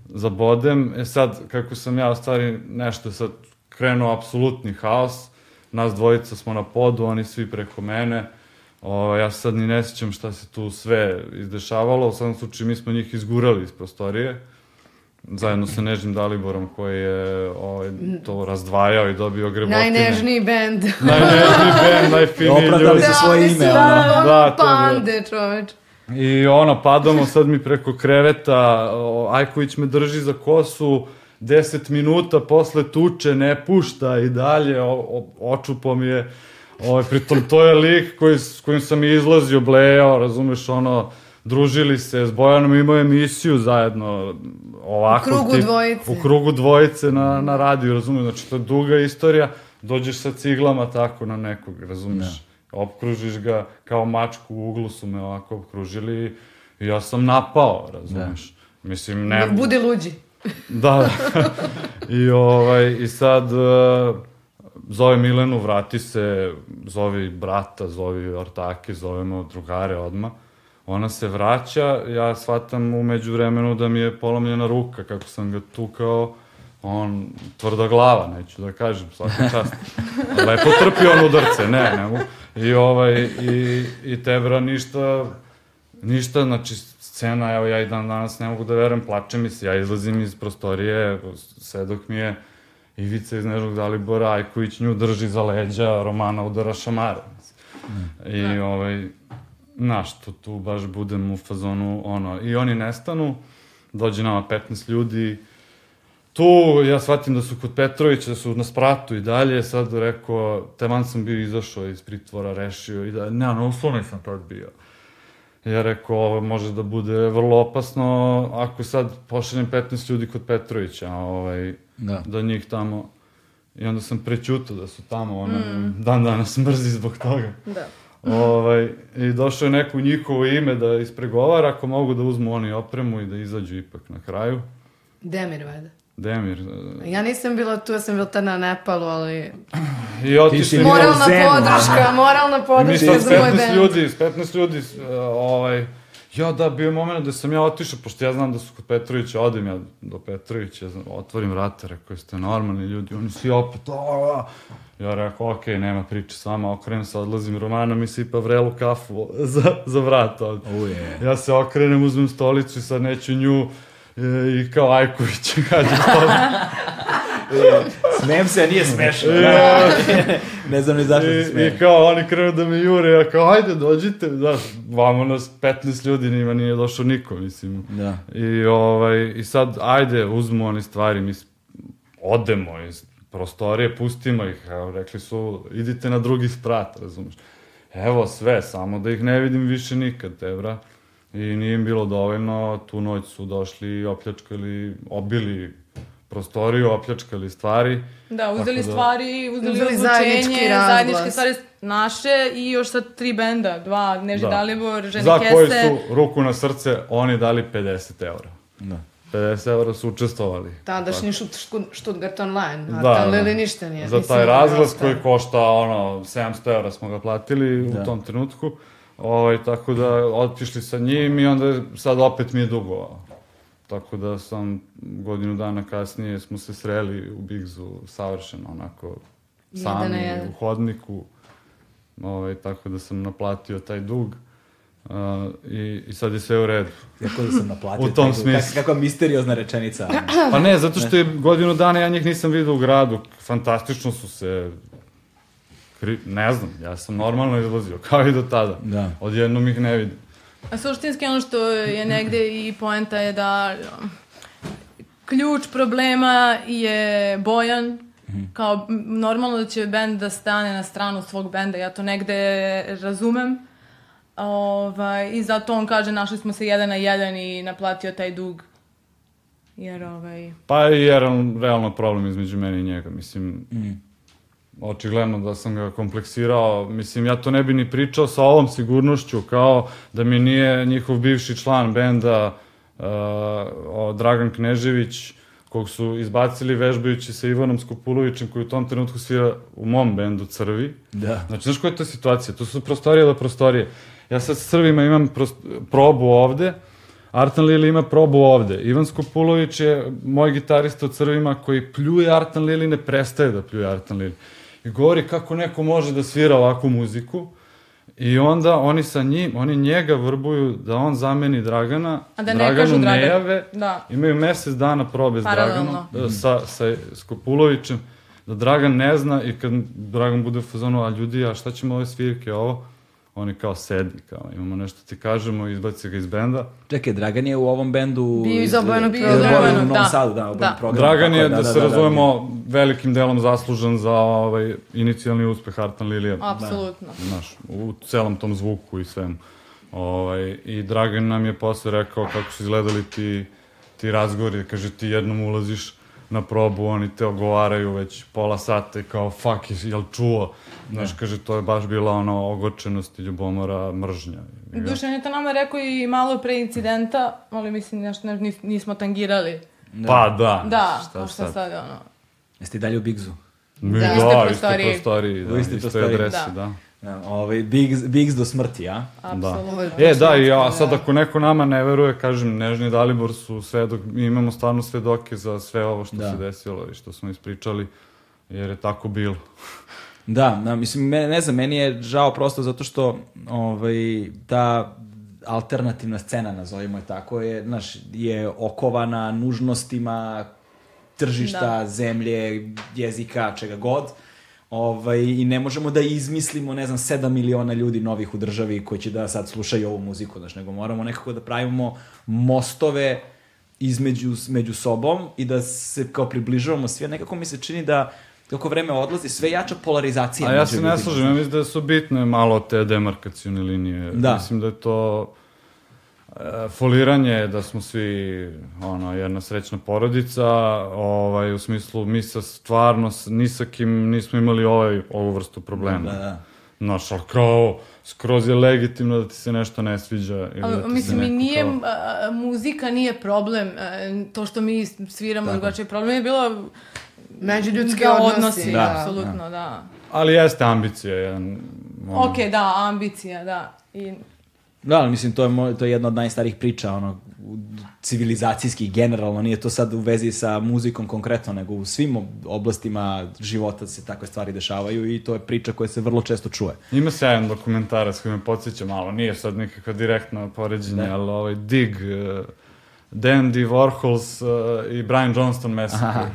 zabodem. E sad, kako sam ja u stvari nešto sad krenuo apsolutni haos, nas dvojica smo na podu, oni svi preko mene, o, ja se sad ni ne sjećam šta se tu sve izdešavalo, u svakom slučaju mi smo njih izgurali iz prostorije, zajedno sa Nežnim Daliborom koji je ovaj, to razdvajao i dobio grebotine. Najnežniji bend. (laughs) Najnežniji band, najfiniji Opravdali ljudi. su svoje oni ime. Da, Da, pande, čoveč. I ono, padamo sad mi preko kreveta, o, Ajković me drži za kosu, 10 minuta posle tuče, ne pušta i dalje, o, o, očupo mi je, ovaj, pritom to je lik koji, s kojim sam i izlazio, blejao, razumeš, ono, družili se, s Bojanom imao emisiju zajedno, ovako. U krugu dvojice. U krugu dvojice na, na radiju, razumeš, znači to je duga istorija, dođeš sa ciglama tako na nekog, razumeš, opkružiš ga, kao mačku u uglu su me ovako opkružili i ja sam napao, razumeš. Mislim, ne... Budi luđi. Da, da. I, ovaj, I sad uh, zove Milenu, vrati se, zove brata, zove ortake, zovemo drugare odma. Ona se vraća, ja shvatam umeđu vremenu da mi je polomljena ruka, kako sam ga tukao, on tvrda glava, neću da kažem, svaka čast. Lepo trpi on udarce, ne, ne mogu. I, ovaj, i, i Tebra ništa, ništa, znači scena, evo ja i dan danas ne mogu da verujem, plače mi se, ja izlazim iz prostorije, sve dok mi je Ivica iz Nežnog Dalibora, Ajković nju drži za leđa, Romana udara šamare. I ovaj, znaš, tu, tu baš budem u fazonu, ono, i oni nestanu, dođe nama 15 ljudi, tu ja shvatim da su kod Petrovića, da su na spratu i dalje, sad rekao, teman sam bio izašao iz pritvora, rešio i da, ne, na uslovnoj sam tad bio. Ja rekao, ovo može da bude vrlo opasno ako sad pošaljem 15 ljudi kod Petrovića, ovaj, Da. do njih tamo. I onda sam prećutao da su tamo, ona mm. dan danas mrzi zbog toga. Da. ovaj, I došao je neko u njihovo ime da ispregovara, ako mogu da uzmu oni opremu i da izađu ipak na kraju. Demir, valjda. Demir. Ja nisam bila tu, ja sam bila tad na Nepalu, ali... (clears throat) I si otišli... Moralna podrška, moralna podrška za moj 15 band. ljudi, s 15 ljudi, s- uh, ovaj, ja da, bio je moment da sam ja otišao, pošto ja znam da su kod Petrovića, odem ja do Petrovića, znam, otvorim vrata, rekao, ste normalni ljudi, oni svi opet, a, a. Ja rekao, okej, nema priče s vama, okrenem se, odlazim, Romana mi sipa vrelu kafu (laughs) za, za vrat ovde. Uje. Ja se okrenem, uzmem stolicu i sad neću nju e, i kao Ajković, (laughs) kažem stolicu. Smijem se, a nije smešno. (laughs) ne znam ni zašto se I, I kao oni krenu da me jure, ja kao ajde dođite, znaš, vamo nas 15 ljudi, nima nije došao niko, mislim. Da. I, ovaj, I sad, ajde, uzmu oni stvari, mi odemo iz prostorije, pustimo ih, evo, rekli su, idite na drugi sprat, razumeš. Evo sve, samo da ih ne vidim više nikad, tebra. I nije im bilo dovoljno, tu noć su došli i opljačkali, obili prostoriju, opljačkali stvari. Da, uzeli Tako da- stvari, uzeli, Uzeli zajednički zajedničke, razglas. zajedničke stvari naše i još sad tri benda, dva, Neži Da. Dalibor, Ženi Za Kese. koji su, ruku na srce, oni dali 50 eura. Da. 50 eura su učestvovali. Tadašnji šut, škut- Stuttgart Online, a Da, da. Lili ništa nije. Za taj razglas koji košta ono 700 eura smo ga platili Da. u tom trenutku. Ovaj, tako da otišli sa njim i onda sad opet mi je dugovao. Tako da sam godinu dana kasnije smo se sreli u Bigzu savršeno onako sami jedan. u hodniku. Ovaj, tako da sam naplatio taj dug. Uh, i, I sad je sve u redu. Kako da sam naplatio? U tom taj- smislu. Kak, kakva misteriozna rečenica. Pa ne, zato što je godinu dana ja njih nisam vidio u gradu. Fantastično su se... Kri... Ne znam, ja sam normalno izlazio, (laughs) kao i do tada. Da. Odjednom ih ne vidim. A suštinski ono što je negde i poenta je da ključ problema je Bojan, kao m, normalno da će bend da stane na stranu svog benda, ja to negde razumem. Ovaj, I zato on kaže našli smo se jedan na jedan i naplatio taj dug. Jer ovaj... Pa je real- realno problem između mene i njega. Mislim, očigledno da sam ga kompleksirao. Mislim, ja to ne bi ni pričao sa ovom sigurnošću, kao da mi nije njihov bivši član benda uh, Dragan Knežević, kog su izbacili vežbajući sa Ivanom Skopulovićem, koji u tom trenutku svira u mom bendu Crvi. Da. Znači, znaš koja je to situacija? To su prostorije do prostorije. Ja sad s Crvima imam prost, probu ovde, Artan Lili ima probu ovde. Ivan Skopulović je moj gitarista u Crvima koji pljuje Artan Lili, ne prestaje da pljuje Artan Lili. I govori kako neko može da svira ovakvu muziku. I onda oni sa njim, oni njega vrbuju da on zameni Dragana, A da ne Draganu kažu ne Dragan. jave, Da. imaju mesec dana probe s. Draganom, e, sa, sa Skopulovićem, da Dragan ne zna i kad Dragan bude u fazonu, a ljudi, a šta ćemo ove svirke, ovo? Oni kao sedi, kao imamo nešto ti kažemo, izbaci ga iz benda. Čekaj, Dragan je u ovom bendu... Bio iz obojenog programa. iz obojenog u Da. Novom Sadu, da, Da. programa. Dragan je, tako da, se razumemo, velikim delom zaslužen za ovaj inicijalni uspeh Artan Lilija. Apsolutno. Znaš, u celom tom zvuku i svemu. Ovaj, I Dragan nam je posle rekao kako su izgledali ti, ti razgovori, kaže ti jednom ulaziš na probu, oni te ogovaraju već pola sata i kao fuck, jel čuo? Znaš, kaže, to je baš bila ono ogorčenost i ljubomora, mržnja. Dušan je to nama rekao i malo pre incidenta, ali mislim nešto ne, nis- nismo tangirali. Pa da, Da, šta šta, šta sad? sad, ono. Jeste i dalje u Bigzu? Mi, Da. da, Iste iste prostorije. prostoriji, da, U istoj istoj prostoriji. adresi, Da. da. Da, ovaj, Biggs, Biggs do smrti, a? Apsolutno. E, da, i ja, sad ako neko nama ne veruje, kažem, Nežni Dalibor su svedok, mi imamo stvarno svedoke za sve ovo što Da. se desilo i što smo ispričali, jer je tako bilo. Da, da, mislim, me, ne znam, meni je žao prosto zato što ovaj, ta alternativna scena, nazovimo je tako, je, znaš, je okovana nužnostima tržišta, Da. zemlje, jezika, čega god. Ovaj, I ne možemo da izmislimo, ne znam, 7 miliona ljudi novih u državi koji će da sad slušaju ovu muziku, znaš, nego moramo nekako da pravimo mostove između među sobom i da se kao približavamo svi, nekako mi se čini da kako vreme odlazi, sve jača polarizacija. A ja se ne slažem, ja mislim da su bitne malo te demarkacione linije. Da. Mislim da je to e, foliranje da smo svi ono, jedna srećna porodica, ovaj, u smislu mi sa stvarno ni sa kim nismo imali ovaj, ovu vrstu problema. Da, da. Znaš, ali kao, skroz je legitimno da ti se nešto ne sviđa. Ili da Ali, ti se mislim, i neko nije, kao- a, a, muzika nije problem, a, to što mi sviramo drugačije, problem je bilo Međuljudski da, odnosi. odnosi, da. apsolutno, da. Ali jeste ambicija, jedan... ono, Ok, da, ambicija, da. I, Da, ali mislim, to je, to je jedna od najstarijih priča, ono, civilizacijskih, generalno, nije to sad u vezi sa muzikom konkretno, nego u svim ob- oblastima života se takve stvari dešavaju i to je priča koja se vrlo često čuje. Ima sjajan dokumentarac koji me podsjeća malo, nije sad nikakva direktno poređenje, Da. ali ovaj Dig, uh, Dandy Warhols uh, i Brian Johnston Massacre.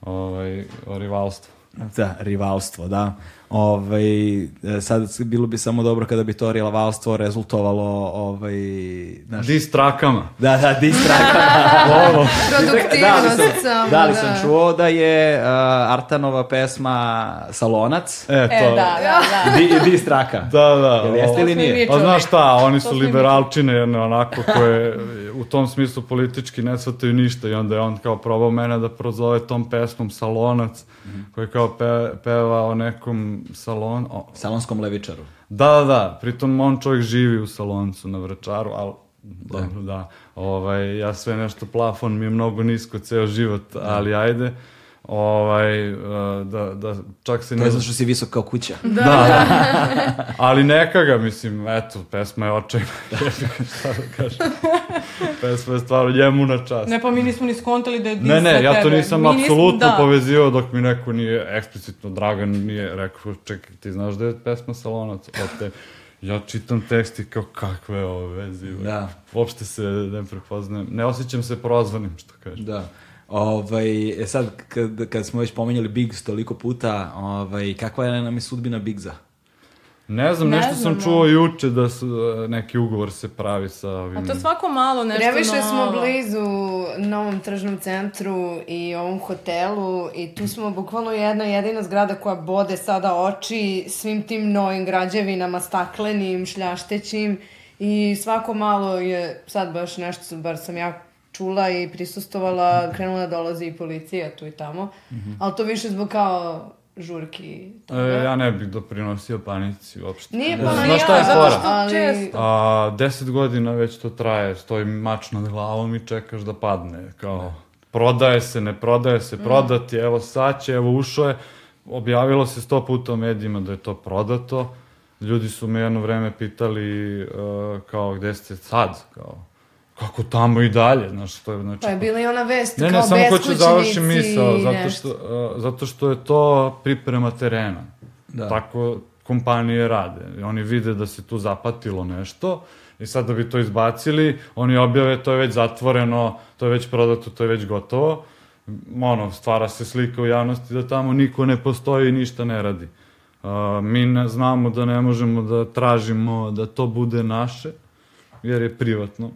Ovaj, o rivalstvu. Da, rivalstvo, da. Ovaj, e, sad bilo bi samo dobro kada bi to rivalstvo rezultovalo ovaj, znaš, Di s trakama. da, da, distrakama. (laughs) Produktivnost samo, da li sam čuo da je uh, Artanova pesma Salonac E, to. e, da, da, da. di, distraka. Da, da. Jel jeste ili nije? Pa znaš šta, oni To su liberalčine jedne onako koje (laughs) tom smislu politički ne shvataju ništa i onda je on kao probao mene da prozove tom pesmom Salonac koji kao pe, peva o nekom salon... O, Salonskom levičaru. da, da, da, pritom on čovjek živi u saloncu na Vračaru, ali dobro, da. Ovaj, ja sve nešto plafon mi je mnogo nisko ceo život, ali ajde. Ovaj, eh, da, da, čak se To je zato što si visok kao kuća. (laughs) da, da. (laughs) Ali neka ga, mislim, eto, pesma je očajna. (laughs) Šta da kažem. pesma je stvarno njemu na čast. Ne, pa mi nismo ni skontali da je dis Ne, ne, ja to tebe. nisam Mi nismo- apsolutno da. povezivao dok mi neko nije eksplicitno Dragan nije rekao, čekaj, ti znaš da je pesma Salonac od te... Ja čitam tekst i kao kakve ove veze. Da. Uopšte se ne prepoznajem. Ne osjećam se prozvanim, što kažem. Da. Ovaj, e sad, kad, kad smo već pomenjali Biggs toliko puta, ovaj, kakva je nam je sudbina Biggsa? Ne znam, Ne nešto sam znamo. čuo juče da su, e, neki ugovor se pravi sa ovim... A to svako malo nešto Previše smo novo. blizu novom tržnom centru i ovom hotelu i tu smo bukvalno jedna jedina zgrada koja bode sada oči svim tim novim građevinama, staklenim, šljaštećim i svako malo je sad baš nešto, bar sam ja čula i prisustovala, krenula da dolazi i policija tu i tamo, ali to više zbog kao žurki. toga. E, ja ne bih doprinosio panici uopšte. Nije pa ja, Znaš šta je zato fora? ali... često. A, deset godina već to traje, stoji mač nad glavom i čekaš da padne. Kao, prodaje se, ne prodaje se, prodat je, evo sad će, evo ušao je. Objavilo se sto puta u medijima da je to prodato. Ljudi su me jedno vreme pitali e, kao gde ste sad, kao kako tamo i dalje, znaš, to je, znači, Pa je bila i ona vest Ne, kao ne, samo hoću da završim beskućnici misao, zato što, uh, zato što je to priprema terena. Da. Tako kompanije rade. I oni vide da se tu zapatilo nešto i sad da bi to izbacili, oni objave to je već zatvoreno, to je već prodato, to je već gotovo. Ono, stvara se slika u javnosti da tamo niko ne postoji i ništa ne radi. Uh, mi ne, znamo da ne možemo da tražimo da to bude naše, jer je privatno.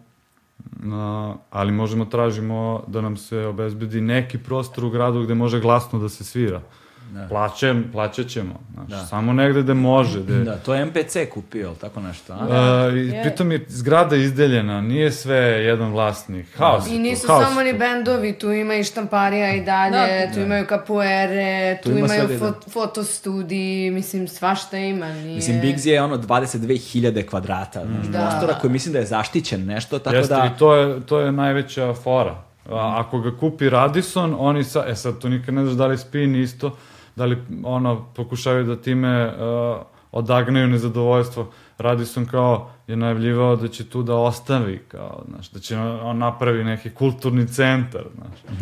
Ali možemo tražimo da nam se obezbedi neki prostor u gradu gde može glasno da se svira. Da. Plaćem, plaćat ćemo. Znaš, Da. Samo negde gde može. Gde, Da, to je MPC kupio, ili tako nešto, a? A, i je. pritom je zgrada izdeljena, nije sve jedan vlasnik. Haos. I nisu tu, haos samo ni tu. bendovi, tu ima i štamparija i dalje, Da. tu imaju kapuere, tu, Tu ima imaju sve, da. fot, fotostudiji, mislim, svašta ima. Nije... Mislim, Biggs je ono 22.000 kvadrata znaš, Da. prostora koji mislim da je zaštićen nešto, tako Jeste, da... i to je, to je najveća fora. A, ako ga kupi Radisson, oni sa, e sad to nikad ne znaš da li spin isto, da li ono, pokušavaju da time uh, odagnaju nezadovoljstvo. Radisson kao je najavljivao da će tu da ostavi, kao, znaš, da će on, napravi neki kulturni centar, znaš.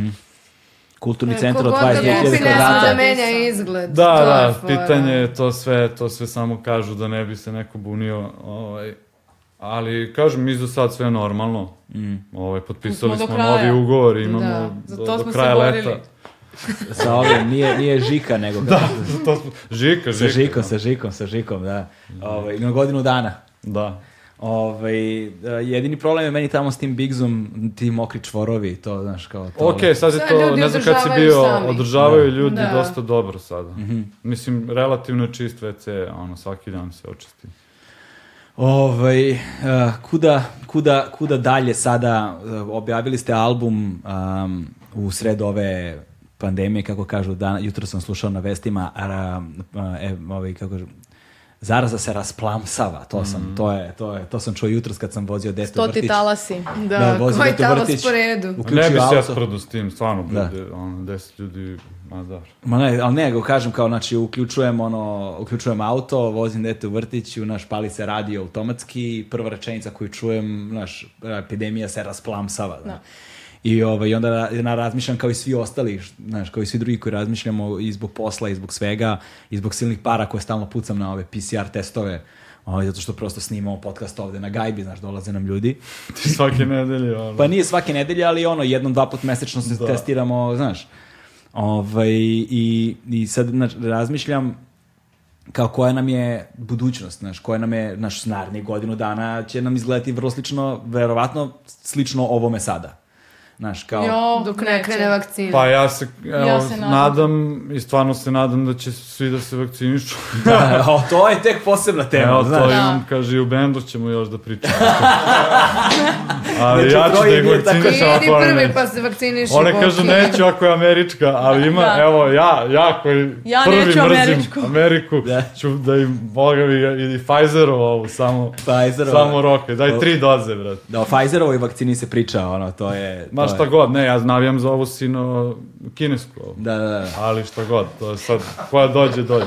Kulturni E, centar od kogod ga 22.000 kupi, ne zna kvadrata. da menja izgled. Da, to je da, fora. pitanje je to sve, to sve samo kažu da ne bi se neko bunio, ovaj, ali kažem, mi za sad sve normalno. Mm. Ovaj, potpisali Smo do smo novi ugovor, imamo Da, do, to do smo se kraja borili. leta. (laughs) Sa ovim, nije, nije Žika, nego... Da, to smo, žika, sa žika. Žikom, sa Žikom, sa Žikom, da. Ovaj, na godinu dana. Da. Ovaj, e, jedini problem je meni tamo s tim Biggsom, ti mokri čvorovi, to, znaš, kao to. Ok, sad je to, ne znam kad si bio, sami. održavaju ljudi Da. dosta dobro sada. Mhm. Mislim, relativno čist WC, ono, svaki dan se očisti. Ovaj, uh, kuda, kuda, kuda dalje sada, uh, objavili ste album um, u sred ove pandemije, kako kažu, dan, jutro sam slušao na vestima, a, a, e, ovaj, kako kažu, zaraza se rasplamsava, to sam, to je, to je, to sam čuo jutros kad sam vozio dete u Stoti vrtić. talasi. Da, Da, koji talas vrtić. po redu. Ne bi se ja sprdo s tim, stvarno Da. bude, ono, deset ljudi, ma da. Ma ne, ali ne, nego kažem kao, znači, uključujem ono, uključujem auto, vozim dete u vrtić, u naš pali se radio automatski, prva rečenica koju čujem, naš, epidemija se rasplamsava, da. I, ovaj, onda ja razmišljam kao i svi ostali, znaš, kao i svi drugi koji razmišljamo i zbog posla, i zbog svega, i zbog silnih para koje stalno pucam na ove PCR testove, ovaj, zato što prosto snimamo podcast ovde na gajbi, znaš, dolaze nam ljudi. Ti svake nedelje, ono. Pa nije svake nedelje, ali ono, jednom, dva put mesečno se testiramo, znaš. Ovaj, i, I sad znaš, razmišljam kao koja nam je budućnost, znaš, koja nam je, naš narednih godinu dana će nam izgledati vrlo slično, verovatno slično ovome sada. Znaš, kao... Jo, Dok ne krene vakcina. Pa ja se, evo, Ja se nadam. nadam. i stvarno se nadam da će svi da se vakcinišu. (laughs) Da, o, to je tek posebna tema, Evo, to znaš. imam, kaže, i u bendu ćemo još da pričamo. (laughs) ali Znači, ja ću da ih tako- vakcinišem Idi ako prvi neće. pa se vakciniši. One Boki. kažu neću ako je američka, ali ima, Da. evo, ja, ja koji Ja prvi neću mrzim američku. Ameriku, Da. ću da im, boga mi, i i Pfizerovu ovu, samo, Pfizerovu. samo roke, daj tri doze, brate. Da, o Pfizerovoj vakcini se priča, ono, to je... Ma šta god, ne, ja navijam za ovu sino kinesku. Da, da, da. ali šta god, to je sad, koja dođe, dođe.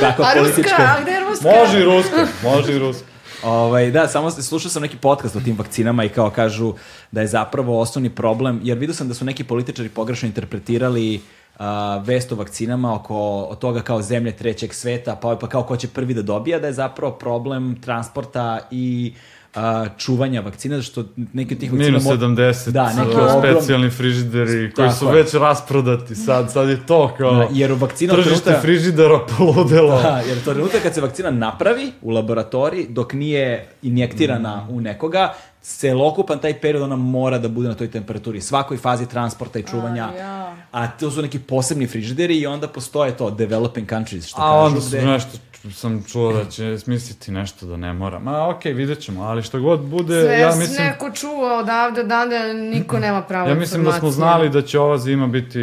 Kakva A ruska, politička... a gde je ruska? Može i ruska, može i ruska. Ovaj, da, samo slušao sam neki podcast o tim vakcinama i kao kažu da je zapravo osnovni problem, jer vidio sam da su neki političari pogrešno interpretirali a, vest o vakcinama oko od toga kao zemlje trećeg sveta, pa, pa kao ko će prvi da dobija, da je zapravo problem transporta i a, čuvanja vakcina, zato što neki od tih vakcina... Minus mo- 70, Da, neki uh, ogrom- specijalni frižideri koji su već rasprodati sad, sad je to kao Da, jer u vakcina tržište trenutka- frižidera poludelo. Da, jer to trenutak kad se vakcina napravi u laboratoriji, dok nije injektirana u nekoga, celokupan taj period ona mora da bude na toj temperaturi, svakoj fazi transporta i čuvanja. A, ja. A to su neki posebni frižideri i onda postoje to developing countries, što A kažu. onda su gde- nešto, sam čuo da će smisliti nešto da ne mora. Ma okej, vidjet ćemo, ali što god bude, Sve ja ja mislim... neko čuva odavde, odavde, niko nema pravo Ja mislim da smo znali da će ova zima biti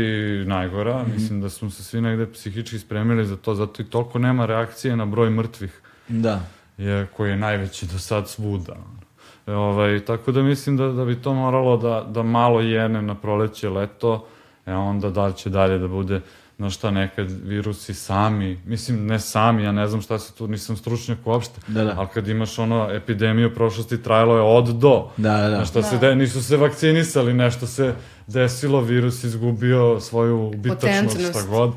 najgora, mislim da smo se svi negde psihički spremili za to, zato i toliko nema reakcije na broj mrtvih, Da. je, koji je najveći do sad svuda. E, ovaj, tako da mislim da, da bi to moralo da, da malo jene na proleće, leto, e onda da će dalje da bude na šta nekad virusi sami, mislim ne sami, ja ne znam šta se tu, nisam stručnjak uopšte, Da, da. ali kad imaš ono epidemiju prošlosti trajalo je od do, Da, da, da. Šta se de, nisu se vakcinisali, nešto se desilo, virus izgubio svoju ubitačnost, Potentnost. šta god. A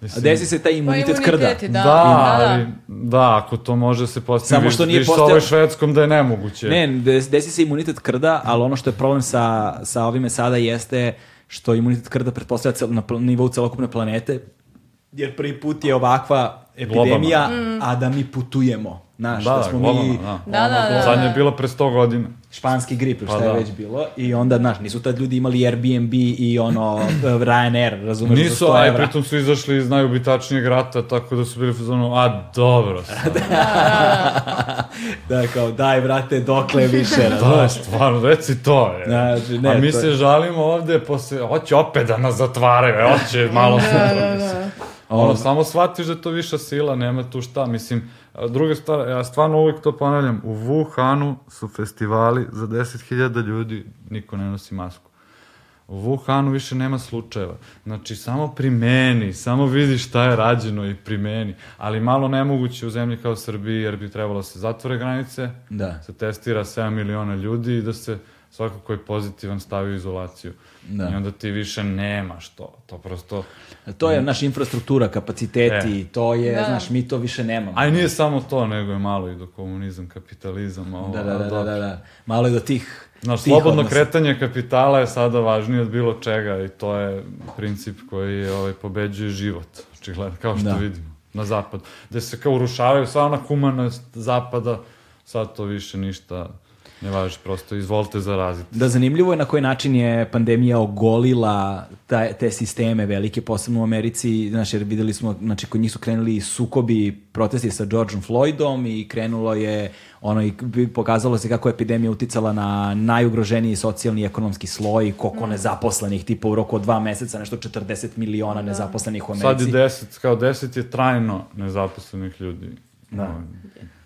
Mislim, desi se taj Pa imunitet krda. imuniteti, Da, da. da, da, ali, da, ako to može se postići, Samo što nije viš postojao- ovoj švedskom da je nemoguće. Ne, des- desi se imunitet krda, ali ono što je problem sa, sa ovime sada jeste što imunitet krda pretpostavlja cel, na pl- nivou celokupne planete, jer prvi put je ovakva epidemija, a da mi putujemo. Znaš, Da, da, da, smo globalno, mi da. Da, da, da. Zadnje je bilo pre 100 godina. španski grip Pa šta je da. već bilo. I onda, znaš, nisu tad ljudi imali Airbnb i ono (laughs) Ryanair, razumeš, za Nisu, 100 a pritom su izašli iz najubitačnijeg rata, tako da su bili u fazonu, a dobro (laughs) sad. da, kao, daj, brate, dokle (laughs) više, Da, stvarno, reci to je. Znači, ne, a mi to se je- žalimo ovde, posle, hoće opet da nas zatvaraju, hoće malo Da, da, da. Ono, samo shvatiš da je to viša sila, nema tu šta. Mislim, a druga stvar, ja stvarno uvijek to ponavljam, u Wuhanu su festivali za 10.000 ljudi, niko ne nosi masku. U Wuhanu više nema slučajeva. Znači, samo primeni, samo vidi šta je rađeno i primeni. Ali malo nemoguće u zemlji kao Srbiji, jer bi trebalo da se zatvore granice, Da. se testira 7 miliona ljudi i da se svako ko je pozitivan stavi u izolaciju. Da. I onda ti više nemaš to. To prosto... To je naša infrastruktura, kapaciteti, to je, Da. znaš, mi to više nemamo. A i nije samo to, nego je malo i do komunizam, kapitalizam. Ovo, Da, da, da, da, da, da. Malo je do tih... Znaš, tih slobodno odnosa. kretanje kapitala je sada važnije od bilo čega i to je princip koji je, ovaj, pobeđuje život, očigledno, kao što Da. vidimo, na zapad. Gde se kao urušavaju sva ona humanost zapada, sad to više ništa ne važi, prosto izvolite zaraziti. Da, zanimljivo je na koji način je pandemija ogolila ta, te sisteme velike, posebno u Americi, znaš, jer videli smo, znači, kod njih su krenuli sukobi, protesti sa Georgeom Floydom i krenulo je, ono, i pokazalo se kako je epidemija uticala na najugroženiji socijalni i ekonomski sloj, koliko nezaposlenih, tipa u roku od dva meseca, nešto 40 miliona nezaposlenih u Sad Americi. je deset, kao deset je trajno nezaposlenih ljudi. Da.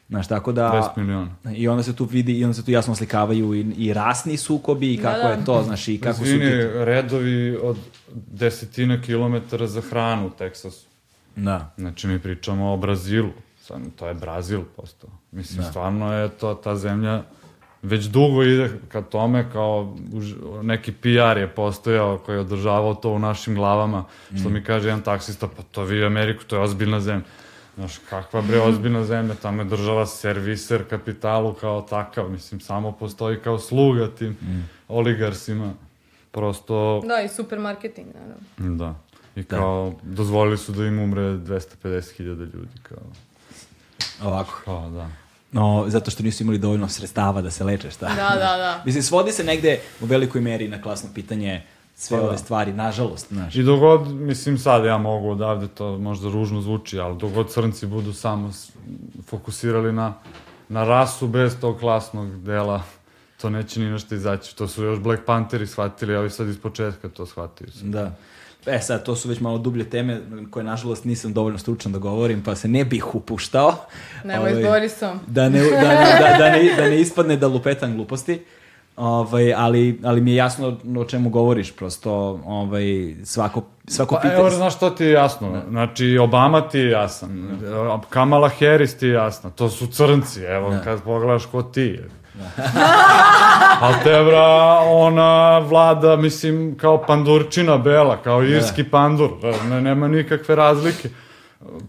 Znaš, tako da... 10 miliona. I onda se tu vidi, i onda se tu jasno slikavaju i, i rasni sukobi i Da, kako da. je to, znaš, i kako su... Izvini, ti- redovi od desetina kilometara za hranu u Teksasu. Da. Znači, mi pričamo o Brazilu. Sad, to je Brazil postao. Mislim, Da. stvarno je to, ta zemlja već dugo ide ka tome, kao už- neki PR je postojao koji je održavao to u našim glavama, Mm. što mi kaže jedan taksista, pa to vi u Ameriku, to je ozbiljna zemlja. Znaš, kakva bre ozbiljna zemlja, tamo je država serviser kapitalu kao takav, mislim, samo postoji kao sluga tim Mm. oligarsima. Prosto, Da, i supermarketing, naravno. da. I kao, dozvolili su da im umre 250.000 ljudi, kao, Ovako. kao, da. No, zato što nisu imali dovoljno sredstava da se leče, šta? Da, da, da. (laughs) Mislim, svodi se negde u velikoj meri na klasno pitanje sve Pa da. ove stvari, nažalost, znaš. I dogod, mislim sad ja mogu odavde, to možda ružno zvuči, ali dogod crnci budu samo fokusirali na, na rasu bez tog klasnog dela, to neće ni nešto izaći. To su još Black Pantheri shvatili, a ovi sad iz početka to shvatili su. Da. E sad, to su već malo dublje teme koje, nažalost, nisam dovoljno stručan da govorim, pa se ne bih upuštao. Nemoj s Borisom. Da ne, da, da, da, ne, da ne ispadne da lupetam gluposti. Ovaj, ali, ali mi je jasno o čemu govoriš, prosto ovaj, svako, svako Pa pitanje... evo, znaš što ti je jasno? Znači, Obama ti je jasan, Kamala Harris ti je jasna, to su crnci, evo, kad pogledaš ko ti je. Ali (laughs) te bra, ona vlada, mislim, kao pandurčina bela, kao irski pandur, ne, nema nikakve razlike.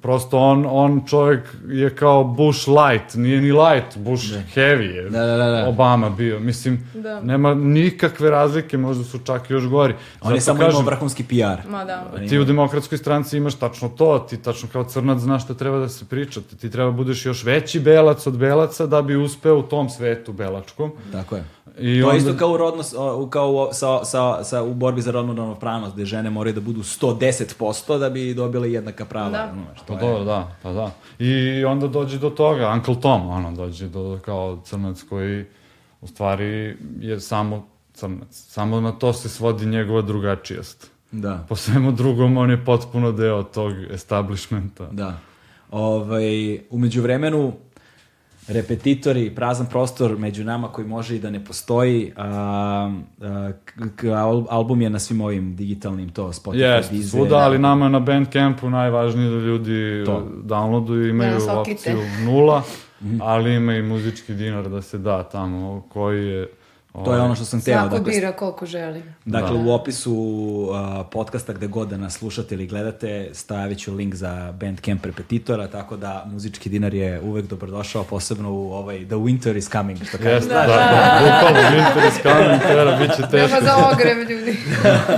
Prosto on, on čovjek je kao Bush light, nije ni light, Bush heavy je Da, da, da, da. Obama bio. Mislim, Da. nema nikakve razlike, možda su čak i još gori. On je samo imao kažem, vrhunski PR. Ma da. ti u demokratskoj stranci imaš tačno to, ti tačno kao crnac znaš šta treba da se priča, ti, ti treba budeš još veći belac od belaca da bi uspeo u tom svetu belačkom. Tako je. I to onda, isto kao, u rodno, kao u- sa, sa, sa, u borbi za rodnu ravnopravnost, gde žene moraju da budu 110% da bi dobile jednaka prava. Da. znaš, to Pa je- dobro, da, pa da. I onda dođe do toga, Uncle Tom, ono, dođe do kao crnac koji u stvari je samo crnac. Samo na to se svodi njegova drugačijost. Da. Po svemu drugom, on je potpuno deo tog establishmenta. Da. Ovaj, umeđu vremenu, repetitori, prazan prostor među nama koji može i da ne postoji. A, a, al- album je na svim ovim digitalnim, to Spotify, Jeste, Deezer. svuda, ali nama na Bandcampu najvažnije da ljudi To. downloaduju, imaju okite. opciju nula, ali ima i muzički dinar da se da tamo, koji je... To je ovaj, ono što sam teo. Svako Dakle, bira koliko želi. Dakle, Da. u opisu uh, podcasta gde god da nas slušate ili gledate, stavit ću link za Bandcamp repetitora, tako da muzički dinar je uvek dobrodošao, posebno u ovaj The Winter is Coming, što kaže. Jeste, da, da, bukvalno, winter is coming, tera, bit će teško. Nema za ogrev, ljudi.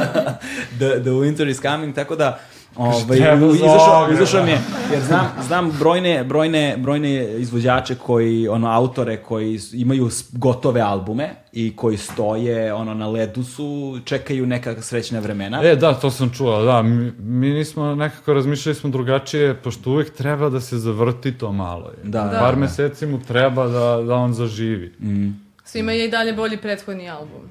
(laughs) The, the Winter is Coming, tako da Ovaj, izašao, izašao mi je, jer znam, znam brojne, brojne, brojne izvođače koji, ono, autore koji imaju gotove albume i koji stoje, ono, na ledu su, čekaju neka srećna vremena. E, da, to sam čuo, da, mi, mi nismo, nekako razmišljali smo drugačije, pošto uvek treba da se zavrti to malo. Je. Da, da, Par da. meseci mu treba da, da on zaživi. Svima je i dalje bolji prethodni album.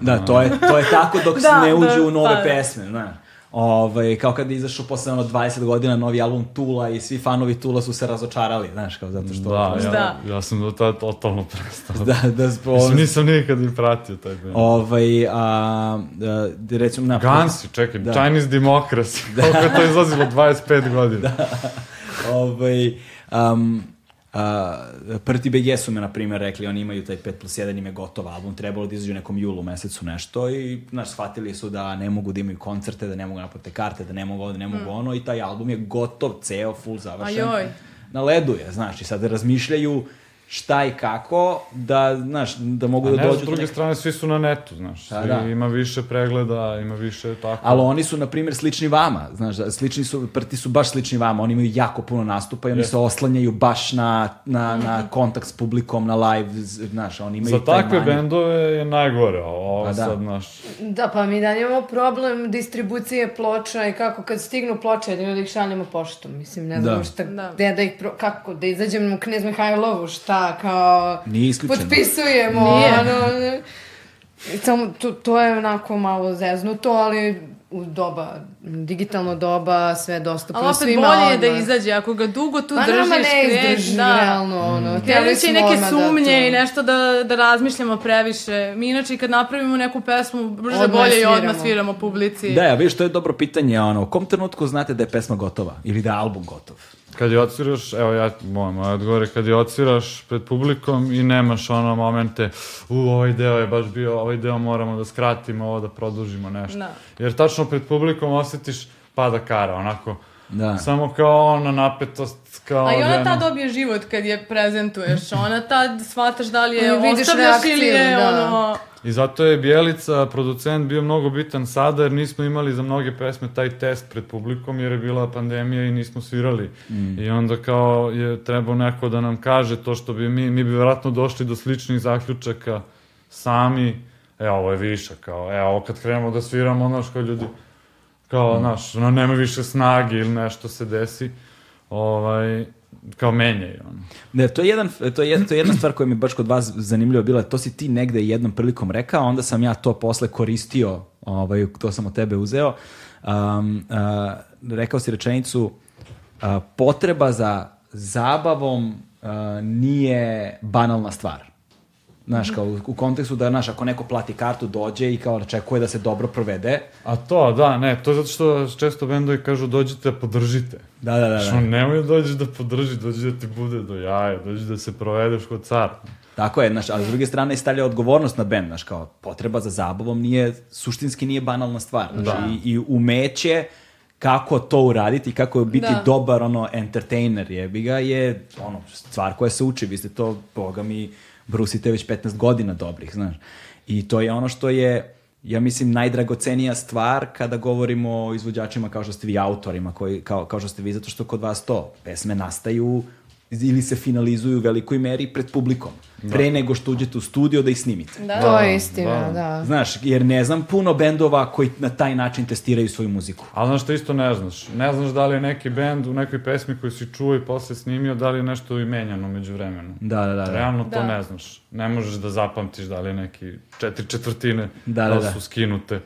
Da, to je, to je tako dok se (laughs) Da, ne uđe da, u nove da. pesme, znaš. Ovaj, kao kad je izašao posle ono 20 godina novi album Tula i svi fanovi Tula su se razočarali, znaš, kao zato što... Da, ja, Da. ja sam do tada totalno prestao. da, da, spo- Mislim, (laughs) nisam nikad ni pratio taj band. ovaj, a, a, recimo, na... Gansi, čekaj, Da. Chinese Democracy. Koliko je to izlazilo? 25 godina. (laughs) ovaj, um, a, Prti BG su me, na primjer, rekli, oni imaju taj 5 plus 1, im je gotov album, trebalo da izađu nekom julu mesecu nešto i, znaš, shvatili su da ne mogu da imaju koncerte, da ne mogu naplate karte, da ne mogu ovo, da ne mogu ono i taj album je gotov, ceo, full završen. Ajoj. Na ledu je, znaš, i sad razmišljaju šta i kako da, znaš, da mogu A da ne, dođu s do druge neke... strane, svi su na netu, znaš. Svi Pa da. Ima više pregleda, ima više tako. Ali oni su, na primjer, slični vama, znaš, da, slični su, prti su baš slični vama, oni imaju jako puno nastupa i oni Jeste. se oslanjaju baš na, na, na kontakt s publikom, na live, znaš, oni imaju Za takve manir. bendove je najgore, a ovo Pa da. sad, znaš... Da, pa mi dalje imamo problem distribucije ploča i kako kad stignu ploče, da ih šaljemo poštom. Mislim, ne znam Da. šta, Da. gde da ih, pro, kako, da izađem u Knez Mihajlovu, šta, kao... Nije isključeno. Potpisujemo, Nije. ono... Samo, to, to je onako malo zeznuto, ali u doba, digitalno doba, sve je dostupno Ali opet svima bolje je da izađe, ako ga dugo tu Pa držiš, nama ne izdrži, da. realno, ono. htjeli Krenuće i neke odmah sumnje da to- i nešto da, da razmišljamo previše. Mi inače kad napravimo neku pesmu, brže Odmah bolje i odmah sviramo. sviramo publici. Da, ja vidiš, to je dobro pitanje, ono, u kom trenutku znate da je pesma gotova? Ili da je album gotov? Kad je odsviraš, evo ja, moj, moj odgovor je kad je odsviraš pred publikom i nemaš ono momente, u, ovaj deo je baš bio, ovaj deo moramo da skratimo, ovo da produžimo nešto. Da. Jer tačno pred publikom osjetiš pada kara, onako, Da. samo kao ona napetost, kao... A i ona žena. tad dobije život kad je prezentuješ. Ona tad shvataš da li je (laughs) ostavljaš ili je da. ono... I zato je Bjelica, producent, bio mnogo bitan sada, jer nismo imali za mnoge pesme taj test pred publikom, jer je bila pandemija i nismo svirali. I onda kao je trebao neko da nam kaže to što bi mi, mi bi vjerojatno došli do sličnih zaključaka sami, e, ovo je viša, kao, e, ovo kad krenemo da sviramo, znaš, kao ljudi, kao, znaš, ono, nema više snage ili nešto se desi, ovaj, kao menjaju. Ne, to je, jedan, to, je, to je jedna stvar koja mi baš kod vas zanimljiva bila, to si ti negde jednom prilikom rekao, onda sam ja to posle koristio, ovaj, to sam od tebe uzeo. Um, uh, rekao si rečenicu, uh, potreba za zabavom uh, nije banalna stvar. Znaš, kao u, u kontekstu da, znaš, ako neko plati kartu, dođe i kao očekuje da se dobro provede. A to, da, ne, to je zato što često bendovi kažu dođite, podržite. Da, da, da. da. Što nemoj da dođeš da podržiš, dođi da ti bude do jaja, dođi da se provedeš kod car. Tako je, znaš, ali s druge strane stavlja odgovornost na bend, znaš, kao potreba za zabavom nije, suštinski nije banalna stvar. Znači, i, i umeće kako to uraditi, kako biti Da. dobar, ono, entertainer jebi ga, je, ono, stvar koja se uči, vi ste to, boga mi, brusite već 15 godina dobrih, znaš. I to je ono što je, ja mislim, najdragocenija stvar kada govorimo o izvođačima kao što ste vi autorima, koji, kao, kao što ste vi, zato što kod vas to, pesme nastaju ili se finalizuju u velikoj meri pred publikom, pre nego što uđete u studio da ih snimite. Da. To je istina, da. Znaš, jer ne znam puno bendova koji na taj način testiraju svoju muziku. Ali znaš što isto ne znaš? Ne znaš da li je neki bend u nekoj pesmi koju si čuo i posle snimio, da li je nešto i menjano među vremenu. Da, da, da. da. Realno to Da. ne znaš. Ne možeš da zapamtiš da li je neki četiri četvrtine Da, da, da, da. su skinute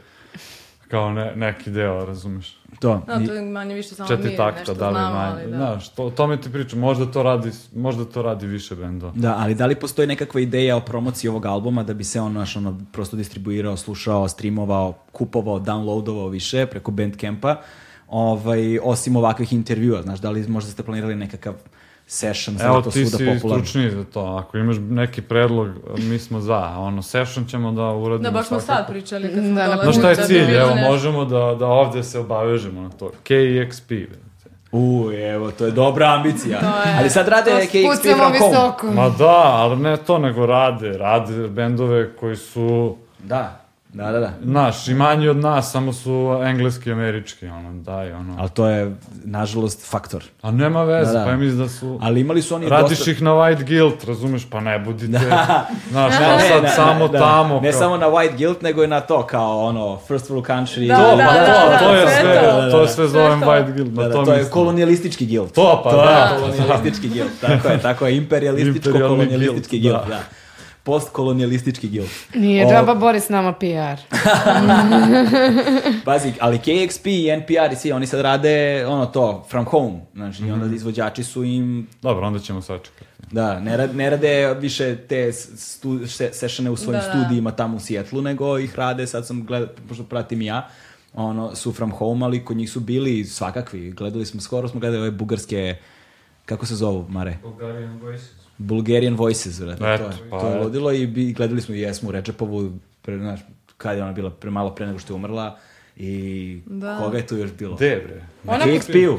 kao ne, neki deo, razumeš? To. Da, to je manje više samo Četiri mi takta, nešto da li znamo, manje. ali da. Znaš, to, o tome ti pričam, možda to radi, možda to radi više bendova. Da, ali da li postoji nekakva ideja o promociji ovog albuma da bi se on naš, ono, prosto distribuirao, slušao, streamovao, kupovao, downloadovao više preko Bandcampa, ovaj, osim ovakvih intervjua, znaš, da li možda ste planirali nekakav session, sad Evo je to ti svuda si popularno. stručniji za to, ako imaš neki predlog, mi smo za, a ono, session ćemo da uradimo Da, baš smo svakako. sad pričali kad smo Da, dolazili. Znaš šta je da cilj? bilo Evo, nešto. možemo da, da ovde se obavežemo na to. KEXP. U, evo, to je dobra ambicija. To je- ali sad rade KXP home. visoko. Ma da, ali ne to, nego rade. Rade bendove koji su, Da, da, da, da. znaš, i manji od nas, samo su engleski i američki, ono, daj, ono. Ali to je, nažalost, faktor. A nema veze, Da, da. pa ja mislim da su... Ali imali su oni Radiš dosta... ih na white guilt, razumeš, pa ne budite, znaš, Da, ne, sad da, samo da, tamo. Ne kao- samo na white guilt, nego i na to kao ono first world country. Da, To, da, pa da, to, da, to je sve to. to je sve zovem to. white guilt, Da, na da, to to je mislim. kolonijalistički guilt. To, pa to da. je kolonijalistički guilt. Tako je, tako je, (laughs) imperialističko Imperialni kolonijalistički guilt, guilt, da. Postkolonijalistički guilt. Nije O- džaba Boris s nama PR. (laughs) Pazi, ali KXP i NPR i svi, oni sad rade ono to, from home. Znači, i Mhm. onda izvođači su im Dobro, onda ćemo sačekati. Da, ne rade, ne rade više te stu, se, sešane u svojim Da, da. studijima tamo u Sjetlu, nego ih rade, sad sam gledao, pošto pratim ja, ono, su from home, ali kod njih su bili svakakvi. Gledali smo, skoro smo gledali ove bugarske, kako se zovu, Mare? Bulgarian Voices. Bulgarian Voices, vrati, Eto, to je, pa to je ludilo i bi, gledali smo i jesmo u Rečepovu, pre, znaš, kad je ona bila pre, malo pre nego što je umrla i Da. koga je tu još bilo? Gde, bre? Na Ona-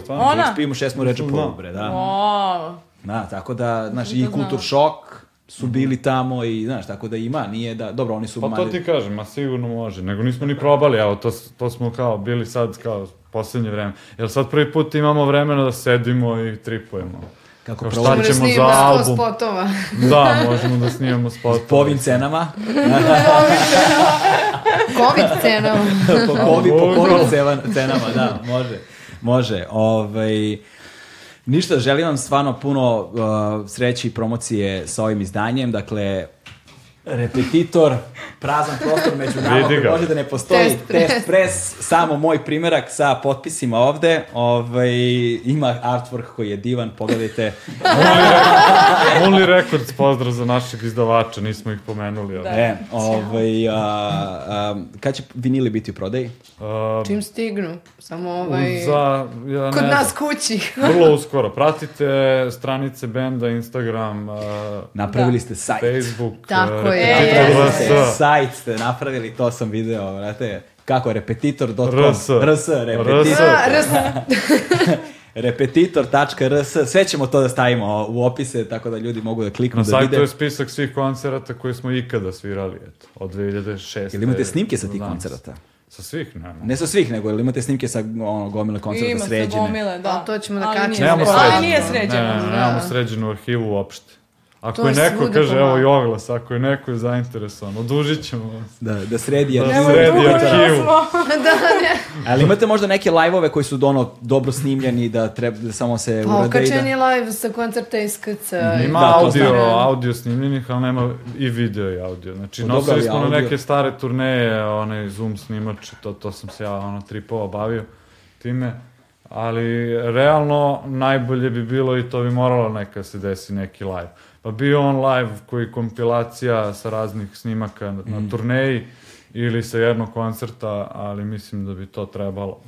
na Ona? KXP-u šest smo u Rečepovu, Znam. bre, da. Wow. Da, tako da, znaš, i to Kultur. Šok su bili tamo i, znaš, tako da ima, nije da, dobro, oni su Pa to ti kažem, ma sigurno može. Nego nismo ni probali, evo, to, to smo kao bili sad kao poslednje vreme. Jer sad prvi put imamo vremena da sedimo i tripujemo. Kako Kao šta ćemo za snimamo sto album? spotova. (laughs) Da, možemo da snimamo spot. po ovim cenama, Covid cena. po, po, ovim, (laughs) po ceva- cenama, da, može, može, ovaj, ništa, želim vam stvarno puno uh, sreće i promocije sa ovim izdanjem, dakle, Repetitor, prazan prostor među nama Vidi koji ga. može da ne postoji Test test, press. press, samo moj primerak sa potpisima ovde, ovaj, ima artwork koji je divan, pogledajte. Only Records pozdrav za našeg izdavača, nismo ih pomenuli. ali. E, ovaj, a, a, kad će vinili biti u prodaji? A, Čim stignu, samo ovaj... za, ja Kod ne nas znam, kući. (laughs) vrlo uskoro. Pratite stranice benda, Instagram, a, Napravili ste sajt. Facebook, Tako je. E, RS. Ste, sajt ste napravili, to sam video, vrate. Kako, repetitor.com? RS. RS, repetitor. Repetitor.rs, (laughs) sve ćemo to da stavimo u opise, tako da ljudi mogu da kliknu Na da sajtu vide. je spisak svih koncerata koje smo ikada svirali, eto, od 2006. Jel imate snimke sa tih danas. koncerata? Sa svih, nema. Ne sa svih, nego jel imate snimke sa ono, gomile koncerta Ima se sređene? gomile, da. A to ćemo da Ali kačimo. nije Nemamo sređeno. sređenu. Ali nije sređeno. Ne, ne, Da. nemamo sređenu arhivu uopšte. Ako To je neko, kaže, evo i oglas, ako je neko zainteresovan, odužit ćemo vas. Da, da sredi. Da arhivu. sredi dugo arhivu. (laughs) da, ne. Ali imate možda neke live-ove koji su ono dobro snimljeni da treba da samo se Pa urade i da... live sa koncerta iz KC. Ima Da, audio, znam. audio snimljenih, ali nema i video i audio. Znači, Pa nosili smo na neke stare turneje, onaj Zoom snimač, to, to sam se ja ono tripova bavio time. Ali realno najbolje bi bilo i to bi moralo neka se desi neki live. Pa bio on live koji kompilacija sa raznih snimaka na, Mm. na turneji ili sa jednog koncerta, ali mislim da bi to trebalo.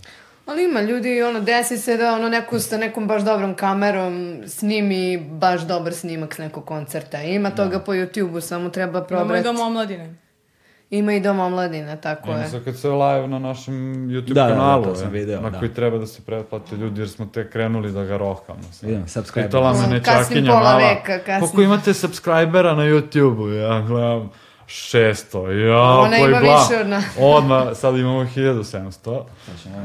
Ali ima ljudi, ono, desi se da ono neko sa nekom baš dobrom kamerom snimi baš dobar snimak s nekog koncerta. Ima toga po YouTube-u, samo treba Imamo i probrati. dom omladine. Ima i dom omladina, tako Ima je. sad kad se live na našem YouTube Da, da, da, kanalu, to sam video, na da. koji treba da se pretplate ljudi jer smo tek krenuli da ga rohamo. sad. Vidim, subscribe. Pitala me Kasnim nečakinja pola mala, veka, kasnim. koliko imate subscribera na YouTube-u? Ja gledam, 600, ja, Ona koji ima bla. više od nas. (laughs) Odmah, sad imamo 1700. To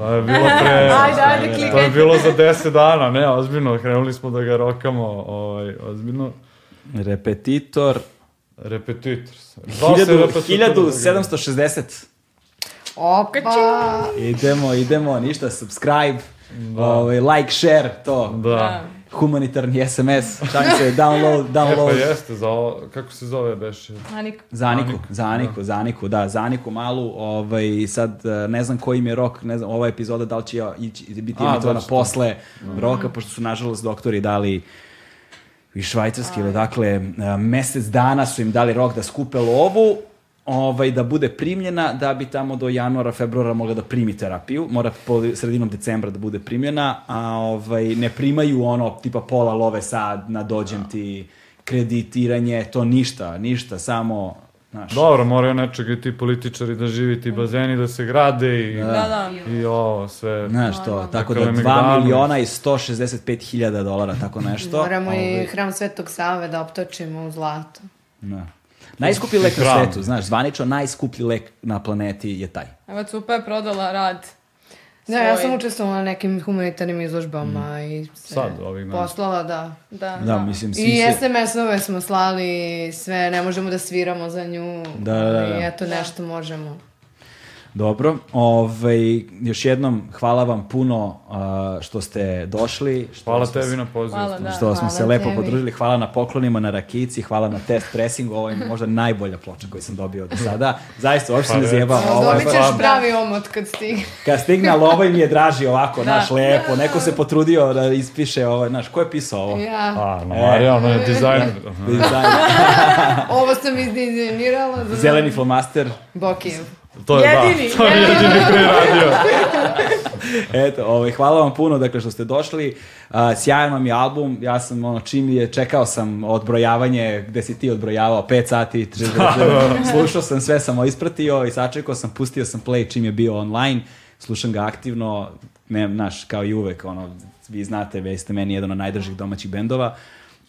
je bilo pre... Ajde, ajde, To klikaj. je bilo za 10 dana, ne, ozbiljno, krenuli smo da ga rokamo, ovaj, ozbiljno. Repetitor. Repetitor. Zvao se Repetitor. 1760. Opa! Idemo, idemo, ništa, subscribe, ovaj, like, share, to. Da. Humanitarni SMS, šalim (laughs) se, download, E pa download. jeste, za ovo, kako se zove beše? Anik. Za Aniku, Aniku, za Aniku, za Aniku, da, za Aniku malu, ovaj, sad eh, ne znam koji im je rok, ne znam, ova epizoda da li će ići, biti A, emitovana da posle roka, pošto su nažalost doktori dali iz Švajcarske, ili dakle, eh, mesec dana su im dali rok da skupe lovu, ovaj, da bude primljena, da bi tamo do januara, februara mogla da primi terapiju. Mora po sredinom decembra da bude primljena, a ovaj, ne primaju ono tipa pola love sad, na dođem ti kreditiranje, to ništa, ništa, samo, znaš, Dobro, moraju nečega i ti političari da živi, ti bazeni da se grade i, Da, da. i ovo sve. Znaš to, tako da Dakle, 2 Megdanović. miliona i 165 hiljada dolara, tako nešto. Moramo i Ovaj, hram Svetog Save da optočimo u zlato. da. Najskuplji lek na svetu, znaš, zvanično najskuplji lek na planeti je taj. Evo Cupa je prodala rad. Ne, ja sam učestvovala na nekim humanitarnim izložbama i se Sad, ovih poslala, da. Da, Da, mislim, svi I se... SMS-ove smo slali, sve, ne možemo da sviramo za nju. Da, da, da. ali eto, nešto možemo. Dobro, ovaj, još jednom hvala vam puno a, što ste došli. Što Hvala smo tebi na pozivu. Hvala, da. Što smo Hvala se lepo tebi. podružili. Hvala na poklonima, na rakici, hvala na test pressingu. Ovo je možda najbolja ploča koju sam dobio do sada. Zaista, uopšte se ne zjebam. Ovo Dobit ćeš pravi omot kad stigne. Kad stigne, ali ovaj mi je draži ovako, Da. naš, lepo. Neko se potrudio da ispiše ovo, znaš, ko je pisao ovo? Ja. A, no, Marija, ono je dizajner. (laughs) Aha. Dizajn. Ovo sam izdizajnirala za... Zeleni flomaster. Bokijev. To je, Jedini, da, to je jedini koji je radio. (laughs) Eto, ovaj, hvala vam puno dakle, što ste došli. Uh, sjajan vam je album. Ja sam, ono, čim je, čekao sam odbrojavanje, gde si ti odbrojavao, 5 sati. (laughs) Slušao sam, sve sam ispratio i sačekao sam, pustio sam play čim je bio online. Slušam ga aktivno, ne, naš, kao i uvek, ono, vi znate, vi ste meni jedan od najdržih domaćih bendova.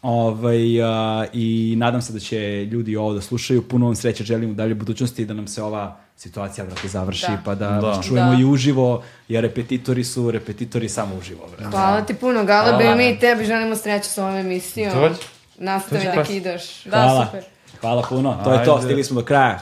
Ovaj, a, I nadam se da će ljudi ovo da slušaju. Puno vam sreće želim u daljoj budućnosti da nam se ova situacija brate, završi, Da. pa da, Da. vas čujemo Da. i uživo, jer repetitori su repetitori samo uživo. Brate. Hvala ti puno, Galebe, i mi tebi želimo sreću sa ovom emisijom. Dođi. Nastavi da pas. kidaš. Da, Hvala. super. Hvala puno. To je to, Ajde. stigli smo do kraja.